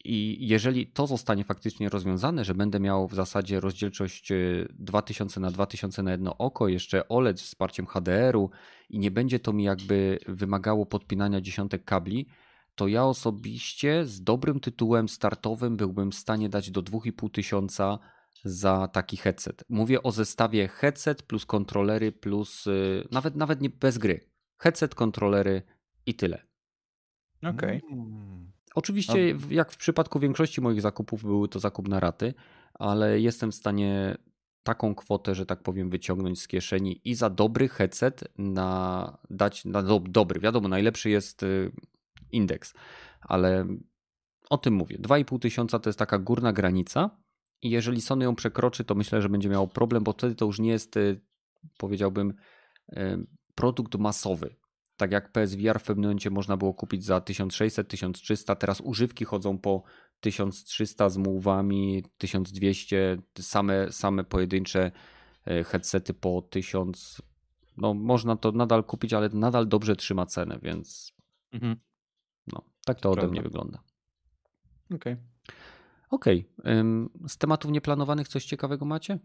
I jeżeli to zostanie faktycznie rozwiązane, że będę miał w zasadzie rozdzielczość 2000 na 2000 na jedno oko, jeszcze OLED z wsparciem HDR-u i nie będzie to mi jakby wymagało podpinania dziesiątek kabli, to ja osobiście z dobrym tytułem startowym byłbym w stanie dać do 2500 za taki headset. Mówię o zestawie headset plus kontrolery plus y, nawet nawet nie bez gry. Headset, kontrolery i tyle.
Okej. Okay.
Oczywiście, jak w przypadku większości moich zakupów, były to zakup na raty, ale jestem w stanie taką kwotę, że tak powiem, wyciągnąć z kieszeni i za dobry headset na, dać na do, dobry. Wiadomo, najlepszy jest y, indeks, ale o tym mówię. 2,5 tysiąca to jest taka górna granica i jeżeli Sony ją przekroczy, to myślę, że będzie miało problem, bo wtedy to już nie jest, y, powiedziałbym, y, produkt masowy. Tak jak PSVR w pewnym momencie można było kupić za 1600, 1300, teraz używki chodzą po 1300 z mułwami, 1200, same, same pojedyncze e, headsety po 1000. No, można to nadal kupić, ale nadal dobrze trzyma cenę, więc mhm. no, tak to, ode prawda. mnie wygląda.
Okej. Okay.
Okej. Okay. Z tematów nieplanowanych coś ciekawego macie?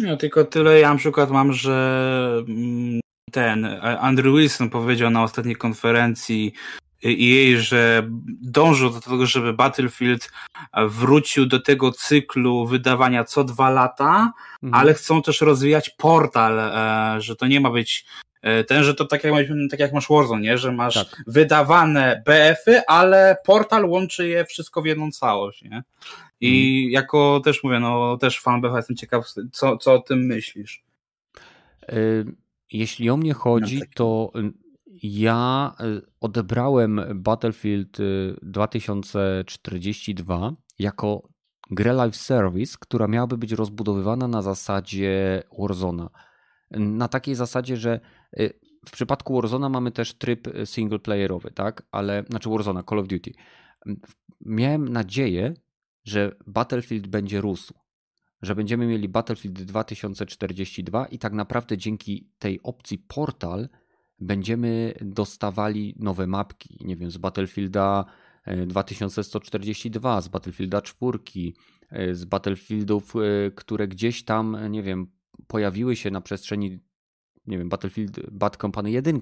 No, tylko tyle. Ja na przykład mam, że mm, ten Andrew Wilson powiedział na ostatniej konferencji jej, że dążył do tego, żeby Battlefield wrócił do tego cyklu wydawania co dwa lata, mhm. ale chcą też rozwijać portal, e, że to nie ma być e, ten, że to tak jak, tak jak masz Warzone, nie? że masz tak. wydawane BF-y, ale portal łączy je wszystko w jedną całość. Nie? I mhm. jako też mówię, no też fan BF jestem ciekaw, co, co o tym myślisz.
Y, jeśli o mnie chodzi, to y, ja y, odebrałem Battlefield 2042 y, jako grę live service, która miałaby być rozbudowywana na zasadzie Warzona. Na takiej zasadzie, że w przypadku Warzona mamy też tryb singleplayerowy, tak? Ale, znaczy Warzona, Call of Duty. Miałem nadzieję, że Battlefield będzie rósł że będziemy mieli Battlefield 2042 i tak naprawdę dzięki tej opcji portal będziemy dostawali nowe mapki, nie wiem, z Battlefielda 2142, e, z Battlefielda 4, e, z Battlefieldów, e, które gdzieś tam, nie wiem, pojawiły się na przestrzeni, nie wiem, Battlefield Bad Company 1.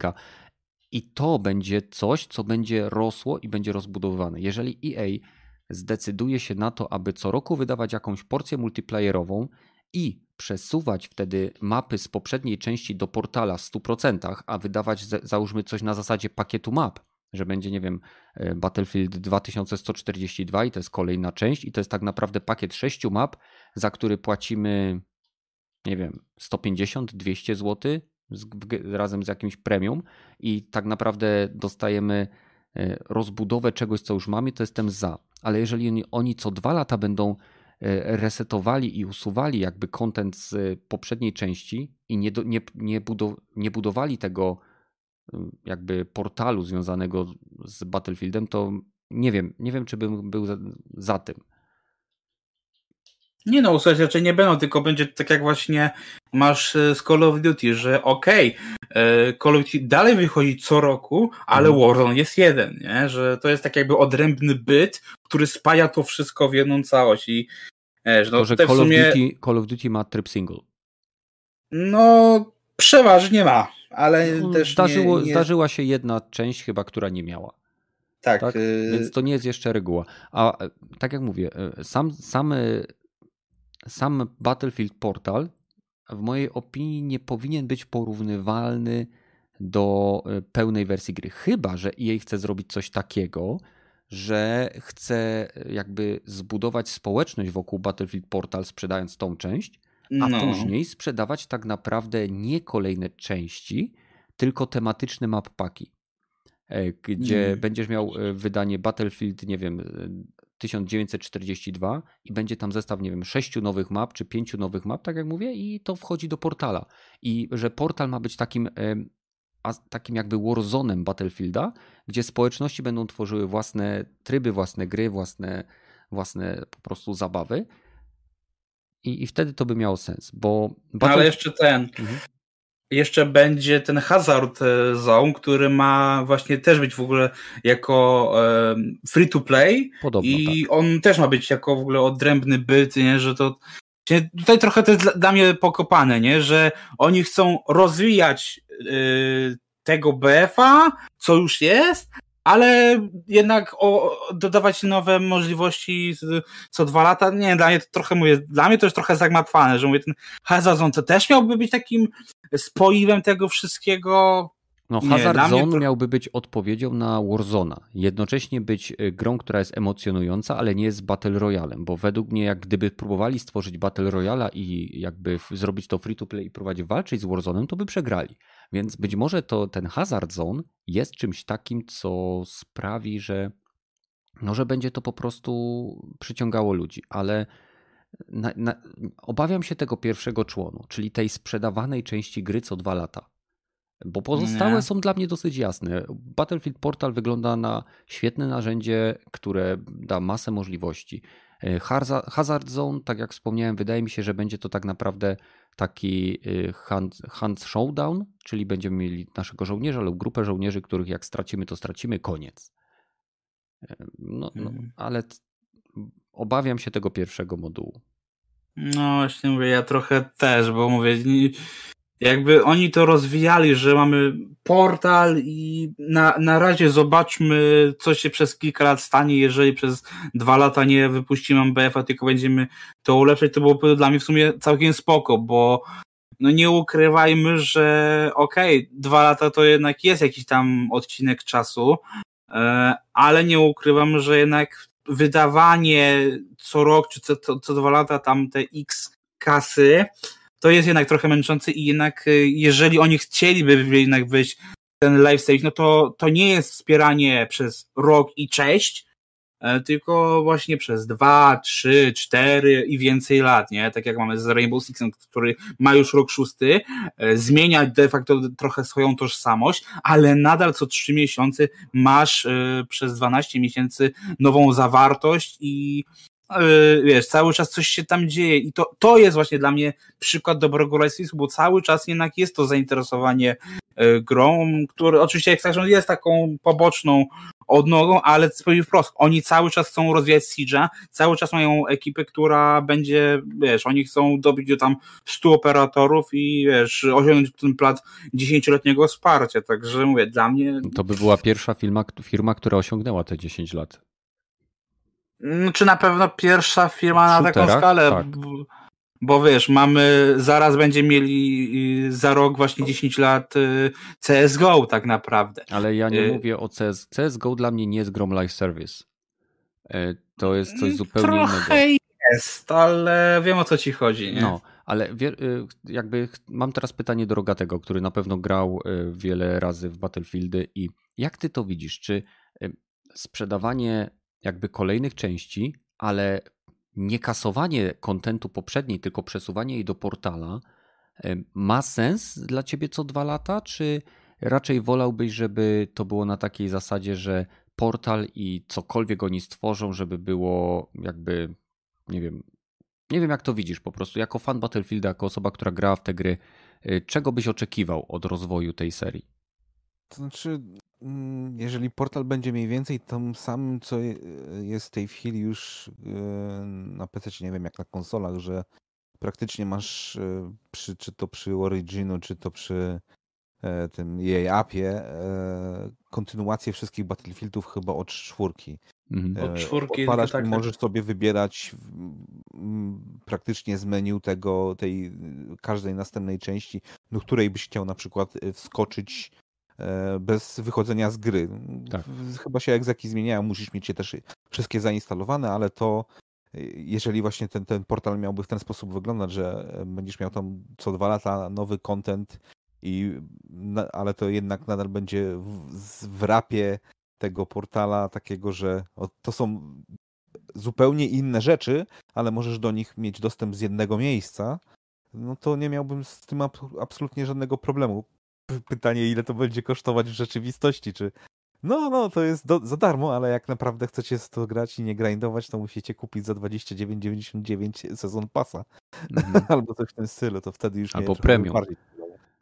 I to będzie coś, co będzie rosło i będzie rozbudowywane. Jeżeli EA zdecyduje się na to, aby co roku wydawać jakąś porcję multiplayerową i przesuwać wtedy mapy z poprzedniej części do portala w 100%, a wydawać załóżmy coś na zasadzie pakietu map, że będzie, nie wiem, e, Battlefield 2142 i to jest kolejna część i to jest tak naprawdę pakiet 6 map, za który płacimy, nie wiem, 150, 200 zł razem z jakimś premium i tak naprawdę dostajemy e, rozbudowę czegoś, co już mamy, to jestem za ale jeżeli oni co dwa lata będą e, resetowali i usuwali jakby kontent z poprzedniej części i nie, nie, nie, budow, nie budowali tego mm, jakby portalu związanego z Battlefieldem, to nie wiem, nie wiem, czy bym był za, za tym.
Nie no, usłyszeć raczej nie będą, tylko będzie tak jak właśnie masz e, z Call of Duty, że okej, okay, e, Call of Duty dalej wychodzi co roku, ale mm. Warzone jest jeden, nie? Że to jest tak jakby odrębny byt, który spaja to wszystko w jedną całość i
e, że no, to, że Call, sumie... of Duty, Call of Duty ma tryb single.
No, przeważnie ma, ale no, też
Zdarzyło,
nie, nie...
Zdarzyła się jedna część chyba, która nie miała. Tak. tak? Y... Więc to nie jest jeszcze reguła. A tak jak mówię, sam, samy sam Battlefield Portal w mojej opinii nie powinien być porównywalny do e, pełnej wersji gry. Chyba, że EA chce zrobić coś takiego, że chce e, jakby zbudować społeczność wokół Battlefield Portal, sprzedając tą część, a no. później sprzedawać tak naprawdę nie kolejne części, tylko tematyczne map paki. E, gdzie mm. będziesz miał wydanie Battlefield, nie wiem, 1942 i będzie tam zestaw, nie wiem, sześciu nowych map czy pięciu nowych map, tak jak mówię, i to wchodzi do portala. I że portal ma być takim takim jakby warzonem Battlefielda, gdzie społeczności będą tworzyły własne tryby, własne gry, własne, własne po prostu zabawy. I, I wtedy to by miało sens, bo.
Ale jeszcze ten. Mhm. Jeszcze będzie ten Hazard e, Zone, który ma właśnie też być w ogóle jako free to play. Podobno, I tak. on też ma być jako w ogóle odrębny byt, nie? że to Tutaj trochę to jest dla, mnie pokopane, nie? że oni chcą rozwijać yy, tego BF-a, co już jest, ale jednak o, dodawać nowe możliwości co dwa lata, nie, dla mnie to trochę mówię, dla mnie to jest trochę zagmatwane, że mówię, ten Hazard to też miałby być takim spoiwem tego wszystkiego,
no, Hazard Zone to... miałby być odpowiedzią na Warzona. Jednocześnie być y, grą, która jest emocjonująca, ale nie jest Battle Royalem, bo według mnie, jak gdyby próbowali stworzyć Battle Royala i jakby zrobić to free to play i próbować walczyć z Warzonem, to by przegrali. Więc być może to ten Hazard Zone jest czymś takim, co sprawi, że, no, że będzie to po prostu przyciągało ludzi, ale na, na, obawiam się tego pierwszego członu, czyli tej sprzedawanej części gry co dwa lata. Bo pozostałe nie. są dla mnie dosyć jasne. Battlefield Portal wygląda na świetne narzędzie, które da masę możliwości. E, Hazard Zone, tak jak wspomniałem, wydaje mi się, że będzie to tak naprawdę taki e, hand, hand showdown, czyli będziemy mieli naszego żołnierza lub grupę żołnierzy, których jak stracimy, to stracimy, koniec. E, no, no hmm. ale obawiam się tego pierwszego modułu.
No właśnie mówię, ja trochę też, bo mówię, jakby oni to rozwijali, że mamy portal i na, na razie zobaczmy, co się przez kilka lat stanie, jeżeli przez dwa lata nie wypuścimy MBF-a, tylko będziemy to ulepszać, to byłoby dla mnie w sumie całkiem spoko, bo no nie ukrywajmy, że okej, okay, dwa lata to jednak jest jakiś tam odcinek czasu, e, ale nie ukrywam, że jednak wydawanie co rok czy co, co, co dwa lata tam te X kasy, to jest jednak trochę męczące i jednak y, jeżeli oni chcieliby jednak wyjść ten live stage, no to, to nie jest wspieranie przez rok i cześć, e, tylko właśnie przez dwa, trzy, cztery i więcej lat, nie? Tak jak mamy z Rainbow Six, który ma już rok szósty, e, zmienia de facto trochę swoją tożsamość, ale nadal co trzy miesiące masz e, przez 12 miesięcy nową zawartość i wiesz, cały czas coś się tam dzieje i to, to jest właśnie dla mnie przykład dobrego live bo cały czas jednak jest to zainteresowanie e, grą, który oczywiście jak jest taką poboczną odnogą, ale powiem wprost, oni cały czas chcą rozwijać Siege'a, cały czas mają ekipę, która będzie, wiesz, oni chcą dobić do tam 100 operatorów i wiesz, osiągnąć ten plat dziesięcioletniego wsparcia, także mówię, dla mnie...
To by była pierwsza firma, firma która osiągnęła te 10 lat.
No, czy na pewno pierwsza firma na taką skalę? Tak. Bo, wiesz, mamy, zaraz będzie mieli y, za rok właśnie 10 lat y, CSGO tak naprawdę.
Ale ja nie y mówię o CS. CSGO dla mnie nie jest grom live service. E, to jest coś zupełnie
Trochę innego. jest, ale wiem o co ci chodzi. Nie?
No, ale jakby mam teraz pytanie do Rogatego, który na pewno grał wiele razy w Battlefieldy i jak ty to widzisz? Czy sprzedawanie jakby kolejnych części, ale nie kasowanie kontentu poprzedniej, tylko przesuwanie jej do portala ma sens dla ciebie co dwa lata, czy raczej wolałbyś, żeby to było na takiej zasadzie, że portal i cokolwiek oni stworzą, żeby było jakby, nie wiem, nie wiem jak to widzisz po prostu, jako fan Battlefielda, jako osoba, która grała w te gry, y, czego byś oczekiwał od rozwoju tej serii?
To znaczy, jeżeli portal będzie mniej więcej tym samym, co jest w tej chwili już e, na PC, nie wiem jak na konsolach, że praktycznie masz e, przy, czy to przy Originu, czy to przy e, tym jej appie kontynuację wszystkich Battlefieldów chyba od czwórki.
Mhm. Od czwórki
Odpalasz, tak, tak, możesz sobie wybierać praktycznie z menu tego, tej każdej następnej części, do której byś chciał na przykład wskoczyć E, bez wychodzenia z gry. Tak. Chyba się egzeki zmieniają, musisz mieć je też wszystkie zainstalowane, ale to e, jeżeli właśnie ten, ten portal miałby w ten sposób wyglądać, że będziesz miał tam co dwa lata nowy content, i, ale to jednak nadal będzie w, w rapie tego portala takiego, że to są zupełnie inne rzeczy, ale możesz do nich mieć dostęp z jednego miejsca, no to nie miałbym z tym absolutnie żadnego problemu pytanie, ile to będzie kosztować w rzeczywistości, czy no, no, to jest do, za darmo, ale jak naprawdę chcecie to grać i nie grindować, to musicie kupić za 29,99 sezon pasa. Mhm. <laughs> Albo coś w tym stylu, to wtedy już
Albo premium.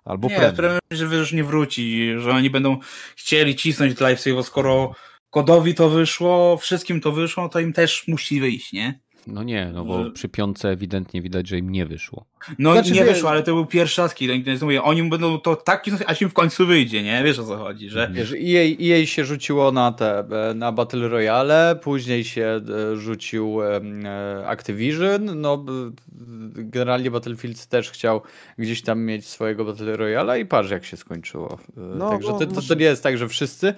Albo nie, premium. premium, że już nie wróci, że oni będą chcieli cisnąć dla bo skoro kodowi to wyszło, wszystkim to wyszło, to im też musi wyjść, nie?
No nie, no bo przy piątce ewidentnie widać, że im nie wyszło.
No znaczy, nie wyszło, ale to był pierwszy raz, kiedy mówię, oni będą to tak, aż im w końcu wyjdzie, nie? Wiesz o co chodzi, że...
Wiesz, jej, EA się rzuciło na te, na Battle Royale, później się e, rzucił e, Activision, no generalnie Battlefield też chciał gdzieś tam mieć swojego Battle Royale i patrz jak się skończyło. E, no, Także to, to, to, nie jest tak, że wszyscy,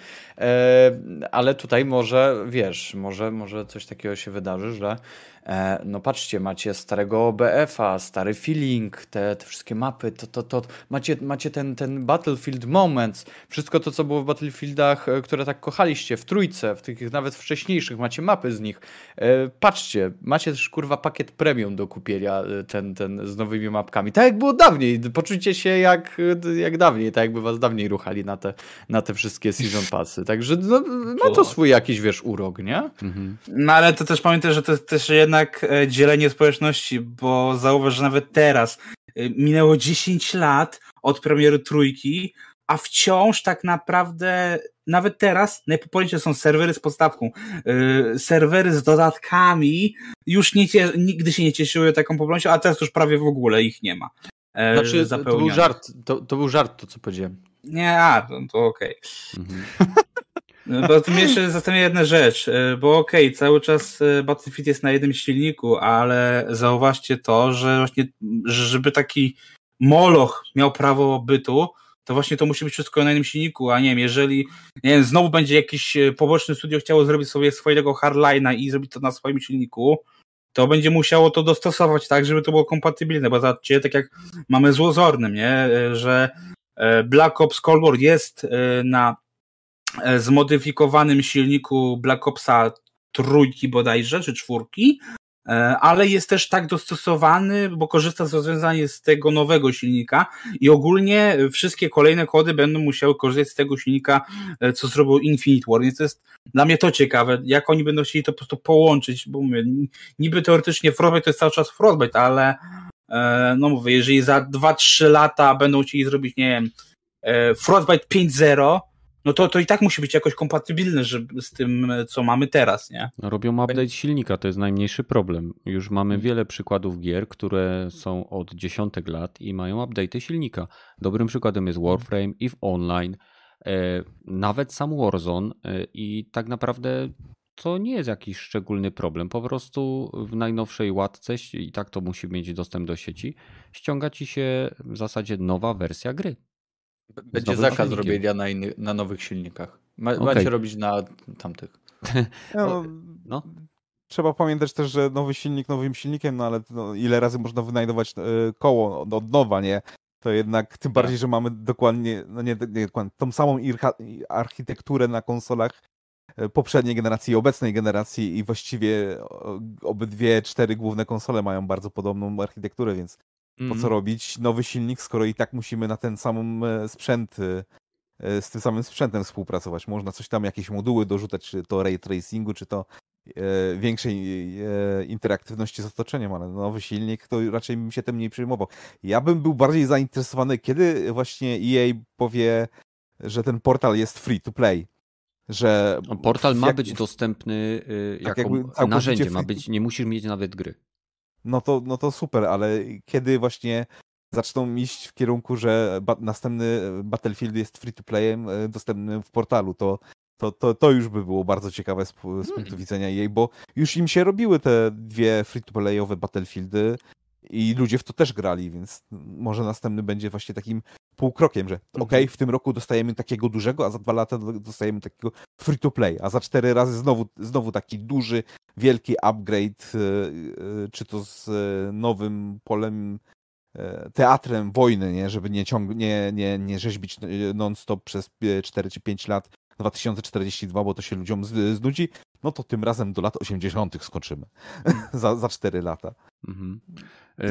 ale tutaj może, wiesz, może, może coś takiego się wydarzy, że no patrzcie, macie starego OBF-a, stary feeling, te, te wszystkie mapy, to, to, to, macie, macie ten, ten Battlefield Moments, wszystko to, co było w Battlefieldach, e, które tak kochaliście, w trójce, w tych nawet wcześniejszych, macie mapy z nich. E, patrzcie, macie też kurwa pakiet premium do kupienia, ten, ten z nowymi mapkami. Tak jak było dawniej, poczujcie się jak, jak dawniej, tak jakby was dawniej ruchali na te, na te wszystkie season passy. Także no, ma to swój jakiś, wiesz, urok, nie? Mhm.
No ale to też pamiętaj, że to też jedna jednak e, dzielenie społeczności, bo zauważ, że nawet teraz e, minęło 10 lat od premiery trójki, a wciąż tak naprawdę nawet teraz najpopularniejsze są serwery z podstawką. Yy, serwery z dodatkami już nie nigdy się nie cieszyły taką popularnością, a teraz już prawie w ogóle ich nie ma.
Znaczy, to był żart, to, to, był żart to, co powiedziałem.
Nie, a, to, to okej. Okay. Mhm. <laughs> Tu mnie jeszcze zastanawia jedna rzecz, e, bo okej, okay, cały czas e, Battlefield jest na jednym silniku, ale zauważcie to, że właśnie, żeby taki moloch miał prawo bytu, to właśnie to musi być wszystko na jednym silniku, a nie wiem, jeżeli nie wiem, znowu będzie jakiś e, poboczny studio chciało zrobić sobie swojego hardline'a i zrobić to na swoim silniku, to będzie musiało to dostosować tak, żeby to było kompatybilne, bo zobaczcie, tak jak mamy złozornym, nie, że Black Ops Cold War jest na zmodyfikowanym silniku Black Opsa trójki bodajże, czy czwórki, e, ale jest też tak dostosowany, bo korzysta z rozwiązania z tego nowego silnika i ogólnie wszystkie kolejne kody będą musiały korzystać z tego silnika, e, co zrobił Infinite War, więc to jest dla mnie to ciekawe, jak oni będą chcieli to po prostu połączyć, bo mówię, niby teoretycznie Frostbite to jest cały czas Frostbite, ale no mówię, jeżeli za 2-3 lata będą chcieli zrobić, nie wiem, Frostbite 5.0, no to, to i tak musi być jakoś kompatybilne żeby, z tym, co mamy teraz, nie?
No, robią update silnika, to jest najmniejszy problem. Już mamy hmm. wiele przykładów gier, które są od dziesiątek lat i mają update silnika. Dobrym przykładem jest Warframe, i w Online, e, nawet sam Warzone e, i tak naprawdę to nie jest jakiś szczególny problem. Po prostu w najnowszej łatce, i tak to musi mieć dostęp do sieci, ściąga ci się w zasadzie nowa wersja gry.
Będzie zakaz silnikiem. robienia na, inny, na nowych silnikach. Ma, okay. Macie robić na tamtych. <laughs>
No, no. Trzeba pamiętać też, że nowy silnik nowym silnikiem, no ale no, ile razy można wynajdować y, koło od nowa, nie? To jednak tym bardziej, tak. że mamy dokładnie, no nie, nie dokładnie, tą samą architekturę na konsolach e, poprzedniej generacji i obecnej generacji i właściwie obydwie cztery główne konsole mają bardzo podobną architekturę, więc po co mhm. robić nowy silnik, skoro i tak musimy na ten sam e, sprzęt, e, e, z tym samym sprzętem współpracować. Można coś tam, jakieś moduły dorzucać, czy to ray tracingu, czy to większej interaktywności z otoczeniem, ale nowy silnik to raczej bym się tym nie przejmował. Ja bym był bardziej zainteresowany, kiedy właśnie EA powie, że ten portal jest free to play. Że
portal ma jak, być dostępny y, tak jako narzędzie, ma być, nie musisz mieć nawet gry
no to, no to super, ale kiedy właśnie zaczną iść w kierunku, że ba następny Battlefield jest free to playem e, dostępny w portalu, to, to, to, to już by było bardzo ciekawe z, z punktu hmm. widzenia jej, bo już im się robiły te dwie free to playowe Battlefieldy i ludzie w to też grali, więc może następny będzie właśnie takim półkrokiem, że mhm. okej, okay, w tym roku dostajemy takiego dużego, a za dwa lata dostajemy takiego free to play, a za cztery razy znowu, znowu taki duży, wielki upgrade, e, e, czy to z e, nowym polem, teatrem wojny, nie? żeby nie, ciąg nie, nie, nie rzeźbić non-stop przez 4 czy 5 lat 2042, bo to się ludziom znudzi, no to tym razem do lat 80. skoczymy. <laughs> za, za 4 lata. Mhm.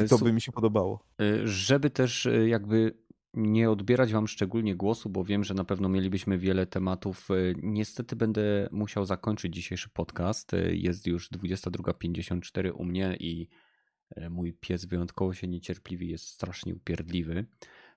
I to by mi się podobało.
Żeby też jakby nie odbierać Wam szczególnie głosu, bo wiem, że na pewno mielibyśmy wiele tematów. Niestety będę musiał zakończyć dzisiejszy podcast. Jest już 22.54 u mnie i mój pies wyjątkowo się niecierpliwi, jest strasznie upierdliwy.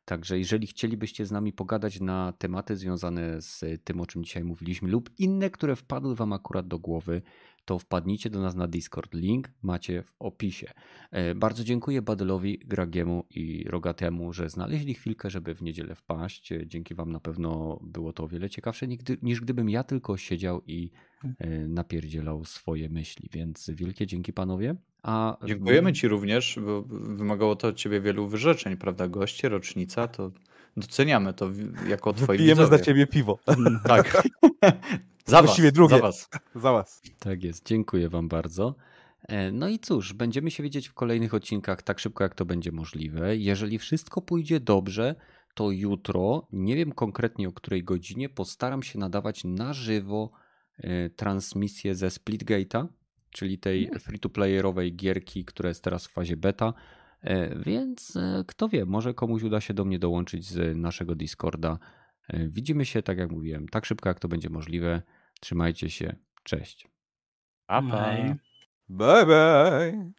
Także jeżeli chcielibyście z nami pogadać na tematy związane z tym, o czym dzisiaj mówiliśmy, lub inne, które wpadły Wam akurat do głowy, to wpadnijcie do nas na Discord. Link macie w opisie. E, bardzo dziękuję Badylowi, Gragiemu i Rogatemu, że znaleźli chwilkę, żeby w niedzielę wpaść. E, dzięki Wam na pewno było to o wiele ciekawsze niż gdybym ja tylko siedział i e, napierdzielał swoje myśli. Więc wielkie dzięki panowie. A
Dziękujemy Ci również, bo wymagało to od Ciebie wielu wyrzeczeń, prawda? Goście, rocznica, to doceniamy to jako Twoi
Pijemy za Ciebie piwo.
Tak. <laughs> Za Właściwie was, drugie. Za was.
Za was.
Tak jest, dziękuję wam bardzo. E, no i cóż, będziemy się widzieć w kolejnych odcinkach tak szybko, jak to będzie możliwe. Jeżeli wszystko pójdzie dobrze, to jutro, nie wiem konkretnie o której godzinie, postaram się nadawać na żywo e, transmisję ze Splitgate'a, czyli tej mm. free-to-playerowej gierki, która jest teraz w fazie beta. E, więc kto wie, może komuś uda się do mnie dołączyć z naszego Discorda widzimy się, tak jak mówiłem, tak szybko jak to będzie możliwe. Trzymajcie się. Cześć.
Pa, pa.
Bye bye.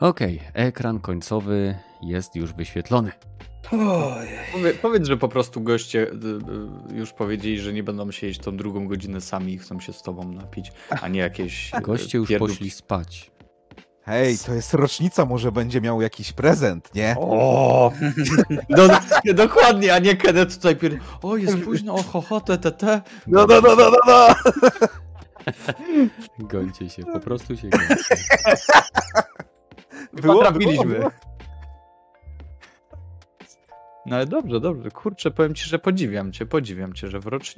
Okej, okay, ekran końcowy jest już wyświetlony.
Powie, powiedz, że po prostu goście y, y, już powiedzieli, że nie będą siedzieć tą drugą godzinę sami i chcą się z tobą napić, a nie jakieś.
Goście już poszli spać.
Hej, to jest rocznica, może będzie miał jakiś prezent, nie?
O! <laughs> No, dokładnie, a nie kiedy tutaj pier... O, jest późno, o, ho, ho, te, te, te.
No, no, no, no, no, no.
Gońcie się, po prostu się gońcie.
Było, trafiliśmy. No ale dobrze, dobrze. Kurczę, powiem ci, że podziwiam cię, podziwiam cię, że w rocznicy